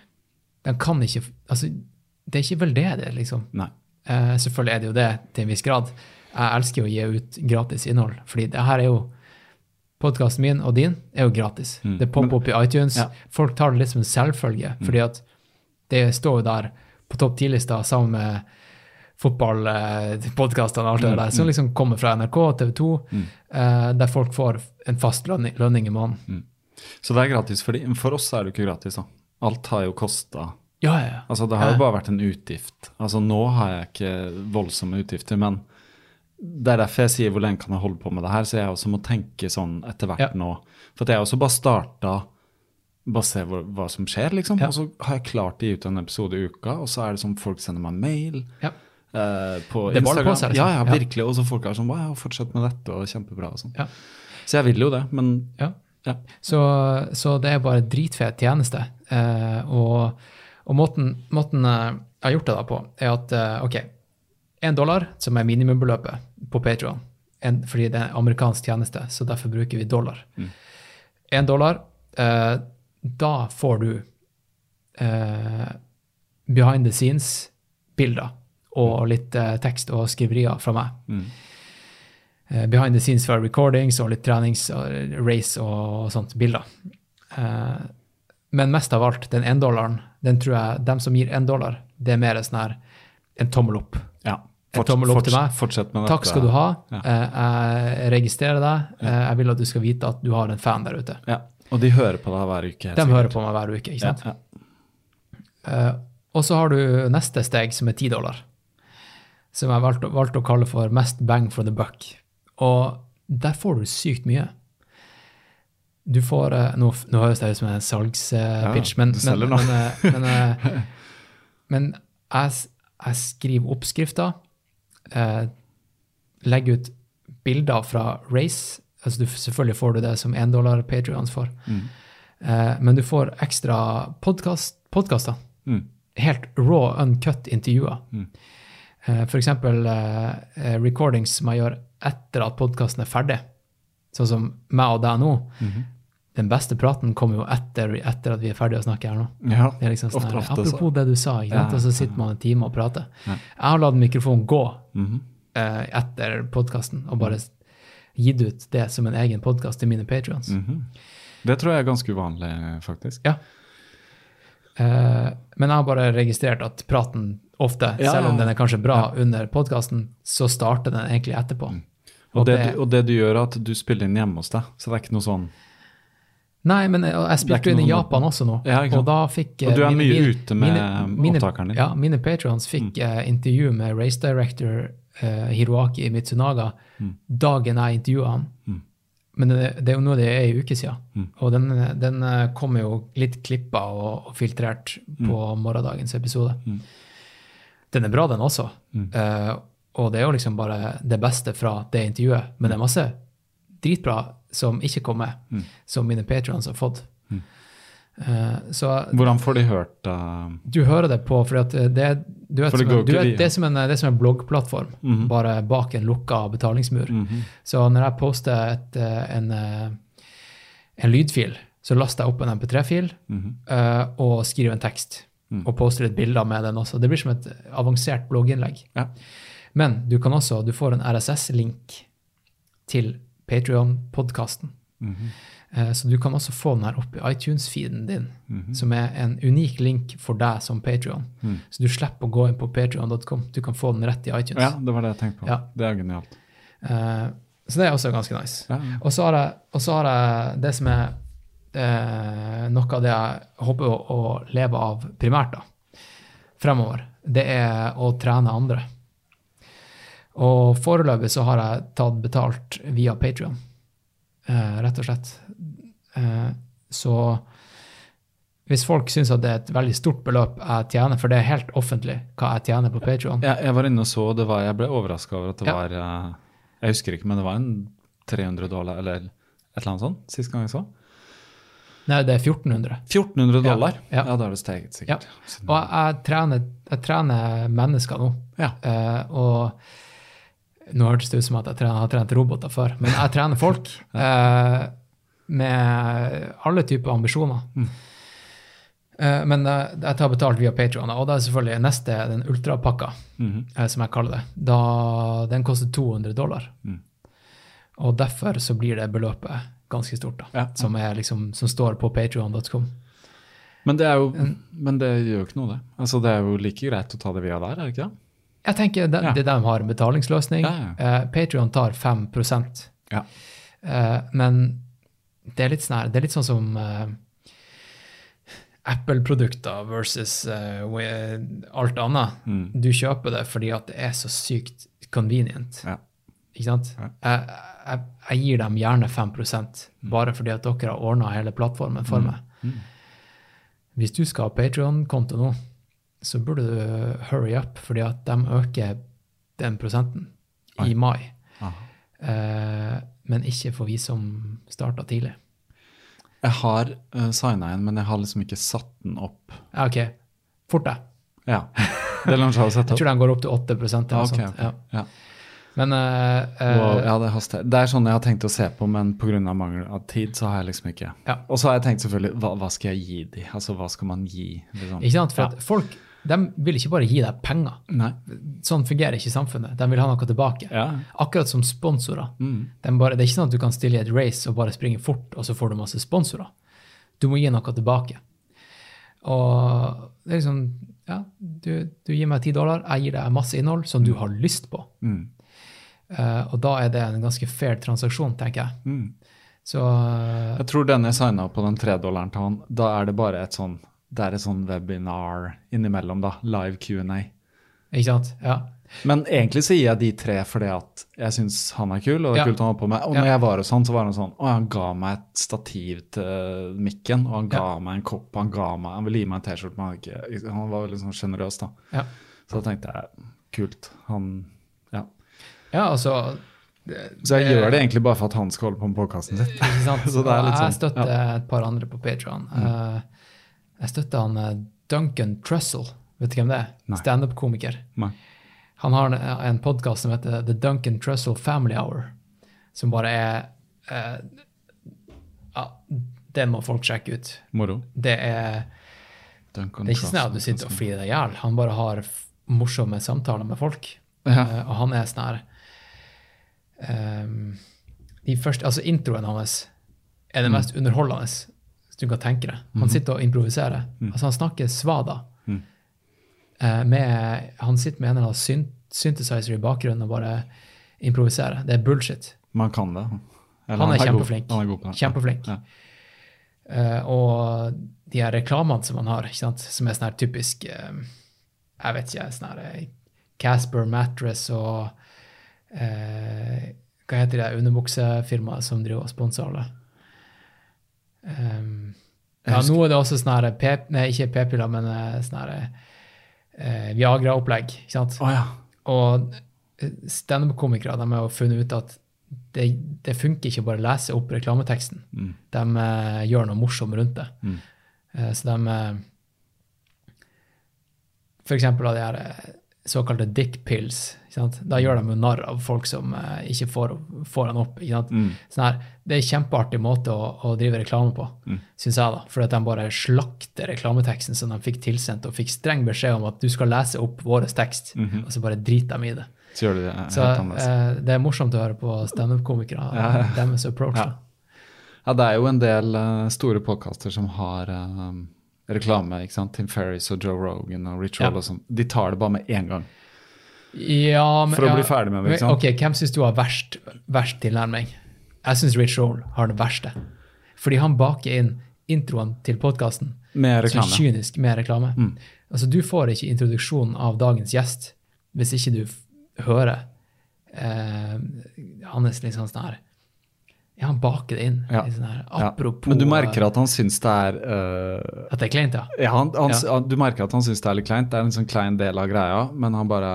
de kan ikke Altså, det er ikke veldedig, liksom. Nei. Eh, selvfølgelig er det jo det til en viss grad. Jeg elsker å gi ut gratis innhold, fordi det her er jo Podkasten min og din er jo gratis. Mm. Det popper opp i iTunes. Ja. Folk tar det litt som en selvfølge, fordi at det står jo der på topp 10-lista sammen med fotballpodkastene og alt det der, som liksom kommer fra NRK og TV 2, eh, der folk får en fast lønning, lønning i måneden. Så det er gratis for de. Men For oss er det jo ikke gratis, da. Alt har jo kosta Ja, ja, ja. Altså, det har jo bare vært en utgift. Altså, nå har jeg ikke voldsomme utgifter, men det er derfor jeg sier hvor lenge kan jeg holde på med det her, så jeg også må tenke sånn etter hvert Ja. nå. For at jeg også bare starta bare se hva, hva som skjer, liksom. Ja. Og så har jeg klart å gi ut en episode i uka, og så er det sånn folk sender meg mail ja. eh, på Det Instagram. på seg, liksom. Ja, ja, virkelig. Og så folk er sånn Wow, fortsett med dette, og kjempebra og sånn. Så jeg vil jo det, men ja. ja. Så, så det er bare en dritfet tjeneste. Eh, og og måten, måten eh, jeg har gjort det da på, er at eh, ok, én dollar, som er minimumbeløpet på Patreon, fordi det er en amerikansk tjeneste, så derfor bruker vi dollar. Én dollar, eh, da får du eh, behind the scenes-bilder og litt eh, tekst og skriverier fra meg. Mm. Eh, behind the scenes for recordings og litt trenings, og race og sånt, bilder. Eh, men mest av alt, den éndollaren, den tror jeg, dem som gir én dollar, det er mer sånn her en tommel opp. Ja. En tommel opp til meg. Fortsett med Takk dette. skal du ha. Ja. Eh, jeg registrerer deg. Eh, jeg vil at du skal vite at du har en fan der ute. Ja. Og de hører på deg hver uke. De hører på meg hver uke. ikke sant? Ja. Eh, og så har du neste steg, som er 10 dollar. Som jeg valgte, valgte å kalle for mest bang for the buck. Og der får du sykt mye. Du får Nå, nå høres det ut som en salgspitch, Ja, men, men, men, men jeg, jeg skriver oppskrifter, eh, legge ut bilder fra race. Altså du, selvfølgelig får du det som én dollar Patrions får. Mm. Eh, men du får ekstra podcast, podkaster. Mm. Helt raw, uncut intervjuer. Mm. Eh, eksempel eh, eh, recordings som jeg gjør etter at podkasten er ferdig. Sånn som meg og deg nå. Mhm. Den beste praten kommer jo etter, etter at vi er ferdige å snakke her nå. Ja, Det er liksom sånn ofte, her, ofte apropos det du sa? Ja, og så sitter man en time og prater. Ja. Jeg har latt mikrofonen gå Mhm. eh, etter podkasten og bare gitt ut det som en egen podkast til mine patrions. Mhm. Det tror jeg er ganske uvanlig, faktisk. Ja. Eh, men jeg har bare registrert at praten ofte, selv om den er kanskje bra under podkasten, så starter den egentlig etterpå. Mm. Og det, det- og det du gjør, er at du spiller inn hjemme hos deg. Så det er ikke noe sånn Nei, men jeg, jeg er spilte jo inn i Japan også nå, Ja, og da fikk Og du eh, er mine- mye ute med mine- opptakeren din. Ja, mine patrons fikk eh, intervju med race director uh, Hiroaki Mitsunaga Mm. dagen jeg intervjua han. Mm. Men det, det er jo noe det er ei uke siden. Mm. Og den, den eh, kommer jo litt klippa og, og filtrert på morgendagens episode. Mm. Den er bra, den også. Mm. Eh, og det er jo liksom bare det beste fra det intervjuet. Men det er masse dritbra som ikke kom med, Mm. som mine patrons har fått. Mm. Uh, så Hvordan får de hørt uh, du hører det på, for at det, du vet, For det som, du via. det, er som en, det som en bloggplattform, Mhm. bare bak en lukka betalingsmur. -hmm. Så når jeg poster et, eh, en, eh, en lydfil, så laster jeg opp en MP3-fil -hmm. uh, og skriver en tekst. Mm. Og poster litt bilder med den også. Det blir som et avansert blogginnlegg. Ja. Men du kan også, du får en RSS-link til Patrion-podkasten. Mhm. Eh, Så du kan også få den her opp i iTunes-feeden din, Mhm. som er en unik link for deg som Patrion. Mm. Så du slipper å gå inn på patrion.com. Du kan få den rett i iTunes. Ja, det var det jeg tenkte på. Ja. Det er genialt. Eh, Så det er også ganske nice. Ja, ja. Og så har har jeg det som er eh, noe av det jeg håper å, å leve av primært da, fremover. Det er å trene andre. Og foreløpig så har jeg tatt betalt via Patrion, eh, rett og slett. Eh, så hvis folk syns at det er et veldig stort beløp jeg tjener, for det er helt offentlig hva jeg tjener på Patrion Jeg, jeg var inne og så, det var, jeg ble overraska over at det Ja. var eh, Jeg husker ikke, men det var en 300 dollar eller et eller annet sånt sist gang jeg så. Nei, det er 1400. 1400 dollar? ja. Ja, da har det steget sikkert. Og jeg, jeg, trener, jeg trener mennesker nå. Ja. Uh, og nå hørtes det ut som at jeg har trent roboter før, men jeg trener folk eh, med alle typer ambisjoner. Mm. Eh, men eh, jeg tar betalt via Patreon, og da er selvfølgelig neste den ultrapakka, mm eh, som jeg kaller det. Da, den koster 200 dollar. Mm. Og derfor så blir det beløpet ganske stort, da, Ja. Som, liksom, som står på patreon.com. Men men det gjør jo ikke noe, det. Altså, det er jo like greit å ta det via der, er det ikke det? Jeg tenker det, Ja. det de har en betalingsløsning. Ja, Eh, Patreon tar 5 Ja. Uh, Men det er litt sånn her, det er litt sånn som uh, Apple-produkter versus alt annet. Mm. Du kjøper det fordi at det er så sykt convenient. Ja. Ikke sant? Ja. Jeg, jeg, jeg gir dem gjerne 5 bare fordi at dere har ordna hele plattformen for meg. Mm. Hvis du skal ha Patreon-konto nå, så burde du hurry up, fordi at de øker den prosenten Oi. i mai. Eh, men ikke for vi som starta tidlig. Jeg har uh, signa inn, men jeg har liksom ikke satt den opp. Ja, OK. Fort deg. Ja. Det lar seg sette opp. Jeg tror den går opp til 8% eller noe Ah, ok, sånt. ok. Ja. Ja. Men eh, eh, Wow, ja, det haster. Det er sånn jeg har tenkt å se på, men pga. mangel av tid så har jeg liksom ikke. Ja. Og så har jeg tenkt selvfølgelig, hva, hva skal jeg gi de? Altså, hva skal man gi? Liksom? Ikke sant? For at folk de vil ikke bare gi deg penger. Nei. Sånn fungerer ikke samfunnet. De vil ha noe tilbake. Ja. Akkurat som sponsorer. Mm. De bare, det er ikke sånn at du kan stille i et race og bare springe fort, og så får du masse sponsorer. Du må gi noe tilbake. Og det er liksom Ja, du, du gir meg ti dollar, jeg gir deg masse innhold som du har lyst på. Mm. Uh, og da er det en ganske fair transaksjon, tenker jeg. Mm. Så eh, Jeg tror den jeg signa på den tredollaren til han, da er det bare et sånn det er et sånn webinar innimellom, da. Live Q&A. Ikke sant? Ja. Men egentlig så gir jeg de tre fordi at jeg syns han er kul, og det er Ja. kult han har på meg. Og Ja. når jeg var hos han, så var han sånn Å, han ga meg et stativ til mikken, og han ga Ja. meg en kopp, han ga meg Han ville gi meg en T-skjorte, men han, ikke, han var veldig sånn sjenerøs, da. Ja. Så da tenkte jeg kult. Han Ja. ja, altså det- Så jeg det- gjør det egentlig bare for at han skal holde på med podkasten sin. Så det er litt sånn, jeg støtter ja. Mm. et par andre på Patron. Jeg støtter han eh, Duncan Trussell. Vet du hvem det er? Standup-komiker. Han har en, en podkast som heter The Duncan Trussell Family Hour, som bare er eh, Ja, den må folk sjekke ut. Moro. Det er, Duncan det er ikke sånn at du sitter og flirer deg i hjel. Han bare har morsomme samtaler med folk. Ja. Uh, og han er sånn her um, de første, altså Introen hans er det Mm. mest underholdende hvis du kan tenke deg. Mhm. Han sitter og improviserer. Mm. Altså Han snakker svada. Eh, med, han sitter med en eller annen synt, synthesizer i bakgrunnen og bare improviserer. Det er bullshit. Man kan det. Eller Han er god- kjempeflink. Han er god på det. Kjempeflink. Ja. Uh, og de her reklamene som han har, som er sånn her typisk uh, Jeg vet ikke, sånn her Casper Mattress og Hva heter det underbuksefirmaet som driver og sponser alle? Um, ja, nå er det også sånn Nei, ikke p-piller, men eh, sånn eh, Viagra-opplegg. ikke sant? Oh, ja. Og eh, standup-komikere de har jo funnet ut at det, det funker ikke bare å lese opp reklameteksten. Mm. De uh, gjør noe morsomt rundt det. Mm. Uh, så de uh, For eksempel av de her såkalte dick pills. Da gjør de jo narr av folk som eh, ikke får, får den opp. Mm. Sånn her, det er en kjempeartig måte å, å drive reklame på, Mm. syns jeg. da, For at de bare slakter reklameteksten som de fikk tilsendt, og fikk streng beskjed om at du skal lese opp vår tekst, Mhm. og så bare driter de i det. Så gjør de det Så helt eh, det er morsomt å høre på standup-komikere. Ja, ja. Deres approach. Ja. Ja, det er jo en del uh, store podkaster som har uh, reklame. ikke sant? Tim Ferris og Joe Rogan og Rich Ja. Roll og sånn. De tar det bare med én gang. Ja, men, For å bli ferdig med det? Ok, Hvem syns du har verst, verst tilnærming? Jeg syns Rich Roll har det verste. Fordi han baker inn introen til podkasten Med så kynisk med reklame. Mm. Altså, Du får ikke introduksjonen av dagens gjest hvis ikke du hører eh, hans liksom sånn her Ja, han baker det inn. Ja. Sånn her, Ja. Men du merker at han syns det er uh, at det er kleint, ja. ja, han, han. Du merker at han syns det er litt kleint. Det er en sånn klein del av greia, men han bare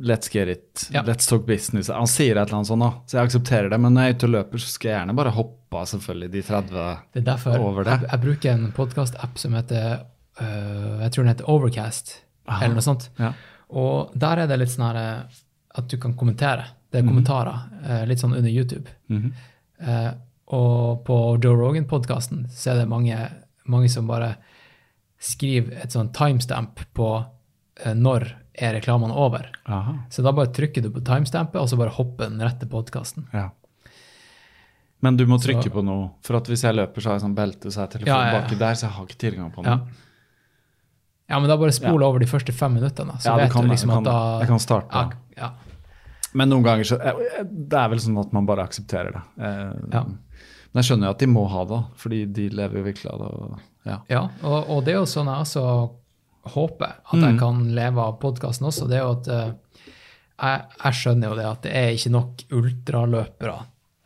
Let's get it. Ja. Let's talk business. Han sier et eller annet sånt, da, så jeg aksepterer det. Men når jeg er ute og løper, så skal jeg gjerne bare hoppe av selvfølgelig de 30 Det er derfor Over det. Jeg, jeg bruker en podkast-app som heter øh, Jeg tror den heter Overcast, Aha. eller noe sånt. Ja. Og der er det litt sånn eh, at du kan kommentere. Det er kommentarer, kommentarer, eh, litt sånn under YouTube. Mm -hmm. uh, og på Joe Rogan-podkasten så er det mange, mange som bare skriver et sånn timestamp på uh, når er reklamene over. Aha. Så da bare trykker du på timestampet, og så bare hopper den rett til podkasten. Ja. Men du må Så- trykke på noe. For at hvis jeg løper, så har jeg sånn belte, så telefonen Ja, ja, baki der, så jeg har ikke tilgang på Ja. den. ja, men da bare spol over de første fem minuttene. Så vet kan du liksom kan at da. Jeg kan starte. Ja. Men noen ganger så eh, Det er vel sånn at man bare aksepterer det. Eh. Men jeg skjønner jo at de må ha det, fordi de lever jo virkelig av det. Og, ja. Ja, og, og det er jo sånn jeg også håper at jeg Mm. kan leve av podkasten også. Det er jo at uh, jeg, jeg skjønner jo det at det er ikke nok ultraløpere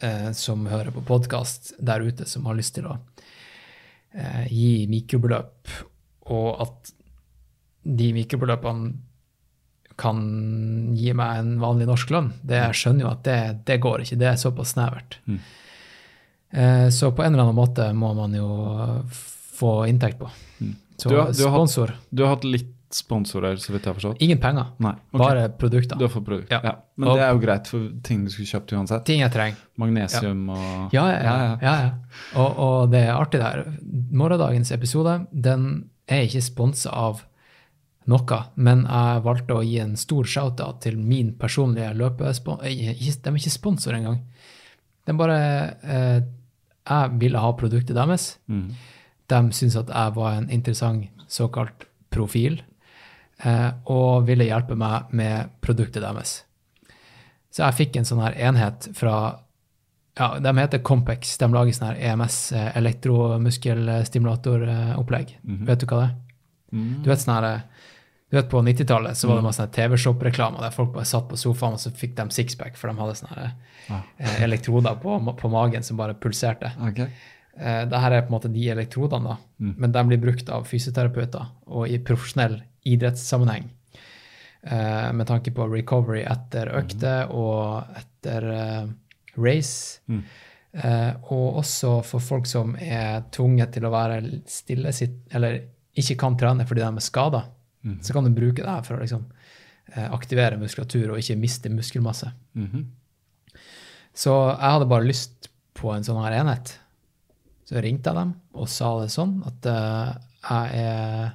uh, som hører på podkast der ute, som har lyst til å uh, gi mikrobeløp, og at de mikrobeløpene kan gi meg en vanlig norsk lønn. Det jeg skjønner jo at det, det går ikke. Det er såpass snevert. Mm. Så på en eller annen måte må man jo få inntekt på. Du har- du har hatt- Du har hatt litt sponsorer, så vidt jeg har forstått. Ingen penger, Nei. okay. bare produkter. Du har fått produkt. Ja. Ja. Men Og- det er jo greit for ting du skulle kjøpt uansett. Ting jeg trenger. Magnesium og Ja, ja. ja, ja, ja. Og, og det er artig det her. Morgendagens episode den er ikke sponsa av noe, men jeg valgte å gi en stor shout-out til min personlige løpespon... eh, De er ikke sponsor engang. De bare eh, Jeg ville ha produktet deres. Mm. De syntes at jeg var en interessant såkalt profil, eh, og ville hjelpe meg med produktet deres. Så jeg fikk en sånn her enhet fra ja, De heter Compex. De lager sånn her EMS, elektromuskelstimulatoropplegg. Mm -hmm. Vet du hva det er? Du vet sånn her eh, du vet På 90-tallet så var det masse TV-shop-reklamer der folk bare satt på sofaen og så fikk de sixpack, for de hadde sånne her, eh, elektroder på, på magen som bare pulserte. Ok. Eh, Dette er på en måte de elektrodene, da. men de blir brukt av fysioterapeuter og i profesjonell idrettssammenheng. Eh, med tanke på recovery etter økter og etter eh, race. Eh, og også for folk som er tvunget til å være stille, sitt, eller ikke kan trene fordi de er skada. Så kan du bruke det her for å liksom, eh, aktivere muskulatur og ikke miste muskelmasse. Mhm. Så jeg hadde bare lyst på en sånn her enhet. Så ringte jeg dem og sa det sånn at eh, jeg er,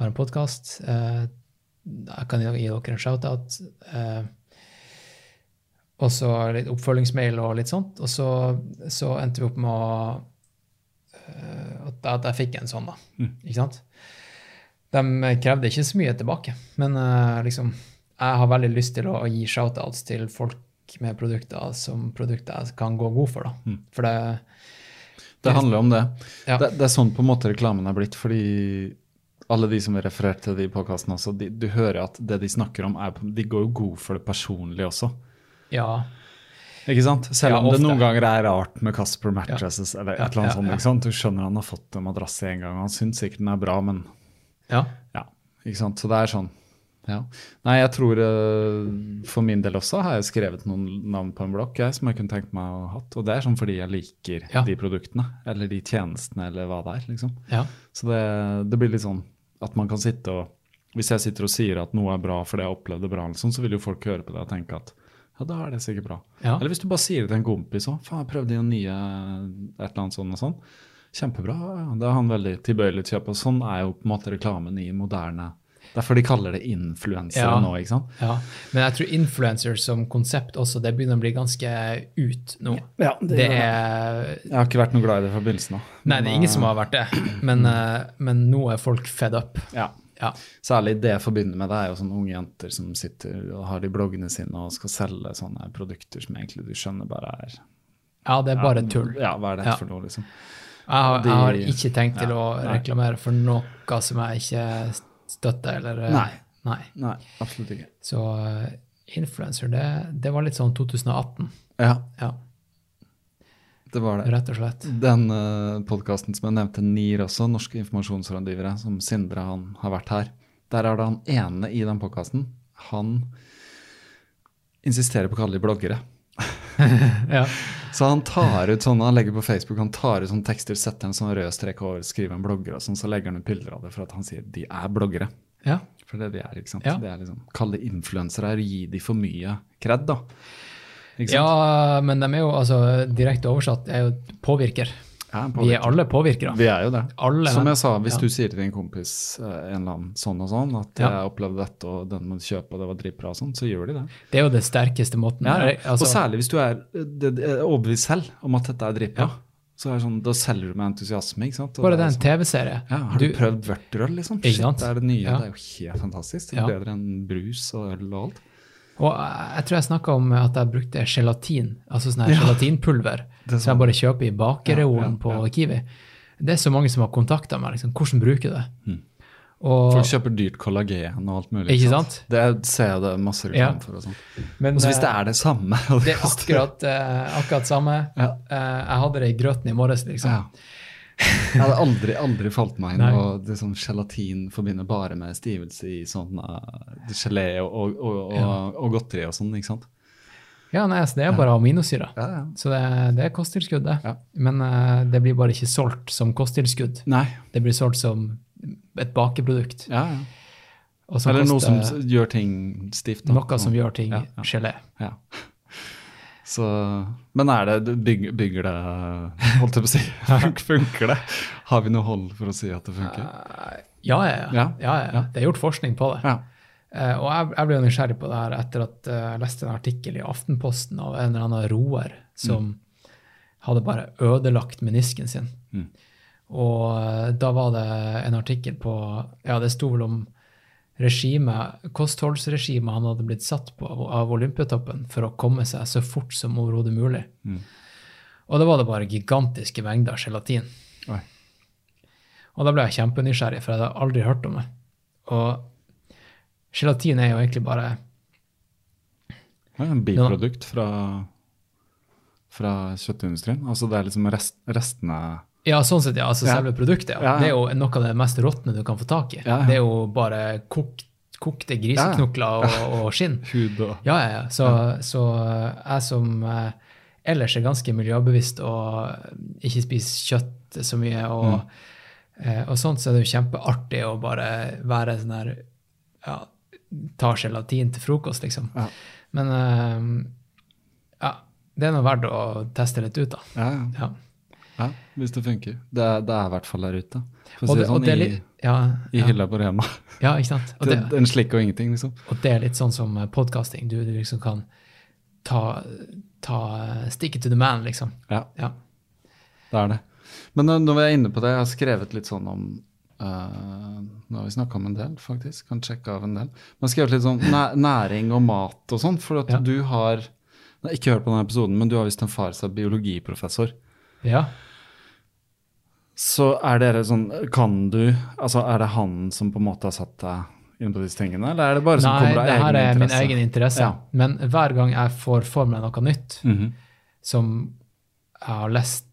har en podkast. jeg kan gi dere en shout-out. Uh, og så litt oppfølgingsmail og litt sånt. Og så, så endte vi opp med å eh, at, at jeg fikk en sånn, da. Ikke sant? De krevde ikke så mye tilbake, men eh, liksom jeg har veldig lyst til å, gi shout-outs til folk med produkter som produkter jeg kan gå god for. da. For det, Det handler om det. Ja. det. Det er sånn på en måte reklamen er blitt, fordi alle de som er referert til det i podkasten også, de, du hører at det de snakker om, er, de går jo god for det personlige også. ja, Ikke sant? Selv Ja, om det noen ganger er rart med Casper Mattresses eller et Ja, eller annet ja, sånt. ja. ikke sant? Du skjønner han har fått en madrass en gang, og han syns sikkert den er bra, men ja. ja. ikke sant? Så det er sånn. Ja. Nei, jeg tror eh, for min del også har jeg skrevet noen navn på en blokk jeg, som jeg kunne tenkt meg å ha hatt. Og det er sånn fordi jeg liker Ja. de produktene, eller de tjenestene, eller hva det er. liksom. ja. Så det, det blir litt sånn at man kan sitte og Hvis jeg sitter og sier at noe er bra fordi jeg opplevde det bra, sånn, så vil jo folk høre på det og tenke at ja, da er det sikkert bra. Ja. Eller hvis du bare sier det til en kompis òg. Faen, jeg prøvde jo nye et eller annet sånn og sånn. Kjempebra. Ja, det er han veldig tilbøyelig til å kjøpe. Sånn er jo på en måte reklamen i moderne Derfor de kaller det influensere Ja. nå, ikke sant? ja. Men jeg tror influencer som konsept også, det begynner å bli ganske ut nå. Ja, Det er Jeg har ikke vært noe glad i det fra begynnelsen av. Nei, det er ingen som har vært det, men, eh, men nå er folk fed up. Ja. Ja. Særlig det jeg forbinder med det, er jo sånne unge jenter som sitter og har de bloggene sine og skal selge sånne produkter som egentlig du skjønner bare er Ja, det er bare tull. Ja, hva er det Ja. for noe, liksom? Jeg har, De- jeg har ikke tenkt til Ja, å reklamere for noe som jeg ikke støtter, eller eh, Nei. nei. Nei, absolutt ikke. Så eh, influencer, det, det var litt sånn 2018. Ja, Ja, det var det. rett og slett. Den uh, podkasten som jeg nevnte, NIR også, Norske informasjonsrådgivere, som Sindre han har vært her. Der er det han ene i den podkasten. Han insisterer på å kalle de bloggere. Ja. Så han tar ut sånne, han legger på Facebook, han tar ut sånne tekster, setter en sånn rød strek over, skriver en blogger og sånn, så legger han ut bilder av det for at han sier de er bloggere. ja. For det de er, ikke sant. Ja. Det er liksom, Kalle influensere er å gi de for mye kred, da. Ja, men de er jo altså direkte oversatt er jo påvirker. Vi er alle påvirkere. Vi er jo det. Alle, Som jeg sa, hvis ja. du sier til din kompis eh, en eller annen sånn og sånn, at Ja. jeg opplevde dette og den må du kjøpe og det var dritbra og sånn, så gjør de det. Det er jo det sterkeste måten. Ja, ja. Altså, og særlig hvis du er eh, er overbevist selv om at dette er dritbra. Så er det sånn, Da selger du med entusiasme. ikke sant? Og bare det er en sånn, TV-serie. ja, Har du, prøvd vørterøl, liksom? Shit, det er det nye. Ja. Det er jo helt fantastisk. Det er Ja. Bedre enn brus og øl og alt. Og jeg jeg tror jeg snakka om at jeg brukte gelatin, altså sånn her Ja. gelatinpulver, Det så jeg sånn. bare kjøper i bakereolen Ja, ja, på. Kiwi. Det er så mange som har kontakta meg. liksom, Hvordan bruker du det? Og, Mm. Folk kjøper dyrt kollagen og alt mulig. Ikke sant? Det ser jeg det masse reklame Ja. for. og sånn. men Også hvis eh, det er det samme og det er akkurat, eh, akkurat samme. Ja. Eh, jeg hadde det i grøten i morges, liksom. Ja. Jeg hadde aldri, aldri falt meg inn og det sånn gelatin forbinder bare med stivelse i sånn uh, gelé og, og, og, og, og godteri og sånn, ikke sant? Ja, nei, så det er bare aminosyrer. Ja, ja. Så det, det er kosttilskudd, det. Ja. Men uh, det blir bare ikke solgt som kosttilskudd. Nei. Det blir solgt som et bakeprodukt. Ja, ja. Eller noe som gjør ting stivt. da. noe som gjør ting gelé. Ja. Så, men er det, bygger, bygger det Holdt jeg på å si. Funker det? Har vi noe hold for å si at det funker? Ja, ja, ja. Ja, ja, ja. Det er gjort forskning på det. Ja. Eh, og jeg, jeg ble nysgjerrig på det her etter at eh, jeg leste en artikkel i Aftenposten av en eller annen roer som hadde bare ødelagt menisken sin. Mm. Og eh, da var det en artikkel på Ja, det sto vel om regimet, kostholdsregimet han hadde blitt satt på av, av Olympiatoppen for å komme seg så fort som overhodet mulig. Mm. Og da var det bare gigantiske mengder gelatin. Oi. Og da ble jeg kjempenysgjerrig, for jeg hadde aldri hørt om det. Og gelatin er jo egentlig bare en biprodukt fra, fra kjøttindustrien. Altså det er liksom rest, restene Ja, sånn sett, ja. Altså Ja. selve produktet. Ja. Det er jo noe av det mest råtne du kan få tak i. Det er jo bare kokt, kokte griseknokler og, og skinn. hud og Ja, ja, ja. Så, så jeg som eh, ellers er ganske miljøbevisst og ikke spiser kjøtt så mye, og, eh, og sånt, så er det jo kjempeartig å bare være sånn her ja, Ta gelatin til frokost, liksom. Ja. Men eh, ja, det er nå verdt å teste litt ut, da. ja, ja. Ja. hvis det funker. Det, er- det er i hvert fall der ute. For å si det, sånn, det er i, litt, ja, i ja, hylla på Rema. ja, ikke sant? Det, en slikk og ingenting, liksom. og det er litt sånn som podkasting. Du, du liksom kan ta, ta stick it to the man, liksom. Ja, Ja. det er det. Men nå- når vi er inne på det, jeg har skrevet litt sånn om eh, Nå har vi snakka om en del, faktisk. Kan sjekke av en del. Men skrevet litt sånn næ næring og mat og sånn, for at Ja. du har Jeg har ikke hørt på denne episoden, men du har visst en far som er biologiprofessor. ja. Så er dere sånn Kan du Altså, er det han som på en måte har satt deg inn på disse tingene, eller er det bare som Nei, kommer av det egen her er min egen interesse. Ja. Men hver gang jeg får for meg noe nytt Mhm. som jeg har lest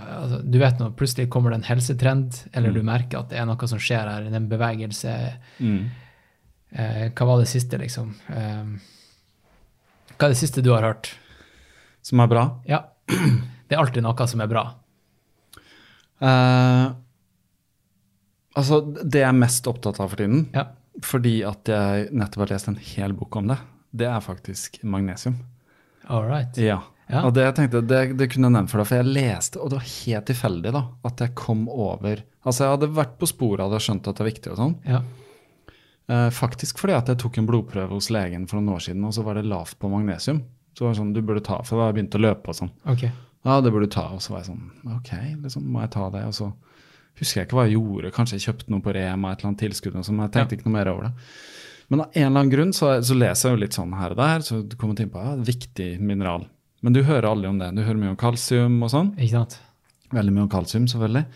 altså, Du vet når plutselig kommer det en helsetrend, eller du merker at det er noe som skjer her, en bevegelse Mm. eh, Hva var det siste, liksom? Eh, hva er det siste du har hørt? Som er bra? Ja. Det er alltid noe som er bra. Uh, altså, det jeg er mest opptatt av for tiden, Ja. fordi at jeg nettopp har lest en hel bok om det, det er faktisk magnesium. All right. Ja. Ja. Og det jeg tenkte, det, det kunne jeg nevnt for deg, for jeg leste, og det var helt tilfeldig da, at jeg kom over Altså, jeg hadde vært på sporet av det og skjønt at det er viktig og sånn. Ja. Eh, faktisk fordi at jeg tok en blodprøve hos legen for noen år siden, og så var det lavt på magnesium. Så var det sånn, du burde ta, for da jeg begynt å løpe og sånn. Ok. Ja, det burde du ta. Og så var jeg sånn, ok, liksom, må jeg ta det? Og så husker jeg ikke hva jeg gjorde. Kanskje jeg kjøpte noe på Rema, et eller annet tilskudd, og sånn, men jeg tenkte ikke noe mer over det. Men av en eller annen grunn så, så leser jeg jo litt sånn her og der, så du jeg inn på ja, viktig mineral. Men du hører aldri om det. Du hører mye om kalsium og sånn. Ikke sant? Veldig mye om kalsium, selvfølgelig.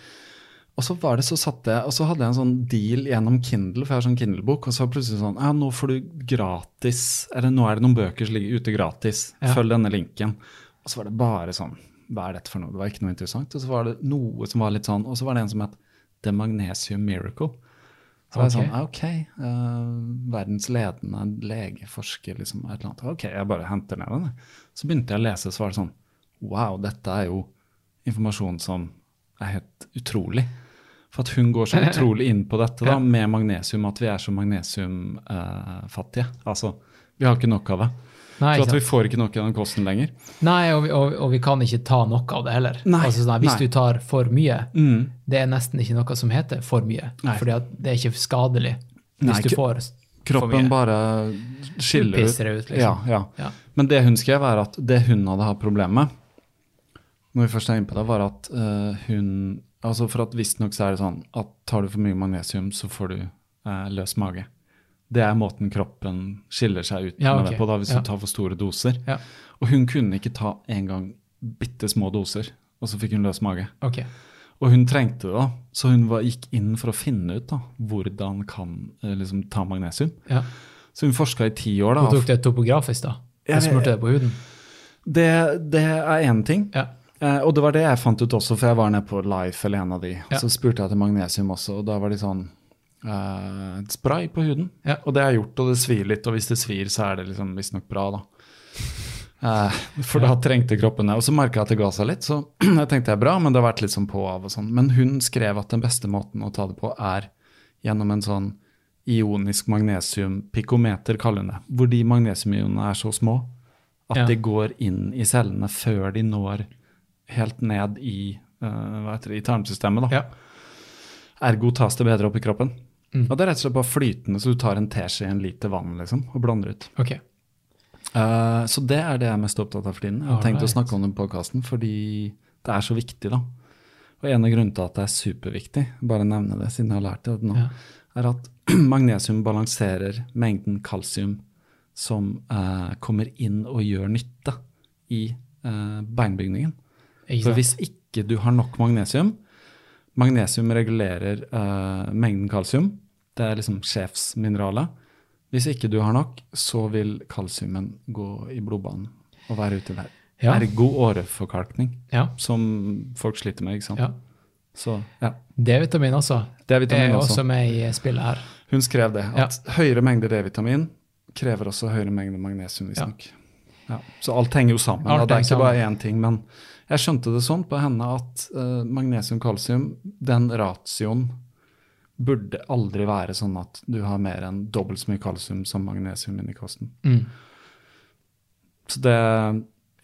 Og så var det så satte jeg, og så hadde jeg en sånn deal gjennom Kindle, for jeg har sånn Kindle-bok, og så plutselig sånn Ja, nå får du gratis Eller nå er det noen bøker som ligger ute gratis. Ja. Følg denne linken. Og så var det bare sånn Hva er dette for noe? Det var ikke noe interessant. Og så var det noe som var litt sånn, og så var det en som het The Magnesium Miracle. Så var jeg sånn, ah, ok, uh, verdens ledende legeforsker, liksom, et eller annet. Ok, jeg bare henter ned den. Så begynte jeg å lese, så var det sånn, wow, dette er jo informasjon som er helt utrolig. For at hun går så utrolig inn på dette da, med magnesium, at vi er så magnesiumfattige. altså, vi har ikke nok av det. Nei, Så at vi får ikke nok av den kosten lenger. Nei og, vi, og, og vi kan ikke ta noe av det heller. Nei, Altså, sånn, hvis nei. du tar for mye, Mm. det er nesten ikke noe som heter for mye. For det er ikke skadelig hvis Nei, du får får for Kroppen mye. bare skiller ut. pisser det ut, liksom. Ja, ja. Ja. Men det hun skrev, er at det hun hadde hatt problem med, når vi først er inne på det, var at uh, hun altså For at visstnok så er det sånn at tar du for mye magnesium, så får du uh, løs mage. Det er måten kroppen skiller seg ut Ja, med ok. det på da, hvis Ja. du tar for store doser. Ja. Og hun kunne ikke ta engang bitte små doser, og så fikk hun løs mage. Okay. Og hun trengte det, da, så hun var, gikk inn for å finne ut da, hvordan kan eh, liksom, ta magnesium. Ja. Så hun forska i ti år. da. Hun tok det topografisk, da? Jeg Og smurte det på huden? Det, det er én ting. Ja. Eh, og det var det jeg fant ut også, for jeg var nede på Life eller en av de. Ja. Så spurte jeg til magnesium også, og da var de sånn eh, spray på huden. Ja. Og det har gjort, og det svir litt, og hvis det svir, så er det liksom visstnok bra, da. Uh, for da trengte kroppen det. Og så merka jeg at det ga seg litt, så jeg tenkte det er bra, men det har vært litt sånn på og av og sånn. Men hun skrev at den beste måten å ta det på er gjennom en sånn ionisk magnesiumpikometer, kaller hun det. Hvor de magnesiumionene er så små at Ja. de går inn i cellene før de når helt ned i, uh, det, i tarmsystemet. da. Ja. Ergo tas det bedre opp i kroppen. Mm. Og det er rett og slett bare flytende, så du tar en teskje i en liter vann liksom, og blander ut. Okay. Uh, så det er det jeg er mest opptatt av for tiden. Jeg har tenkt å snakke om det på podkasten fordi det er så viktig, da. Og en av grunnene til at det er superviktig, bare nevne det siden jeg har lært det nå, Ja. er at magnesium balanserer mengden kalsium som uh, kommer inn og gjør nytte i uh, beinbygningen. Ikke For hvis ikke du har nok magnesium Magnesium regulerer uh, mengden kalsium. Det er liksom sjefsmineralet. Hvis ikke du har nok, så vil kalsiumen gå i blodbanen og være ute der. Ja. Ergo åreforkalkning, Ja. som folk sliter med. ikke sant? ja. Så ja, D-vitamin også D-vitamin er også. også med i spillet her. Hun skrev det, Ja. at høyere mengde D-vitamin krever også høyere mengde magnesium. Ja. visstnok. Ja. Så alt henger jo sammen. Alt det er ikke bare én ting. Men jeg skjønte det sånn på henne at uh, magnesium-kalsium, den ratioen, burde aldri være sånn at du har mer enn dobbelt så mye kalsium som magnesium inni kosten. Mm. Så det,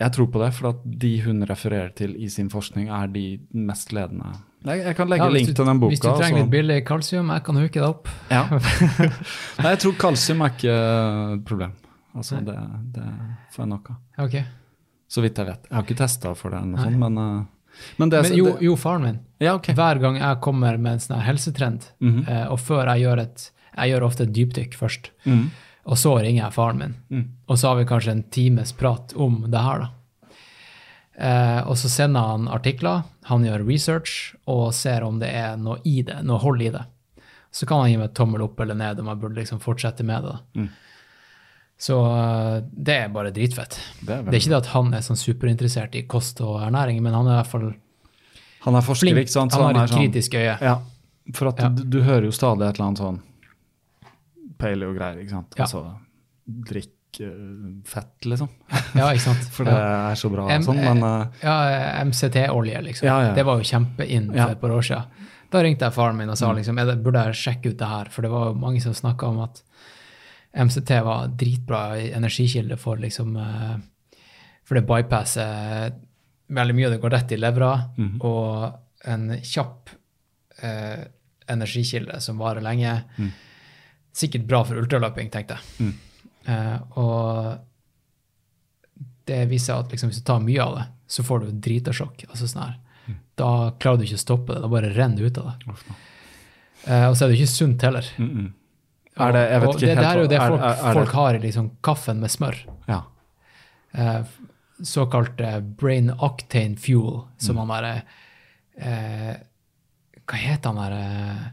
jeg tror på det, for at de hun refererer til i sin forskning, er de mest ledende. Jeg, jeg kan legge Ja, link til den boka. Hvis du trenger så- litt billig kalsium, jeg kan huke det opp. Ja. Nei, jeg tror kalsium er ikke et problem. Altså, det, det får jeg nok av. Okay. Så vidt jeg vet. Jeg har ikke testa for det, sånn, men, eh, men det Men jo, jo, faren min. Ja, okay. Hver gang jeg kommer med en sånn helsetrend, helsetrend, -hmm. eh, og før jeg gjør et Jeg gjør ofte et dypdykk først, mm. og så ringer jeg faren min. Mm. Og så har vi kanskje en times prat om det her, da. Eh, og så sender han artikler, han gjør research og ser om det er noe i det, noe hold i det. Så kan han gi meg tommel opp eller ned om jeg burde liksom fortsette med det. da. Mm. Så eh, det er bare dritfett. Det er Det er ikke det at han er sånn superinteressert i kost og ernæring, men han er i hvert fall Han er forsker, flink. ikke sant? Så Han har et sånn- kritisk øye. Ja, for at Ja. du, du hører jo stadig et eller annet sånn paleo-greier, ikke sant? Ja. Altså drikk eh, fett, liksom. Ja, ikke sant? For det er så bra M- sånn, men uh, Ja, MCT-olje, liksom. Ja, ja. Det var jo kjempeinn for et par år siden. Da ringte jeg faren min og Mm. sa liksom, er det, burde jeg sjekke ut det her, for det var jo mange som snakka om at MCT var dritbra energikilde for liksom eh, For det bypasser veldig mye det går rett i levra, Mhm. og en kjapp eh, energikilde som varer lenge. Mm. Sikkert bra for ultraløping, tenkte jeg. Mm. Eh, og det viser at liksom, hvis du tar mye av det, så får du dritasjokk. Altså sånn her. Da klarer du ikke å stoppe det, da bare renner det ut av det. Eh, og så er det ikke sunt heller. mm, mm. Er det, jeg vet ikke det, helt det er jo det folk, er- folk har i liksom kaffen med smør. Ja. Eh, såkalt eh, brain octane fuel, som Mm. han derre eh, Hva heter han derre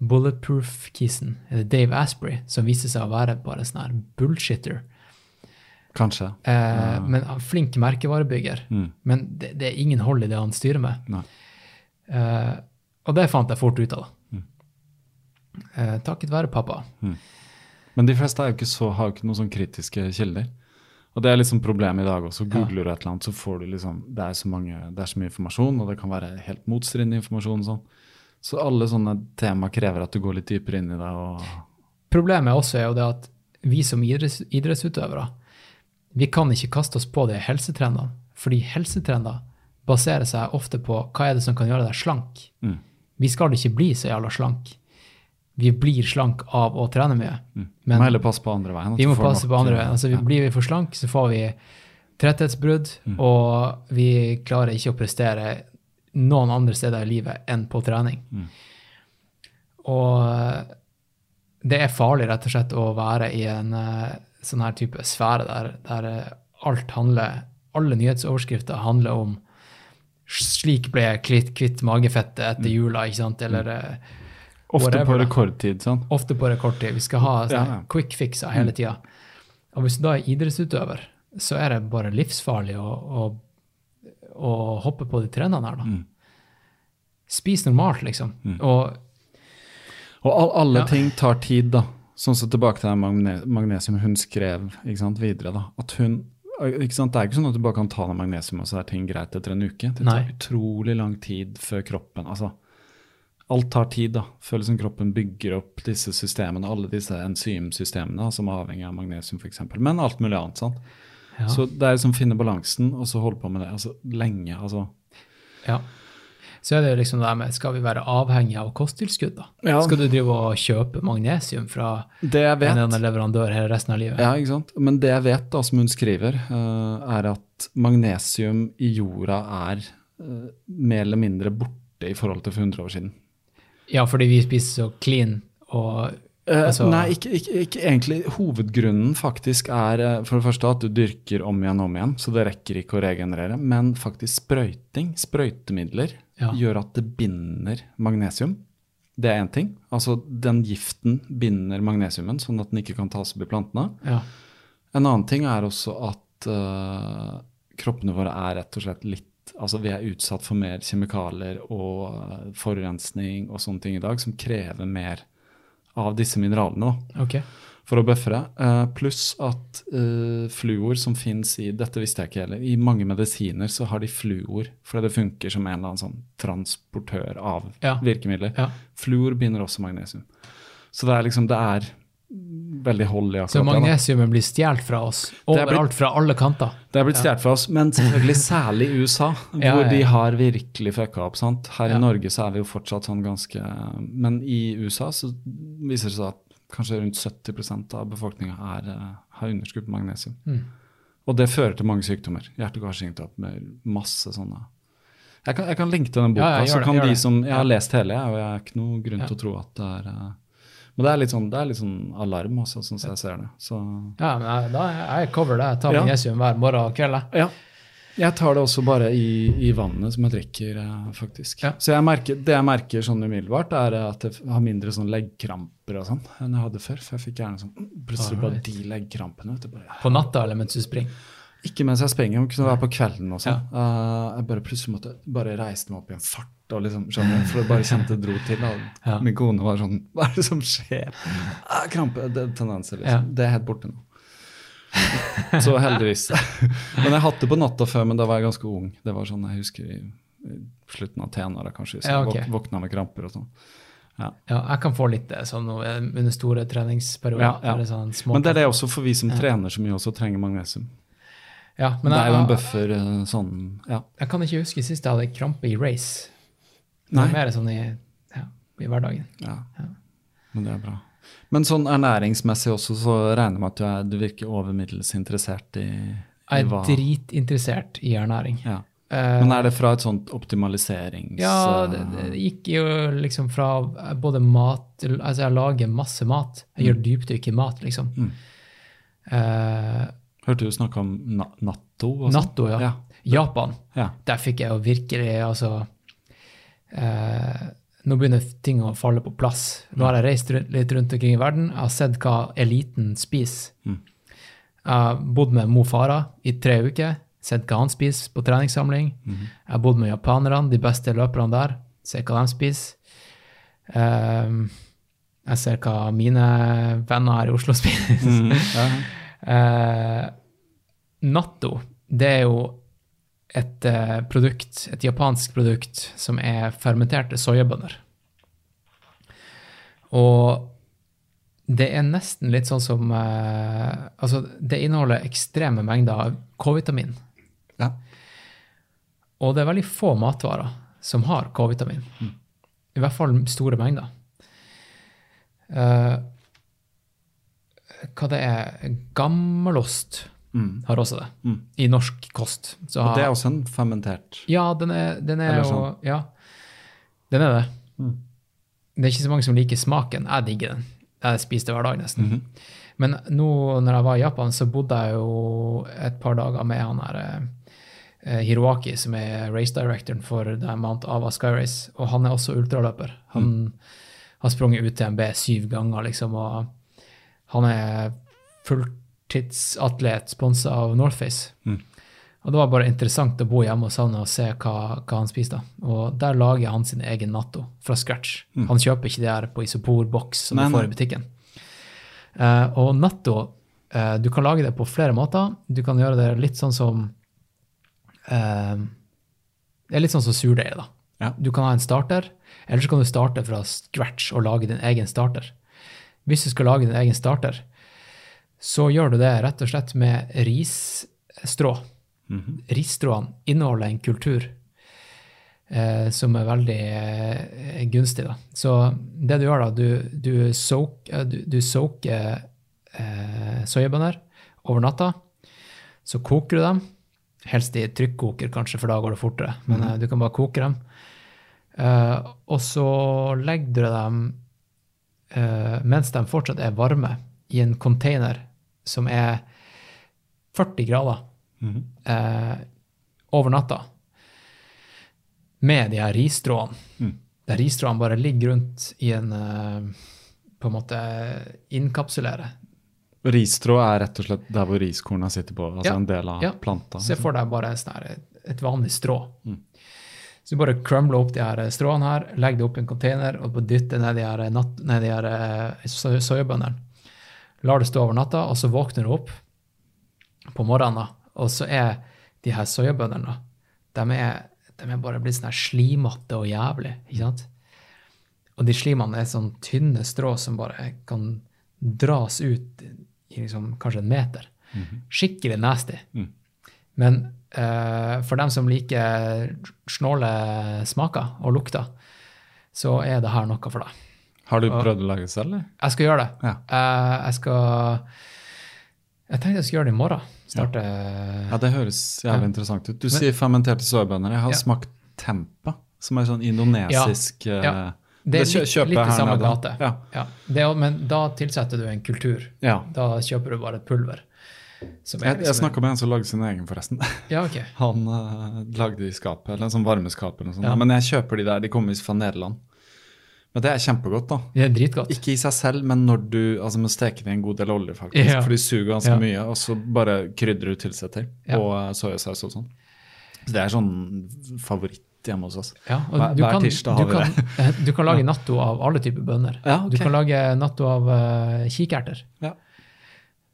Bulletproof-kisen? Dave Asprey, som viser seg å være bare sånn her bullshitter. Kanskje. Eh, Men han er flink merkevarebygger. Mm. Men det, det er ingen hold i det han styrer med. Eh, og det fant jeg fort ut av. Mm. Eh, takket være pappa. Men de fleste er jo ikke så, har jo ikke noen sånn kritiske kilder. Og det er liksom problemet i dag også. Googler du et eller annet, så får du liksom Det er så, mange, det er så mye informasjon, og det kan være helt motstridende informasjon og sånn. Så alle sånne tema krever at du går litt dypere inn i det. og... Problemet også er jo det at vi som idretts, idrettsutøvere, vi kan ikke kaste oss på de helsetrendene. Fordi helsetrender baserer seg ofte på hva er det som kan gjøre deg slank. Mm. Vi skal ikke bli så jævla slank. Vi blir slank av å trene mye. Mm. Men må heller passe på andre veien. vi må passe nok, på andre eh, veien. Altså, vi, ja. Blir vi for slank, så får vi tretthetsbrudd, Mm. og vi klarer ikke å prestere noen andre steder i livet enn på trening. Mm. Og det er farlig rett og slett å være i en eh, sånn her type sfære der, der eh, alt handler Alle nyhetsoverskrifter handler om slik ble jeg kvitt, kvitt magefettet etter jula, ikke sant? Eller eh, Ofte whatever, på rekordtid. sånn. ofte på rekordtid. Vi skal ha Ja, ja. quick fixer hele tida. Og hvis du da er idrettsutøver, så er det bare livsfarlig å, å, å hoppe på de trendene her, da. Mm. Spis normalt, liksom. Og Og all, alle Ja. ting tar tid, da. Sånn som tilbake til magne magnesium hun skrev sant, videre. da, at hun, ikke sant, Det er ikke sånn at du bare kan ta deg magnesium, og så er ting greit etter en uke. Det tar Nei. utrolig lang tid før kroppen altså, alt tar tid, da. Føles som kroppen bygger opp disse systemene, alle disse enzymsystemene som er avhengig av magnesium f.eks. Men alt mulig annet. sant? Ja. Så det er liksom finne balansen, og så holde på med det altså, lenge. altså. Ja. Så er det jo liksom det med, skal vi være avhengig av kosttilskudd, da? Ja. Skal du drive og kjøpe magnesium fra Det jeg en eller annen leverandør hele resten av livet? ja, ikke sant? Men det jeg vet, da, som hun skriver, uh, er at magnesium i jorda er uh, mer eller mindre borte i forhold til for 100 år siden. Ja, fordi vi spiser så clean og Eh, Altså- nei, ikke, ikke, ikke egentlig. Hovedgrunnen faktisk er eh, for det første at du dyrker om igjen og om igjen, så det rekker ikke å regenerere. Men faktisk sprøyting, sprøytemidler, Ja. gjør at det binder magnesium. Det er én ting. Altså den giften binder magnesiumen, sånn at den ikke kan tas opp i plantene. Ja. En annen ting er også at uh, kroppene våre er rett og slett litt Altså vi er utsatt for mer kjemikalier og eh, forurensning og sånne ting i dag som krever mer av disse mineralene. da Ok. for å bøffere. Uh, pluss at uh, fluor som fins i Dette visste jeg ikke heller. I mange medisiner så har de fluor fordi det funker som en eller annen sånn transportør av Ja. virkemidler. Ja. Fluor binder også magnesium. Så det er liksom Det er veldig hold i Så akkurat Så magnesiumet blir stjålet fra oss er overalt, fra alle kanter. Det er blitt stjålet fra oss, men selvfølgelig særlig i USA, Ja, hvor ja, de har virkelig fucka opp. sant? Her Ja. i Norge så er vi jo fortsatt sånn ganske Men i USA så viser det seg at kanskje rundt 70% av befolkninga eh, har underskudd på magnesium. Mm. Og det fører til mange sykdommer. Hjerte- og karsykdom med masse sånne Jeg kan, jeg kan linke til den boka, Ja, ja, gjør så kan de som Jeg har lest hele, jeg, og jeg har ikke noe grunn Ja. til å tro at det er eh, Men det er litt sånn, det er litt sånn alarm også, sånn som jeg ser det. Så Ja, men da er jeg cover det. Jeg tar Ja. magnesium hver morgen og kveld. Ja. Jeg tar det også bare i, i vannet som jeg drikker, eh, faktisk. Ja. Så jeg merker, det jeg merker sånn umiddelbart, er at jeg har mindre sånn leggkramper og sånn enn jeg hadde før. For jeg fikk gjerne sånn Plutselig bare de leggkrampene. På natta eller mens du springer. Ikke mens jeg springer, men kunne være på kvelden også. Eh, jeg bare plutselig måtte bare reiste meg opp i en fart. Og liksom, skjønner? For jeg bare kjente det dro til. Og Ja. Min kone var sånn Hva er det som skjer? Uh, krampe, det, tendenser, liksom. Ja. Det er helt borte nå. Så heldigvis. Men jeg hadde hatt det på natta før, men da var jeg ganske ung. Det var sånn, Jeg husker i, i slutten av tenåra, kanskje. Så Ja, okay. våk, våkna med kramper og sånn. Ja, jeg kan få litt det sånn nå, eh, under store treningsperioder. Ja, ja. eller Sånn små Men det er det også for vi som trener så mye, også trenger magnesium. Ja, men det er jo en buffer eh, sånn Ja. jeg kan ikke huske sist jeg hadde krampe i race. Det er mer sånn i, ja, i hverdagen. Ja. Men det er bra. Men sånn ernæringsmessig også, så regner jeg med at du, er, du virker over middels interessert i, i Jeg er hva dritinteressert i ernæring. ja. Eh, Men er det fra et sånt optimaliserings... Ja, det, eh, det gikk jo liksom fra både mat Altså, jeg lager masse mat. Jeg gjør dypdykk i mat, liksom. Mm. Eh, Hørte du snakke om na natto? sånn? Natto, ja. ja. Japan. Ja. Der fikk jeg jo virkelig altså eh, Nå begynner ting å falle på plass. Nå har jeg reist rundt, litt rundt omkring i verden. Jeg har sett hva eliten spiser. Mm. Jeg har bodd med Mo Farah i tre uker. Sett hva han spiser på treningssamling. Mhm. Jeg har bodd med japanerne, de beste løperne der. Ser hva de spiser. Eh, jeg ser hva mine venner her i Oslo spiser. Mm, ja. Eh, natto, det er jo et eh, produkt, et japansk produkt, som er fermenterte soyabønner. Og det er nesten litt sånn som eh, Altså, det inneholder ekstreme mengder av K-vitamin. ja. Og det er veldig få matvarer som har K-vitamin. I hvert fall store mengder. Eh, hva det er Gammelost Mm. har også det, Mm. i norsk kost. Så Og det er også en fermentert Ja, den er, den er jo sånn. Ja, den er det. Mm. Det er ikke så mange som liker smaken. Jeg digger den. Jeg spiser det hver dag, nesten. -hmm. Men nå når jeg var i Japan, så bodde jeg jo et par dager med han her eh, Hiroaki, som er race directoren for Mount Ava Sky Race. Og han er også ultraløper. Han Mm. har sprunget UTMB syv ganger, liksom, og han er fulltidsatlet sponsa av Northface. Mm. Og det var bare interessant å bo hjemme hos han og se hva, hva han spiste. Og der lager han sin egen natto fra scratch. Mm. Han kjøper ikke det her på isoporboks som Nei, du får nei. i butikken. Uh, og natto, uh, du kan lage det på flere måter. Du kan gjøre det litt sånn som uh, Det er litt sånn som surdeig, da. Ja. Du kan ha en starter, eller så kan du starte fra scratch og lage din egen starter. Hvis du skal lage din egen starter, så gjør du det rett og slett med risstrå. Risstråene inneholder en kultur eh, som er veldig eh, gunstig. Da. Så det du gjør, da, du, du, soak, du, du soaker eh, soyabønner over natta. Så koker du dem. Helst i trykkoker, kanskje, for da går det fortere. Men eh, du kan bare koke dem. Eh, og så legger du dem mens de fortsatt er varme, i en container som er 40 grader eh, over natta, med de her risstråene. Der risstråene bare ligger rundt i en eh, På en måte innkapsulere. Risstrå er rett og slett der hvor riskorna sitter på, altså Ja. en del av Ja. planta. Se for deg bare sånn et vanlig strå. Så du bare crumble opp de her stråene her, legger det opp i en container og dytte ned de her, natt, ned de her eh, soyabønnene. Lar det stå over natta, og så våkner du opp på morgenen, og så er de her soyabønnene de de er bare blitt sånn slimete og jævlig. ikke sant? Og de slimene er sånn tynne strå som bare kan dras ut i liksom kanskje en meter. Skikkelig nasty. Men eh, for dem som liker snåle smaker og lukter, så er det her noe for deg. Har du prøvd å lage det selv, eller? Jeg skal gjøre det. Ja. Eh, jeg skal Jeg tenkte jeg skulle gjøre det i morgen. Starte Ja, det høres jævlig interessant ut. Du sier fermenterte soyabønner. Jeg har Ja. smakt tempa, som er sånn indonesisk Ja, eh, ja. Det er litt, litt i samme gate. Ja. Ja. Det men da tilsetter du en kultur. ja. Da kjøper du bare et pulver. Som er Jeg, jeg liksom- snakka med en som lagde sin egen, forresten. Ja, ok. Han uh, lagde det i skapet, eller en sånn varmeskap eller noe sånt. Ja. Men jeg kjøper de der, de kommer fra Nederland. Men det er kjempegodt, da. Det er dritgodt. Ikke i seg selv, men når du altså må steke det i en god del olje, faktisk. Ja. For de suger ganske Ja. mye, og så bare krydder du tilsetter. Ja. Og eh, soyasaus og sånn. Så det er sånn favoritt hjemme hos oss. Ja, og Hver- du hver kan, tirsdag du, vi kan, du kan lage natto av alle typer bønner. Ja, okay. Du kan lage natto av uh, kikerter. Ja.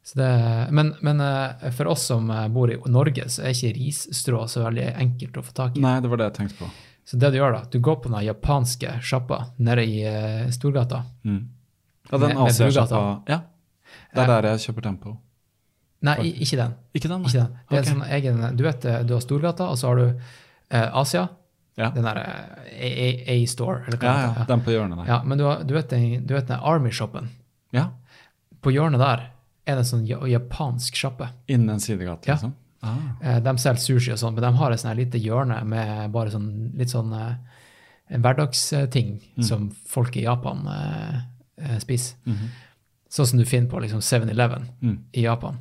Så det, men men eh, for oss som eh, bor i Norge, så er ikke risstrå så veldig enkelt å få tak i. Nei, det var det jeg tenkte på. Så det du gjør da, du går på den japanske sjappa nede i eh, Storgata. Mm. Ja, den Asia-sjappa Ja. Det er der jeg kjøper tempo. Nei, i- ikke den. Ikke den, nei. Ikke den. Det er okay. sånn egen, du vet, du har Storgata, og så har du eh, Asia, Ja. den der A-store, eller hva Ja, det ja, heter. den på hjørnet der. Ja, men du, har, du vet den, den Army-shoppen? Ja. På hjørnet der er en sånn japansk sjappe. Innen en sidegate, Ja. liksom? Ah. Eh, De selger sushi og sånn, men de har et lite hjørne med bare sånn litt sånn eh, hverdagsting Mm. som folk i Japan eh, spiser. spiser. -hmm. Sånn som du finner på liksom 7-Eleven Mm. i Japan.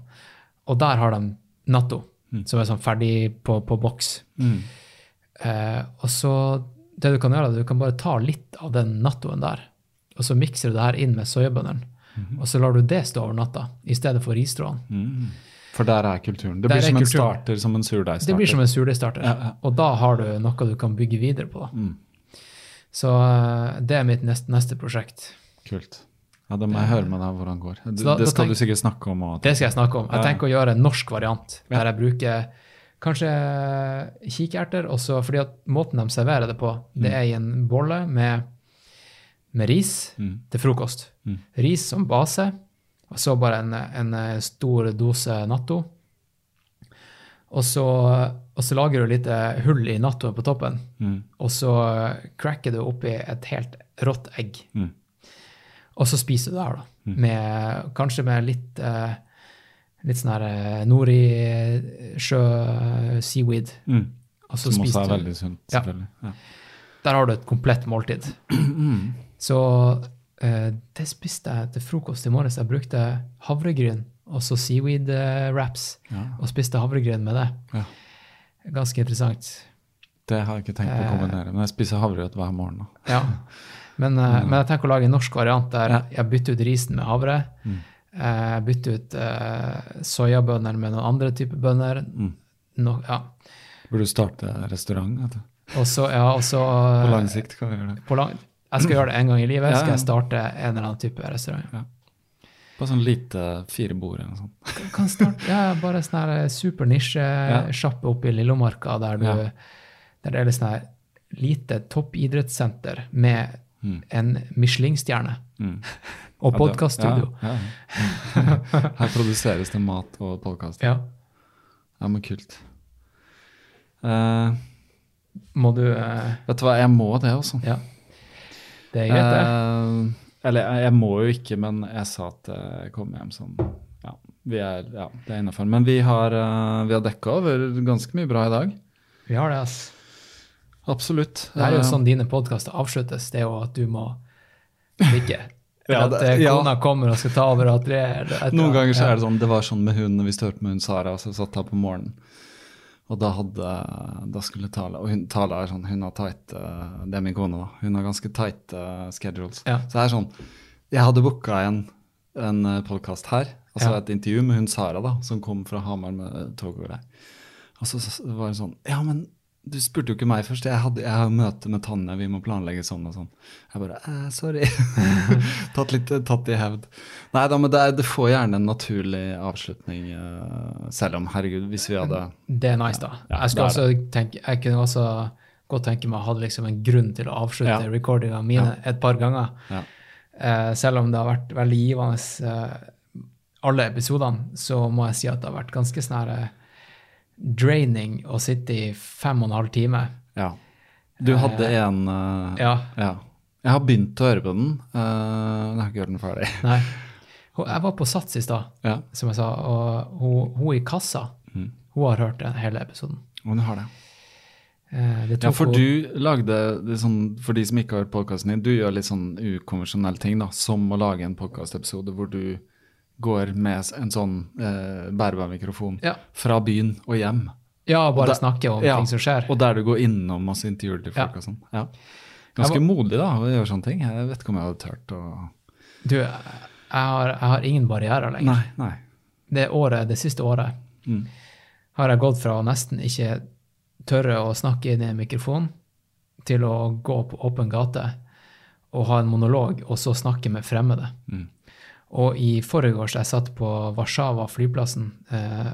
Og der har de natto, som er sånn ferdig på, på boks. Mm. Eh, og så det du kan gjøre, er at du kan bare ta litt av den nattoen der, og så mikser du det her inn med soyabønnene. Mhm. Og så lar du det stå over natta, i stedet for risstråene. Mm. For der er kulturen. Det blir som en starter, som en surdeigstarter. Det blir som en surdeigstarter. Ja, ja. Og da har du noe du kan bygge videre på. Mm. Så eh, det er mitt neste, neste prosjekt. Kult. Ja, Da må jeg høre med deg hvordan det går. Da- det skal tenk- du sikkert snakke om. Det skal jeg snakke om. Jeg tenker å gjøre en norsk variant, der jeg bruker kanskje kikerter, også fordi at måten de serverer det på, det er i en bolle med, med ris Mm. til frokost. Mm. Ris som base, og så bare en, en stor dose natto. Og så, og så lager du litt eh, hull i nattoen på toppen, Mm. og så cracker du oppi et helt rått egg. Mm. Og så spiser du det her, da. Med, kanskje med litt eh, litt sånn her eh, nori-sjø seaweed. Mm. Og så Som også er veldig sunt, selvfølgelig. Ja. Der har du et komplett måltid. Så eh, det spiste jeg til frokost i morges. Jeg brukte havregryn og så seaweed eh, wraps, Ja. og spiste havregryn med det. Ja. Ganske interessant. Det har jeg ikke tenkt å Eh. kombinere, men jeg spiser havregrøt hver morgen. Da. Ja. Men, eh, men jeg tenker å lage en norsk variant der jeg bytter ut risen med havre. Mm. Eh, bytter ut eh, soyabønner med noen andre typer bønner. Mm. No, ja. Burde du starte restaurant? Vet du. Og ja, og så På lang sikt kan vi gjøre det. på lang, Jeg skal gjøre det en gang i livet. Ja, Skal jeg starte en eller annen type restaurant. På sånn lite fire bord eller noe sånt. Kan starte, ja, Bare sånn her super nisje-sjappe oppe i Lillomarka der, du, Ja. der det er litt sånn her lite toppidrettssenter med en Michelin-stjerne. Mm. Og Ja, podkaststudio. Ja, ja. Her produseres det mat og podkast. Ja. Ja, men kult. Uh, Må du uh, vet du hva, jeg må det, også. Ja. Det er greit, det. Uh, eller jeg, jeg må jo ikke, men jeg sa at jeg kom hjem sånn Ja, vi er, ja det er innafor. Men vi har, uh, vi har dekka over ganske mye bra i dag. Vi har det, ass. Absolutt. Det er jo Eh, sånn dine podkaster avsluttes. Det er jo at du må drikke. Ja, at eh, ja. kona kommer og skal ta over at det et eller Noen ganger så er det sånn Det var sånn med hun hvis vi størte med hun Sara, så satt her på morgenen. Og da hadde Da skulle Tala Og hun, Tala er sånn Hun har tight eh, Det er min kone, da. Hun har ganske tight eh, schedules. Ja. Så det er sånn Jeg hadde booka en, en podkast her, altså Ja. et intervju med hun Sara, da, som kom fra Hamar med tog og greier. Og så, så var det sånn Ja, men du spurte jo ikke meg først. Jeg, hadde, jeg har møte med Tanne, vi må planlegge sånn og sånn. Jeg bare eh, Sorry. tatt litt tatt i hevd. Nei da, men det, er, det får gjerne en naturlig avslutning, uh, selv om, herregud, hvis vi hadde Det er nice, da. Ja, jeg, også tenke, jeg kunne også godt tenke meg å ha liksom en grunn til å avslutte Ja. recordingene mine et par ganger. Ja. Uh, selv om det har vært veldig givende uh, alle episodene, så må jeg si at det har vært ganske snære eh, draining å sitte i fem og en halv time. ja. Du hadde en uh, Ja. ja. Jeg har begynt å høre på den, uh, men jeg har ikke hørt den ferdig. Nei. Jeg var på Sats i stad, Ja, som jeg sa, og hun, hun i kassa, Mm. hun har hørt den hele episoden. du har det. Eh, det Ja, for hun- du lagde, det sånn, for de som ikke har hørt podkasten din, du gjør litt sånn ukonvensjonelle ting, da, som å lage en podkastepisode hvor du går med en sånn eh, bærbar mikrofon Ja. fra byen og hjem. Ja, bare da- snakke om ja, ting som skjer. Og der du går innom masse intervjuer til folk Ja. og sånn. Ja. Ganske var, modig da, å gjøre sånne ting. Jeg vet ikke om jeg hadde turt å Du, jeg har, jeg har ingen barrierer lenger. Nei, nei. Det året, det siste året Mm. har jeg gått fra å nesten ikke tørre å snakke inn i en mikrofon, til å gå på åpen gate og ha en monolog, og så snakke med fremmede. Mm. Og i forrige år så jeg satt på Warszawa flyplassen eh,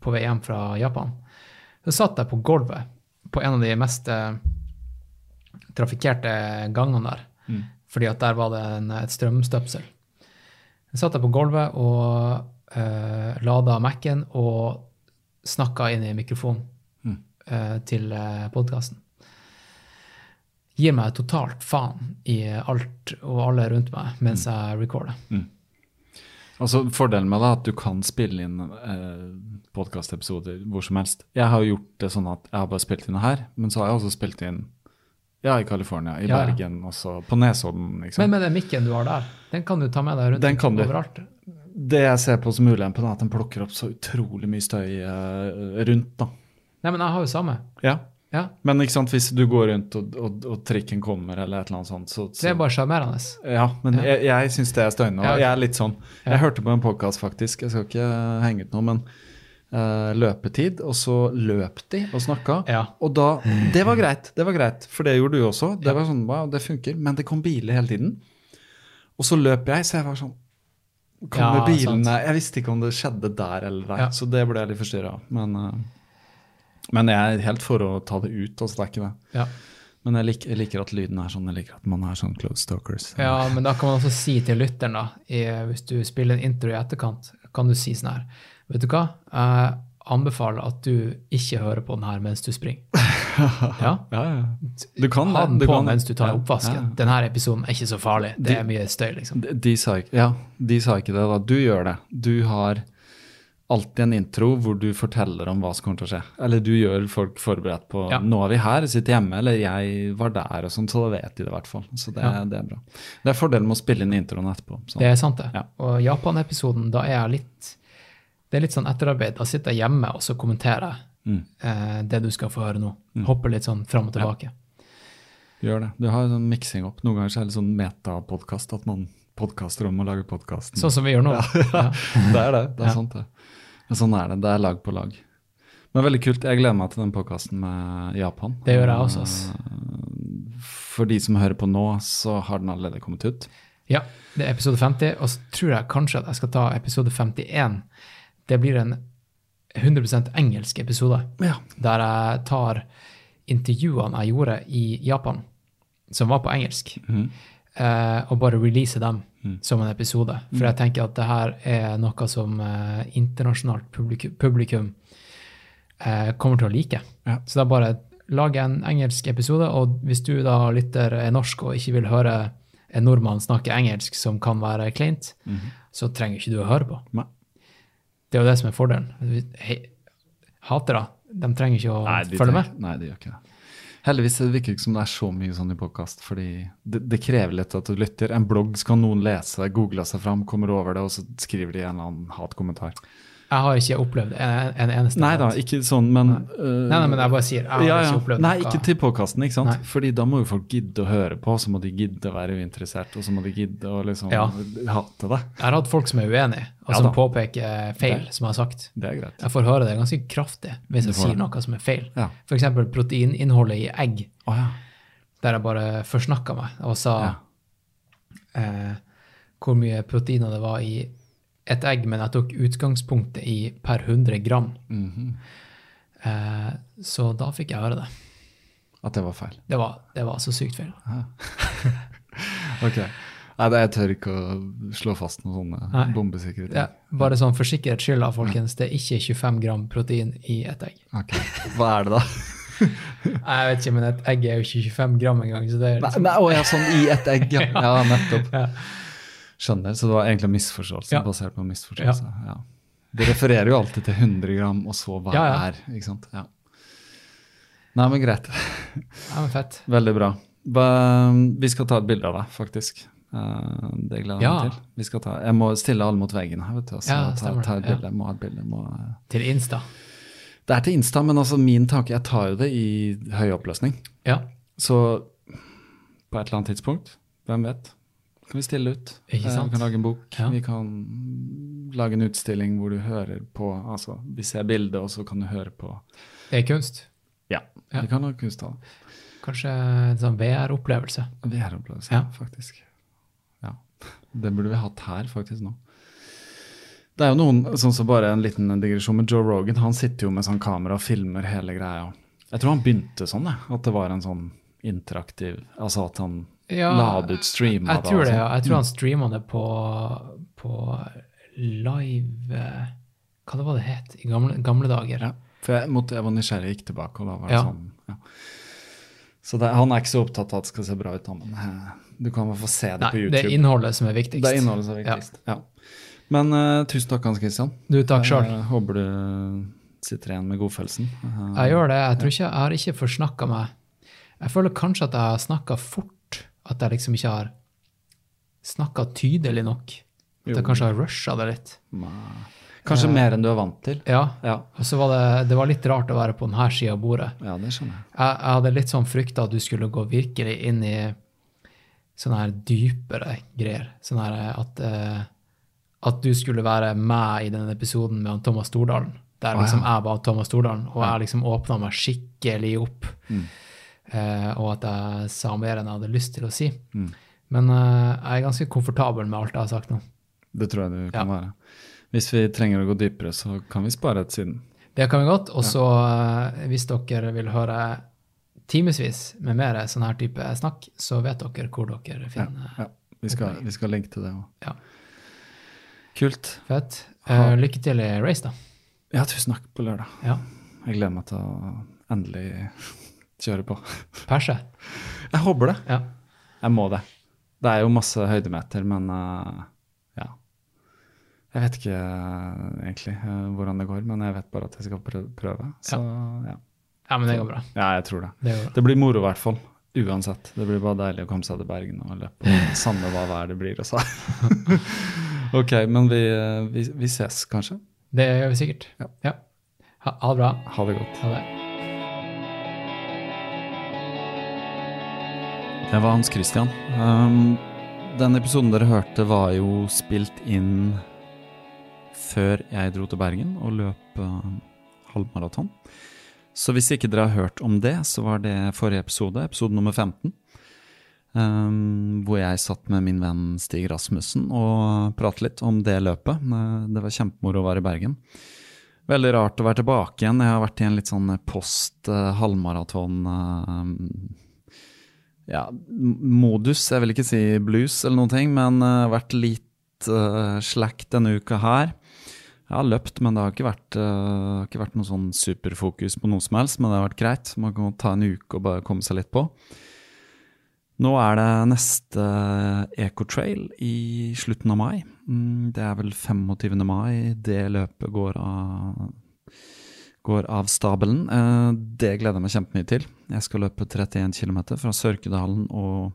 på vei hjem fra Japan. Så satt jeg på gulvet på en av de mest eh, trafikkerte gangene der. Mm. Fordi at der var det en, et strømstøpsel. Jeg satt jeg på gulvet og eh, lada Mac-en og snakka inn i mikrofonen Mm. eh, til eh, podkasten. Gir meg totalt faen i alt og alle rundt meg mens jeg recorder. Altså, Fordelen med det er at du kan spille inn eh, podkastepisoder hvor som helst. Jeg har jo gjort det sånn at jeg har bare spilt inn her, men så har jeg også spilt inn ja, i California, i Ja, ja. Bergen, også på Nesodden. liksom. Men med den mikken du har der, den kan du ta med deg rundt Den kan du. overalt. Det jeg ser på som ulempen, er at den plukker opp så utrolig mye støy eh, rundt. da. Nei, men jeg har jo samme. Ja. Ja, Men ikke sant, hvis du går rundt og, og, og trikken kommer, eller et eller annet sånt, så, så Det er bare sjarmerende. Ja, men Ja. jeg, jeg syns det er støyende. Og. Jeg er litt sånn. Jeg hørte på en podkast, faktisk, jeg skal ikke henge ut noe, men uh, løpetid, og så løp de og snakka. Ja. Og da Det var greit, det var greit, for det gjorde du også. Det var sånn, wow, det funker. Men det kom biler hele tiden. Og så løp jeg, så jeg var sånn Kommer bilene. Jeg visste ikke om det skjedde der eller der, så det ble jeg litt forstyrra av. Men, eh, men jeg er helt for å ta det ut, altså det er ikke det. Ja. Men jeg liker, jeg liker at lyden er sånn, jeg liker at man er sånn close stalkers. ja, men da kan man også si til lytteren, da, i, hvis du spiller en intro i etterkant, kan du si sånn her Vet du hva? Jeg anbefaler at du ikke hører på den her mens du springer. Ja? Ja, ja. Du kan Ha den du på kan mens du tar oppvasken. Denne episoden er ikke så farlig. Det De- er mye støy, liksom. De, de, sa ikke, ja, de sa ikke det, da. Du gjør det. Du har alltid en intro hvor du forteller om hva som kommer til å skje. Eller du gjør folk forberedt på Ja. Nå er vi her, sitter hjemme, eller jeg var der, og sånn, så da vet de det i hvert fall. Så det, Ja. det er bra. Det er fordelen med å spille inn introen etterpå. Så. Det er sant, det. Ja. Og Japan-episoden, da er jeg litt Det er litt sånn etterarbeid. Da sitter jeg hjemme, og så kommenterer Mm. eh, det du skal få høre nå. Hopper litt sånn fram og tilbake. Gjør det. Du har sånn miksing opp. Noen ganger så er det sånn metapodkast, at man podkaster om å lage podkasten. Sånn som vi gjør nå. Ja. det er det. Det er Ja. sant, det. Men sånn er det. Det er lag på lag. Men veldig kult. Jeg gleder meg til den podkasten med Japan. Det gjør jeg også, ass. Eh, For de som hører på nå, så har den allerede kommet ut. Ja, det er episode 50, og så tror jeg kanskje at jeg skal ta episode 51. Det blir en 100% engelsk episode, Ja. der jeg tar intervjuene jeg gjorde i Japan, som var på engelsk, eh, og bare release dem som en episode. For jeg tenker at det her er noe som eh, internasjonalt publikum, publikum eh, kommer til å like. Ja. Så da bare lage en engelsk episode, og hvis du da lytter er norsk og ikke vil høre en nordmann snakke engelsk som kan være kleint, så trenger ikke du å høre på. Nei. Det er jo det som er fordelen. Hatere, de trenger ikke å Nei, følge med. Nei, de gjør ikke det. Heldigvis det virker ikke som det er så mye sånn i podkast, fordi det, det krever litt at du lytter. En blogg skal noen lese, google seg fram, kommer over det, og så skriver de en eller annen hatkommentar. Jeg har ikke opplevd en, en eneste Nei da, ikke sånn, men øh, Nei, nei, men jeg bare sier, jeg har ja, ja. ikke opplevd Nei, ikke til podkasten, ikke sant? Nei. Fordi da må jo folk gidde å høre på, så må de gidde å være uinteressert, og så må de gidde å liksom Ja. hate det. Jeg har hatt folk som er uenige, og som påpeker feil, Det- som jeg har sagt. Det er greit. Jeg får høre det ganske kraftig hvis jeg sier det. noe som er feil. Ja. Eksempel proteininnholdet i egg, oh, ja. der jeg bare forsnakka meg og sa eh, hvor mye proteiner det var i et egg, men jeg tok utgangspunktet i per 100 gram. Mhm. eh, så da fikk jeg høre det. At det var feil. Det var, det var så sykt feil. Ok. Nei, jeg tør ikke å slå fast noen sånne Nei. bombesikre ting. Ja, bare sånn for sikkerhets skyld, folkens, det er ikke 25 gram protein i et egg. Ok. Hva er det da? Nei, Jeg vet ikke, men et egg er jo ikke 25 gram engang. Så det er Nei, liksom, nei, å, ja, sånn i et egg, ja. Ja, nettopp. Ja. Skjønner. Så det var egentlig misforståelse Ja. basert på misforståelse. Ja. De refererer jo alltid til 100 gram, og så hva Ja, ja. er. ikke sant? Ja. Nei, men greit. Nei, men fett. Veldig bra. Vi skal ta et bilde av deg, faktisk. Eh, det gleder jeg Ja. meg til. Vi skal ta, jeg må stille alle mot veggen her, vet du. og så Ja, ta, ta et bilde. Må ha et bilde. Må. Til Insta. det er til Insta, men altså min tanke Jeg tar jo det i høy oppløsning. Ja, Så på et eller annet tidspunkt, hvem vet, kan vi stille ut. Ikke Eh, sant? Vi kan lage en bok. Ja. Vi kan lage en utstilling hvor du hører på Altså, vi ser bildet, og så kan du høre på det er kunst. Ja, Ja. vi kan ha kunsttall. Kanskje en sånn VR-opplevelse. VR-opplevelse, Ja. faktisk. Ja. Det burde vi hatt her, faktisk, nå. Det er jo noen, sånn som bare en liten digresjon, med Joe Rogan han sitter jo med sånn kamera og filmer hele greia. Jeg tror han begynte sånn, jeg. At det var en sånn interaktiv Altså at han Ja, la det streama Jeg tror det, sånn. ja. Jeg tror han streama det på, på live eh, Hva det var det het i gamle, gamle dager? Ja, for jeg, måtte, jeg var nysgjerrig gikk tilbake, og da var det Ja. sånn. Ja. Så det, han er ikke så opptatt av at det skal se bra ut, men eh, du kan vel få se det Nei, på YouTube. det er innholdet som er viktigst. Det er innholdet som er viktigst. Ja. Men uh, tusen takk, Hans Christian. Du, takk sjøl. Jeg håper du sitter igjen med godfølelsen. Uh, Jeg gjør det. Jeg tror ikke jeg har ikke forsnakka meg. Jeg føler kanskje at jeg har snakka fort. At jeg liksom ikke har snakka tydelig nok. At jeg kanskje har rusha det litt. nei. Kanskje mer enn du er vant til. Ja. Ja, Og så var det, det var litt rart å være på denne sida av bordet. ja det skjønner jeg. Jeg, jeg hadde litt sånn frykta at du skulle gå virkelig inn i sånne her dypere greier. Sånn her at, eh, at du skulle være med i den episoden med Thomas Stordalen. Der liksom ja. jeg var Thomas Stordalen, og jeg liksom åpna meg skikkelig opp. Mm. Eh, og at jeg sa mer enn jeg hadde lyst til å si. Mm. Men eh, jeg er ganske komfortabel med alt jeg har sagt nå. Det tror jeg du kan Ja. være. Hvis vi trenger å gå dypere, så kan vi spare et siden. Det kan vi godt. Og så, ja. hvis dere vil høre timevis med mer sånn her type snakk, så vet dere hvor dere finner ja. Vi, skal, vi skal linke til det òg. Ja. Kult. Fett. Eh, lykke til i race, da. Ja, tusen takk på lørdag. Ja. Jeg gleder meg til å endelig kjøre på. Perse. Jeg håper det. Ja. Jeg må det. Det er jo masse høydemeter, men uh, ja. Jeg vet ikke uh, egentlig uh, hvordan det går, men jeg vet bare at jeg skal prøve. Så ja. ja, men det går bra. ja, jeg tror det. Det. Det blir moro i hvert fall. Uansett. Det blir bare deilig å komme seg til Bergen og løpe. Samme hva vær det blir. Altså. ok, men vi, vi, vi ses kanskje. Det gjør vi sikkert. Ja. Ha, ha det bra. Ha det godt. Ha det. Det var Hans Christian. Um, den episoden dere hørte, var jo spilt inn før jeg dro til Bergen og løp uh, halvmaraton. Så hvis ikke dere har hørt om det, så var det forrige episode, episode nummer 15. Um, hvor jeg satt med min venn Stig Rasmussen og pratet litt om det løpet. Uh, Det var kjempemoro å være i Bergen. Veldig rart å være tilbake igjen. Jeg har vært i en litt sånn post uh, halvmaraton ja, modus. Jeg vil ikke si blues eller noen ting, men uh, vært litt uh, slack denne uka her. Jeg har løpt, men det har ikke vært, uh, ikke vært noe sånn superfokus på noe som helst. Men det har vært greit. Man kan ta en uke og bare komme seg litt på. Nå er det neste Ecotrail i slutten av mai. Mm, det er vel 25. mai det løpet går av, går av stabelen. Eh, det gleder jeg meg kjempemye til. Jeg skal løpe 31 km fra Sørkedalen og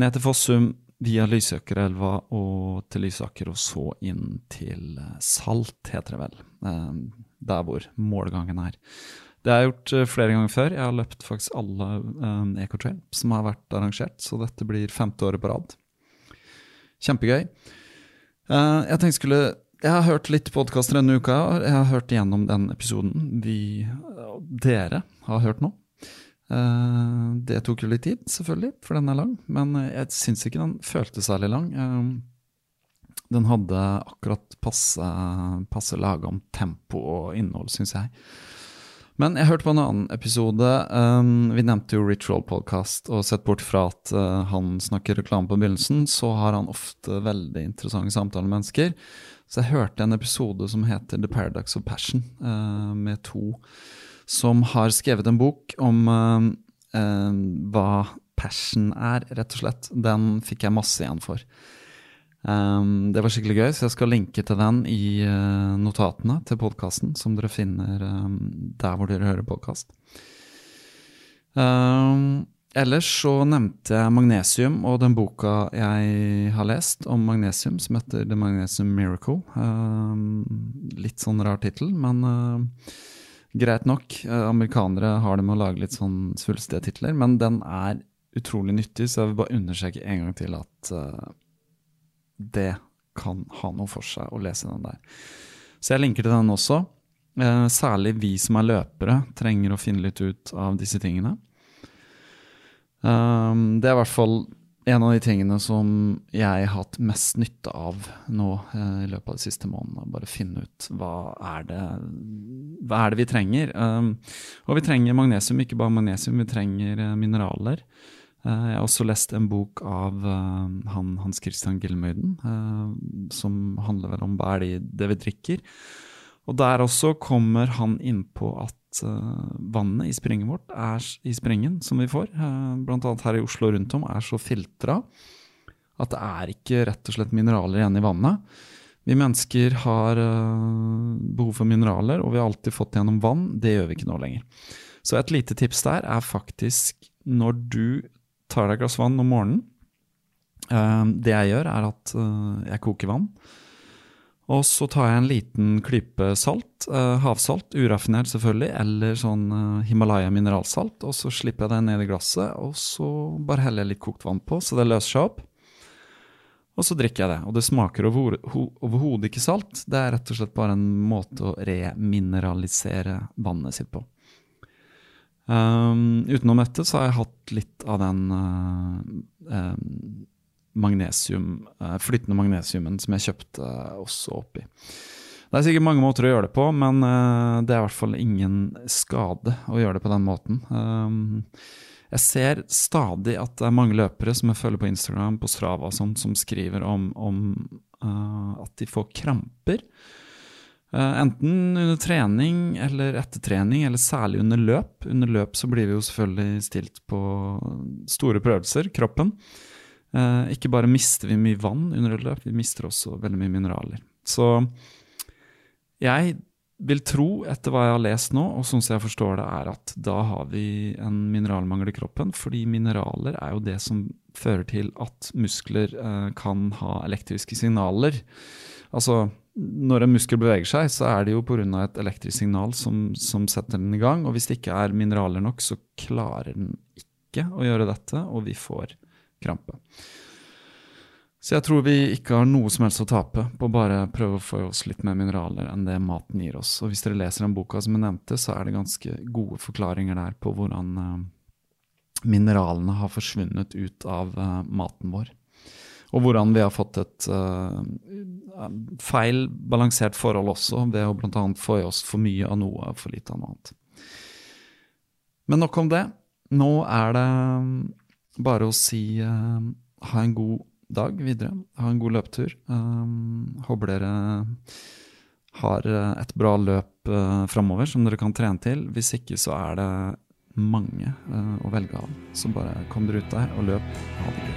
ned til Fossum, via Lysøkerelva og til Lysaker, og så inn til Salt, heter det vel. Eh, der hvor målgangen er. Det har jeg gjort uh, flere ganger før. Jeg har løpt faktisk alle um, Ecotrail som har vært arrangert, så dette blir femte året på rad. Kjempegøy. Jeg tenkte skulle Jeg har hørt litt podkaster denne uka. Jeg har hørt igjennom den episoden vi, dere, har hørt nå. Uh, det tok jo litt tid, selvfølgelig, for den er lang. Men jeg syns ikke den føltes særlig lang. den hadde akkurat passe, passe laga om tempo og innhold, syns jeg. Men jeg hørte på en annen episode. Um, vi nevnte jo Ritual Podcast, og sett bort fra at han snakker reklame på begynnelsen, så har han ofte veldig interessante samtaler med mennesker. Så jeg hørte en episode som heter The Paradox of Passion, med to som har skrevet en bok om uh, hva passion er, rett og slett. Den fikk jeg masse igjen for. Um, det var skikkelig gøy, så jeg skal linke til den i uh, notatene til podkasten, som dere finner um, der hvor dere hører podkast. Um, ellers så nevnte jeg magnesium og den boka jeg har lest om magnesium, som heter The Magnesium Miracle. litt sånn rar tittel, men uh, greit nok. Uh, amerikanere har det med å lage litt sånn svulstige titler, men den er utrolig nyttig, så jeg vil bare understreke en gang til at det kan ha noe for seg å lese den der. Så jeg linker til den også. Uh, særlig vi som er løpere, trenger å finne litt ut av disse tingene. Um, det er i hvert fall en av de tingene som jeg har hatt mest nytte av nå eh, i løpet av de siste månedene. Bare finne ut hva er det, hva er det vi trenger. Um, og vi trenger magnesium, ikke bare magnesium, vi trenger eh, mineraler. Uh, jeg har også lest en bok av uh, han, Hans Christian Gilmøyden, uh, som handler vel om hva er det, det vi drikker. Og der også kommer han inn på at uh, vannet i springen vårt, er, i springen som vi får, uh, bl.a. her i Oslo og rundt om, er så filtra at det er ikke rett og slett mineraler igjen i vannet. Vi mennesker har behov for mineraler, og vi har alltid fått det gjennom vann. Det gjør vi ikke nå lenger. Så et lite tips der er faktisk når du tar deg et glass vann om morgenen. Det jeg gjør, er at jeg koker vann. Og så tar jeg en liten klype salt, uh, havsalt, uraffinert selvfølgelig, eller sånn Himalaya mineralsalt, og så slipper jeg det ned i glasset, og så bare heller jeg litt kokt vann på, så det løser seg opp. Og så drikker jeg det. Og det smaker overhodet ikke salt. Det er rett og slett bare en måte å remineralisere vannet sitt på. Um, utenom dette så har jeg hatt litt av den uh, magnesium, uh, flytende magnesiumen som jeg kjøpte også oppi. Det er sikkert mange måter å gjøre det på, men uh, det er i hvert fall ingen skade å gjøre det på den måten. Um, jeg ser stadig at det er mange løpere som jeg følger på Instagram, på Strava og sånt, som skriver om, om at de får kramper enten under trening eller etter trening, eller særlig under løp. Under løp så blir vi jo selvfølgelig stilt på store prøvelser, kroppen. Uh, ikke bare mister vi mye vann under et løp, vi mister også veldig mye mineraler. Så jeg vil tro, etter hva jeg har lest nå, og sånn som jeg forstår det, er at da har vi en mineralmangel i kroppen. Fordi mineraler er jo det som fører til at muskler uh, kan ha elektriske signaler. Altså når en muskel beveger seg, så er det jo pga. et elektrisk signal som, som, setter den i gang. Og hvis det ikke er mineraler nok, så klarer den ikke å gjøre dette, og vi får krampe. Så jeg tror vi ikke har noe som helst å tape på å bare prøve å få oss litt mer mineraler enn det maten gir oss. Og hvis dere leser den boka som jeg nevnte, så er det ganske gode forklaringer der på hvordan uh, mineralene har forsvunnet ut av uh, maten vår. Og hvordan vi har fått et uh, feil balansert forhold også, ved å bl.a. få i oss for mye av noe og for lite av noe annet. Men nok om det. Nå er det bare å si uh, ha en god dag videre. Ha en god løpetur. Um, håper dere har et bra løp uh, framover som dere kan trene til. Hvis ikke så er det mange uh, å velge av. Så bare kom dere ut der og løp. Ha det gøy.